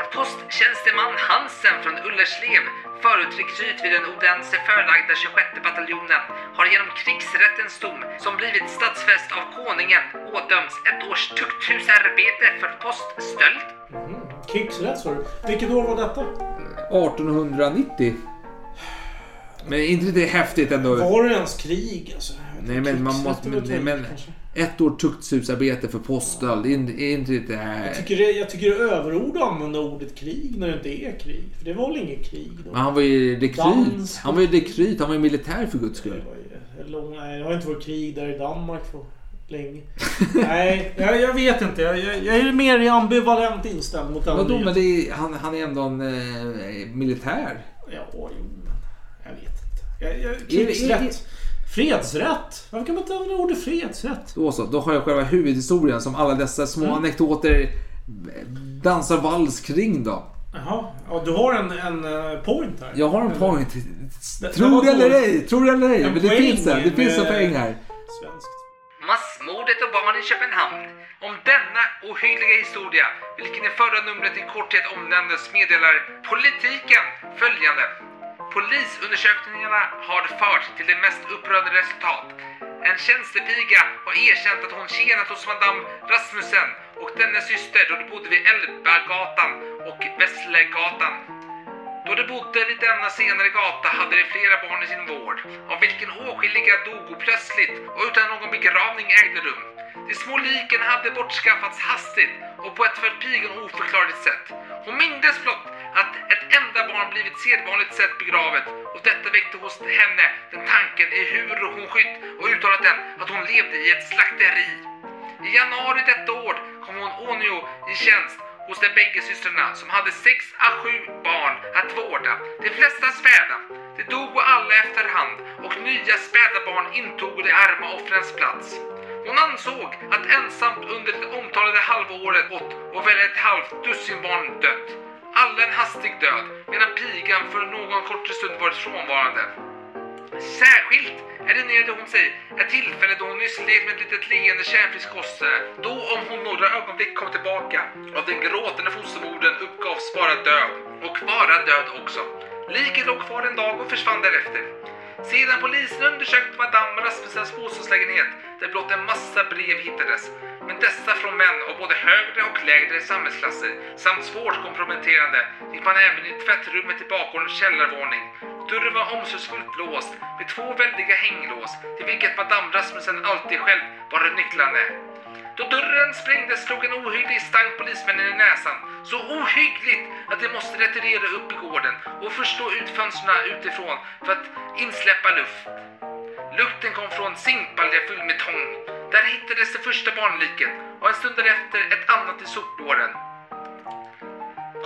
En posttjänsteman Hansen från Ullerslev, förutrekryt vid den Odense förlagda 26 bataljonen, har genom krigsrättens dom, som blivit stadsfäst av konungen, ådömts ett års tukthusarbete för poststöld. Krigsrätt sa du. Vilket år var detta? 1890. Men inte det häftigt ändå? Var det ens krig alltså? Nej men man måste... Men, men, kanske. Ett år tukthusarbete för poststöld, inte det här... Jag tycker, det, jag tycker det är överord att använda ordet krig när det inte är krig. För det var väl inget krig då? Men han var ju dekryt. Han var ju dekryt. Han var ju militär för guds skull. Nej, det har inte varit krig där i Danmark för länge. nej, jag, jag vet inte. Jag, jag, jag är mer ambivalent inställd mot den Vadå, men det är, han, han är ändå en eh, militär. Ja, jo, men jag vet inte. Jag, jag, krigsrätt. Fredsrätt. Varför kan man inte använda ordet fredsrätt? Då så, då har jag själva huvudhistorien som alla dessa små Mm. anekdoter dansar vals kring då. Jaha, ja, du har en, en eh, point här. Jag har en point. Det- Tro det eller ej, tro det eller ej. En Men det finns det. Det finns en med- poäng här. Svenskt. Massmordet och barn i Köpenhamn. Om denna ohyggliga historia, vilken i förra numret i korthet omnämndes, meddelar Politiken följande. Polisundersökningarna har fört till det mest upprörande resultat. En tjänstepiga har erkänt att hon tjänat hos Madame Rasmussen och dennes syster då de bodde vid Elbagatan och Vässlegatan. Då de bodde vid denna senare gata hade de flera barn i sin vård, av vilken åtskilliga dog plötsligt och utan någon begravning ägde rum. De små liken hade bortskaffats hastigt och på ett för pigan oförklarligt sätt. Hon mindes blott att ett enda barn blivit sedvanligt sett begravet och detta väckte hos henne den tanken i hur hon skytt och uttalat den att hon levde i ett slakteri. I januari detta år kom hon ånyo i tjänst hos de bägge systrarna som hade sex à sju barn att vårda. De flesta späda. De dog alla efterhand och nya späda barn intog de arma offrens plats. Hon ansåg att ensamt under det omtalade halvåret gått och väl ett halvt dussin barn dött. Alla en hastig död, medan pigan för någon kort stund varit frånvarande. Särskilt erinrade hon sig ett tillfälle då hon nyss lekt med ett litet leende kärnfrisk gosse. Då om hon några ögonblick kom tillbaka av den gråtande fostermodern uppgavs vara död. Och vara död också. Liket låg kvar en dag och försvann därefter. Sedan polisen undersökte Madame Rasmussens bostadslägenhet där blott en massa brev hittades. Men dessa från män av både högre och lägre samhällsklasser samt svårt komprometterande fick man även i tvättrummet i bakgårdens källarvåning. Dörren var omsorgsfullt låst med två väldiga hänglås till vilket Madame Rasmussen alltid själv var nycklarna. Då dörren sprängdes slog en ohygglig stank polismännen i näsan. Så ohyggligt att de måste retirera upp i gården och först slå ut fönstren utifrån för att insläppa luft. Lukten kom från zinkbalja fylld med tång. Där hittades det första barnliket och en stund därefter ett annat i sopbåren.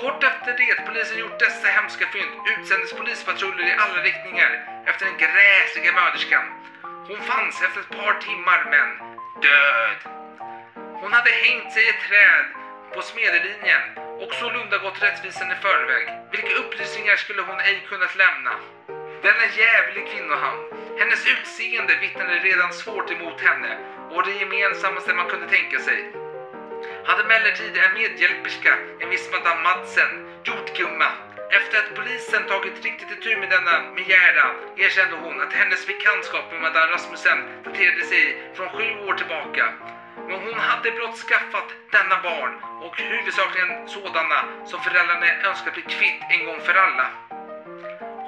Kort efter det polisen gjort dessa hemska fynd utsändes polispatruller i alla riktningar efter den gräsliga mörderskan. Hon fanns efter ett par timmar men död. Hon hade hängt sig i ett träd på Smedelinjen och sålunda gått rättvisan i förväg. Vilka upplysningar skulle hon ej kunnat lämna? Denna jävlig kvinnohamn. Hennes utseende vittnade redan svårt emot henne och det gemensammaste man kunde tänka sig. Hade emellertid en medhjälperska, en viss Madame Madsen, gjort gumma. Efter att polisen tagit riktigt itu med denna begäran erkände hon att hennes bekantskap med Madame Rasmussen daterade sig från sju år tillbaka. Men hon hade blott skaffat denna barn och huvudsakligen sådana som föräldrarna önskade bli kvitt en gång för alla.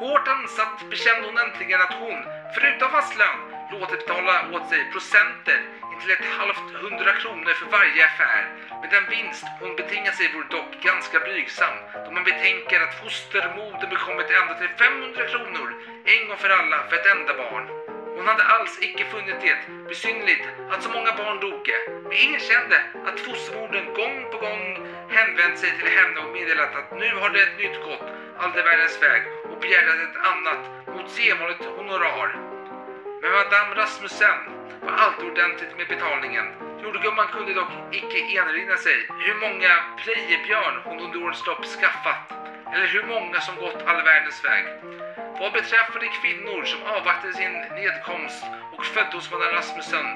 Hårt ansatt bekände hon äntligen att hon, förutom fast lön, återbetala betala åt sig procenter intill ett halvt hundra kronor för varje affär. Men den vinst hon betingat sig vore dock ganska blygsam då man betänker att fostermodern bekommit ända till 500 kronor en gång för alla för ett enda barn. Hon hade alls icke funnit det besynnerligt att så många barn doge, men ingen kände att fostermodern gång på gång hänvänt sig till henne och meddelat att nu har det ett nytt gått alldervärldens väg och begärde ett annat mot sedvanligt honorar. Men Madame Rasmussen var alltid ordentligt med betalningen. Jordgumman kunde dock icke erinra sig hur många plejebjörn hon under årens lopp skaffat, eller hur många som gått all världens väg. Vad beträffade kvinnor som avvaktade sin nedkomst och födde hos madam Rasmussen,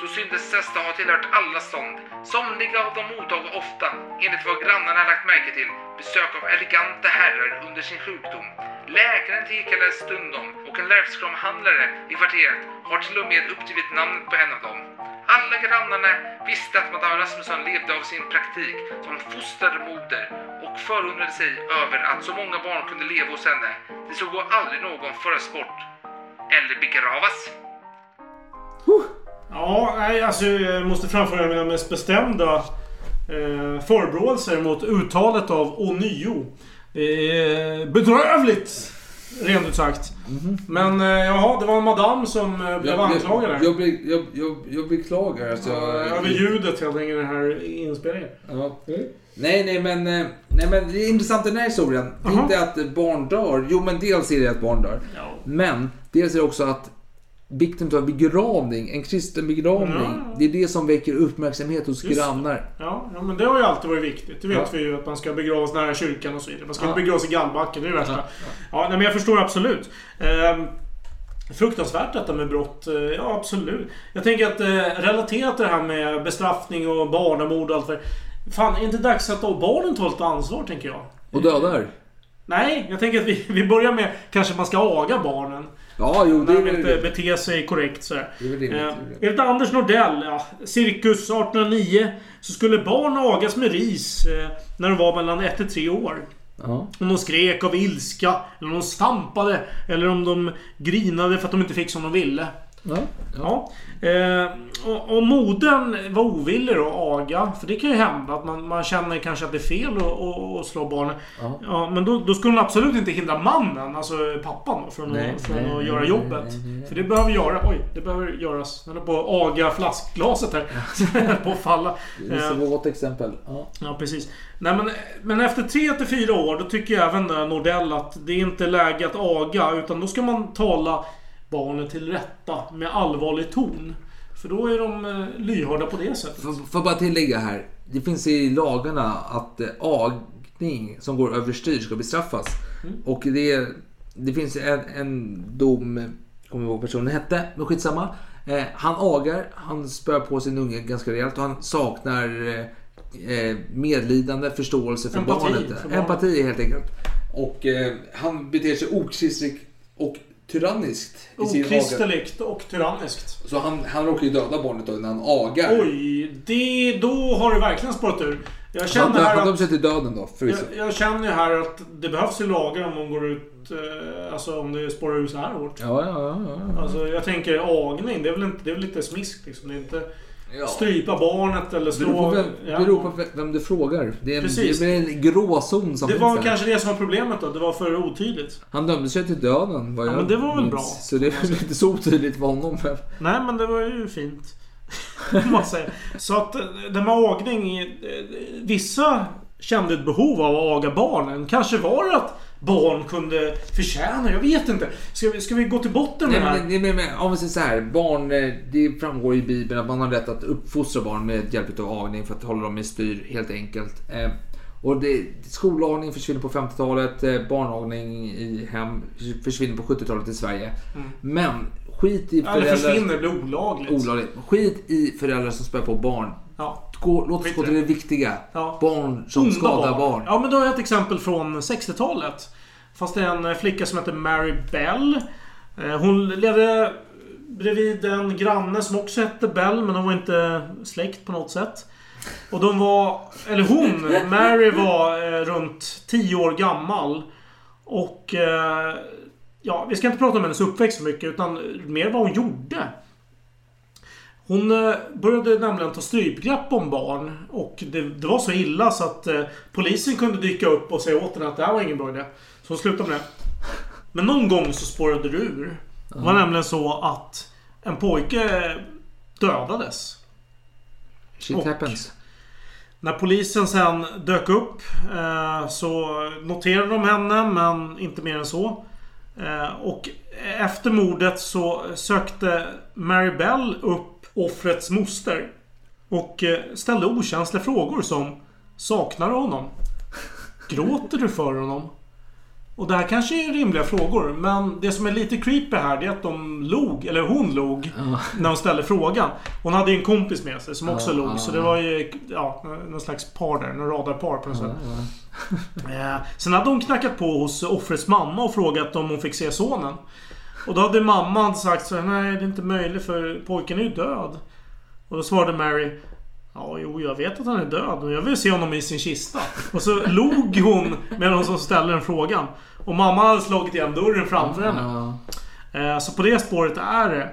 så syntes dessa ha tillhört alla stånd. Somliga av dem mottog ofta, enligt vad grannarna lagt märke till, besök av eleganta herrar under sin sjukdom. Läkaren tillkallades stundom och en lärvskramhandlare i kvarteret har till och med uppgivit namnet på en av dem. Alla grannarna visste att madame Rasmusson levde av sin praktik som fostermoder och förundrade sig över att så många barn kunde leva hos henne. Det såg aldrig någon föras bort eller begravas. Ja, nej, alltså jag måste framföra mina mest bestämda eh, förebråelser mot uttalet av ånyo. Det är bedrövligt, rent ut sagt. Men eh, jaha, det var en madam som eh, blev anklagad. Jag, jag, jag, jag, jag beklagar. Alltså, jag, Över ljudet helt enkelt i den här inspelningen. Ja. Nej, nej men, eh, nej, men det är intressant i den här historien. Det är inte att barn dör. Jo, men dels är det att barn dör. Ja. Men dels är det också att vikten av begravning, en kristen begravning, Ja. det är det som väcker uppmärksamhet hos Just grannar. Ja, ja, men det har ju alltid varit viktigt. Det vet Ja. vi ju att man ska begravas nära kyrkan och så vidare. Man ska inte begravas i gallbacken, det är det värsta. Ja, Ja, nej, men jag förstår absolut. Ehm, fruktansvärt detta med brott. Eh, Ja, absolut. Jag tänker att eh, relaterat till det här med bestraffning och barnamord och allt för Fan, är det inte dags att då barnen tar lite ansvar, tänker jag? Och dödar. Nej, jag tänker att vi, vi börjar med kanske man ska aga barnen. Ja, jo, det När är de inte beter sig korrekt så här. Det är väl rimligt, Eh, det Enligt Anders Nordell, ja, cirkus 1809, så skulle barn agas med ris eh, när de var mellan 1 till 3 år. Ja. Om de skrek av ilska, eller om de stampade, eller om de grinade för att de inte fick som de ville. Ja. Ja. Eh, och modern var ovillig att aga. För det kan ju hända att man, man känner kanske att det är fel att, att, att slå barnen. Ja. Ja, men då, då skulle hon absolut inte hindra mannen, alltså pappan då, från, Nej, att, från nej, att nej, göra jobbet. För det behöver göra, oj, det behöver göras. Jag på att aga flaskglaset här. på att falla. Det är Eh, ett gott exempel. Ja. Ja, precis. Nej, men, men efter 3 till 4 år, då tycker jag även eh, Nordell att det är inte läge att aga. Utan då ska man tala barnen till rätta med allvarlig ton. För då är de eh, lyhörda på det sättet. Får får bara tillägga här. Det finns i lagarna att eh, agning som går överstyr ska bestraffas. Mm. Och det, det finns en, en dom, kommer ihåg vad personen hette, men skitsamma. Eh, han agar, han spör på sin unge ganska rejält och han saknar eh, eh, medlidande, förståelse för Empati barnet. för barnet. Empati helt enkelt. Och eh, han beter sig okristligt och tyranniskt i sin. Okristeligt och tyranniskt. Så han, han råkar ju döda barnet då när han agar. Oj, det, då har det verkligen spårat ur. Jag Han, känner han här dömde att, sig till döden då, förvisso. jag, jag känner ju här att det behövs ju lagar om de går ut... Eh, alltså om det spårar ur så här hårt. Ja, ja, ja. ja. Alltså jag tänker agning, det är väl, inte, det är väl lite smisk liksom. Det är inte Ja. strypa barnet eller slå... Beror på, vem, Ja. beror på vem- du frågar. Det är, en- Precis. det är en gråzon som Det var där. kanske det som var problemet då. Det var för otydligt. Han dömde sig till döden. Vad Ja, jag men det var väl minns. bra. Så det är inte så otydligt för honom. Nej men det var ju fint. Så att eh, det med agning. eh, Vissa kände ett behov av att aga barnen. Kanske var det att barn kunde förtjäna. Jag vet inte. Ska vi, ska vi gå till botten med det här? nej, men, men, om vi säger så här. Barn, eh, det framgår i Bibeln att man har rätt att uppfostra barn med hjälp av agning för att hålla dem i styr helt enkelt. Eh, och det, skolagning försvinner på 50-talet. Eh, barnagning i hem försvinner på 70-talet i Sverige. Men skit i Eller föräldrar... försvinner, det blir olagligt. Olagligt. Skit i föräldrar som spär på barn. Ja. Gå, låt oss gå till det. viktiga. Ja. Barn som Onda skadar barn. Ja men då har jag ett exempel från 60-talet. Fast det är en flicka som heter Mary Bell. Eh, Hon levde bredvid en granne som också hette Bell men de var inte släkt på något sätt. Och de var... Eller hon, Mary var eh, runt 10 år gammal. Och... Eh, ja, vi ska inte prata om hennes uppväxt så mycket utan mer vad hon gjorde. Hon eh, började nämligen ta strypgrepp om barn. Och det, det var så illa så att eh, polisen kunde dyka upp och säga åt henne att det här var ingen bra idé. Så hon slutade med det. Men någon gång så spårade det ur. Det var nämligen så att en pojke dödades. Shit Och- happens. När polisen sen dök upp eh, så noterade de henne men inte mer än så. Eh, och efter mordet så sökte Mary Bell upp offrets moster. Och eh, ställde okänsliga frågor som Saknar du honom? Gråter du för honom? Och det här kanske är rimliga frågor, men det som är lite creepy här det är att de log, eller hon log, när hon ställde frågan. Hon hade ju en kompis med sig som också Ja, log, ja, så det var ju ja, någon slags par där. Någon radarpar på något sätt. Eh, Sen hade hon knackat på hos offrets mamma och frågat om hon fick se sonen. Och då hade mamman sagt så här, nej det är inte möjligt för pojken är ju död. Och då svarade Mary Ja, jo, jag vet att han är död och jag vill se honom i sin kista. Och så log hon medan hon ställde den frågan. Och mamma hade slagit igen dörren framför henne. Eh, Så på det spåret är det.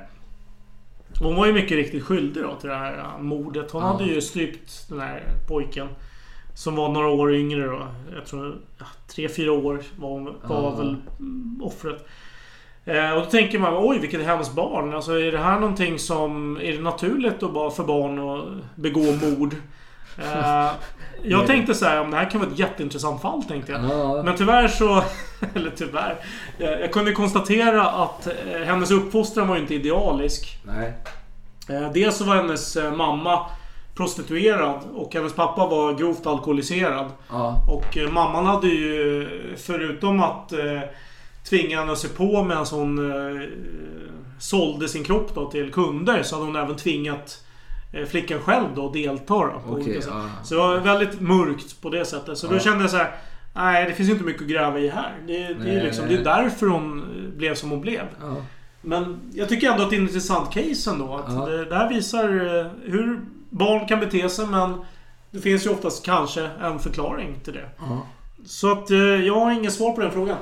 Hon var ju mycket riktigt skyldig då till det här eh, mordet. Hon hade ju strypt den här pojken. Som var några år yngre då. Jag tror ja, tre, fyra år var, hon, var väl mm, offret. Eh, och då tänker man, oj vilket hemskt barn. Alltså är det här någonting som... Är det naturligt då bara för barn att begå mord? Eh, jag tänkte så här, om det här kan vara ett jätteintressant fall tänkte jag. Ja. Men tyvärr så... Eller tyvärr. Jag, jag kunde konstatera att eh, hennes uppfostran var ju inte idealisk. Nej. Eh, dels så var hennes eh, mamma prostituerad och hennes pappa var grovt alkoholiserad. Ja. Och eh, mamman hade ju förutom att eh, tvinga henne att se på medan hon eh, sålde sin kropp då till kunder så hade hon även tvingat eh, flickan själv då att delta då, på Okej, olika sätt. ja. Så det var väldigt mörkt på det sättet. Så då Ja. kände jag så här. Nej, det finns ju inte mycket att gräva i här. Det, det, Nej, är, liksom, nej. det är därför hon eh, blev som hon blev. Ja. Men jag tycker ändå att det är ett intressant case ändå. Att det, det här visar eh, hur barn kan bete sig men det finns ju oftast kanske en förklaring till det. Så att jag har inget svar på den frågan.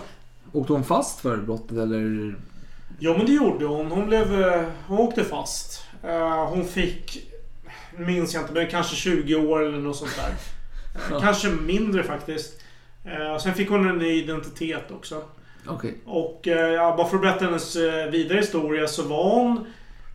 Åkte hon fast för brottet eller? Ja men det gjorde hon. Hon blev... eh, Hon åkte fast. Eh, Hon fick... Minns jag inte men kanske 20 år eller något sånt där. Ja. Kanske mindre faktiskt. Eh, Sen fick hon en ny identitet också. Okej. Och ja, bara för att berätta hennes vidare historia så var hon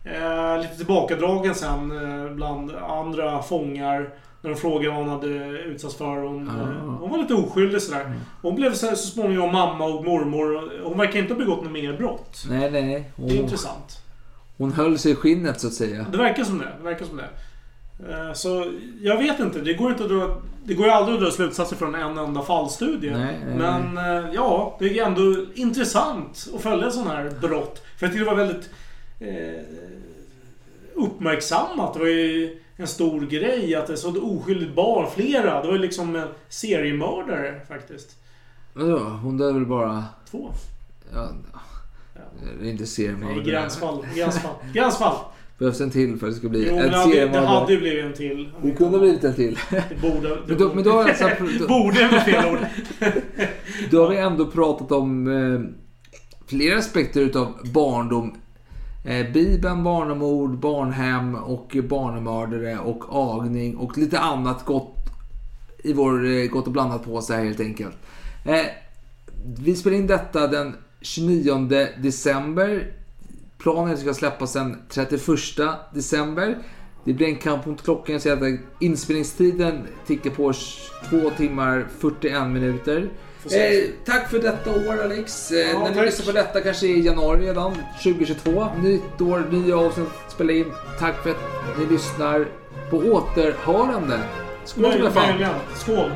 eh, lite tillbakadragen sen bland andra fångar. När de frågade vad hon hade utsatts för. Hon, eh, hon var lite oskyldig sådär. Hon blev så, så småningom mamma och mormor. Hon verkar inte ha begått något mer brott. Nej, nej. Hon, Det är intressant. hon höll sig i skinnet så att säga. Det verkar som det. det, verkar som det. Eh, Så jag vet inte. Det går, inte att dra, det går ju aldrig att dra slutsatser från en enda fallstudie. Nej, nej, Men eh, ja, det är ändå intressant att följa sådana här brott. För jag tycker det var väldigt eh, uppmärksammat. Det var ju en stor grej att det är så oskyldigt barn. Flera. Det var ju liksom en seriemördare faktiskt. Vadå? Hon dödade väl bara... Två. Ja, det är inte Nej, seriemördare. gränsfall. Gränsfall. Gränsfall. Behövs en till för att det ska bli Jo, en det hade, det seriemördare. hade ju blivit en till. Det kunde ha blivit en till. Det borde... Men då, men då, alltså, då, Borde är fel ord. då har vi ändå pratat om eh, flera aspekter utav barndom. Eh, Bibeln, barnamord, barnhem och barnmördare och agning och lite annat gott i vår eh, gott och blandat påse helt enkelt. Eh, vi spelar in detta den 29 december. Planen är att det ska släppas den 31 december. Det blir en kamp mot klockan. Jag ser att inspelningstiden tickar på 2 timmar 41 minuter. Eh, tack för detta år Alex. Eh, Ja, när ni tack. lyssnar på detta kanske i januari redan 2022. Nytt år, nya avsnitt spela in. Tack för att ni lyssnar. På återhörande. Skål i alla fall. Skål.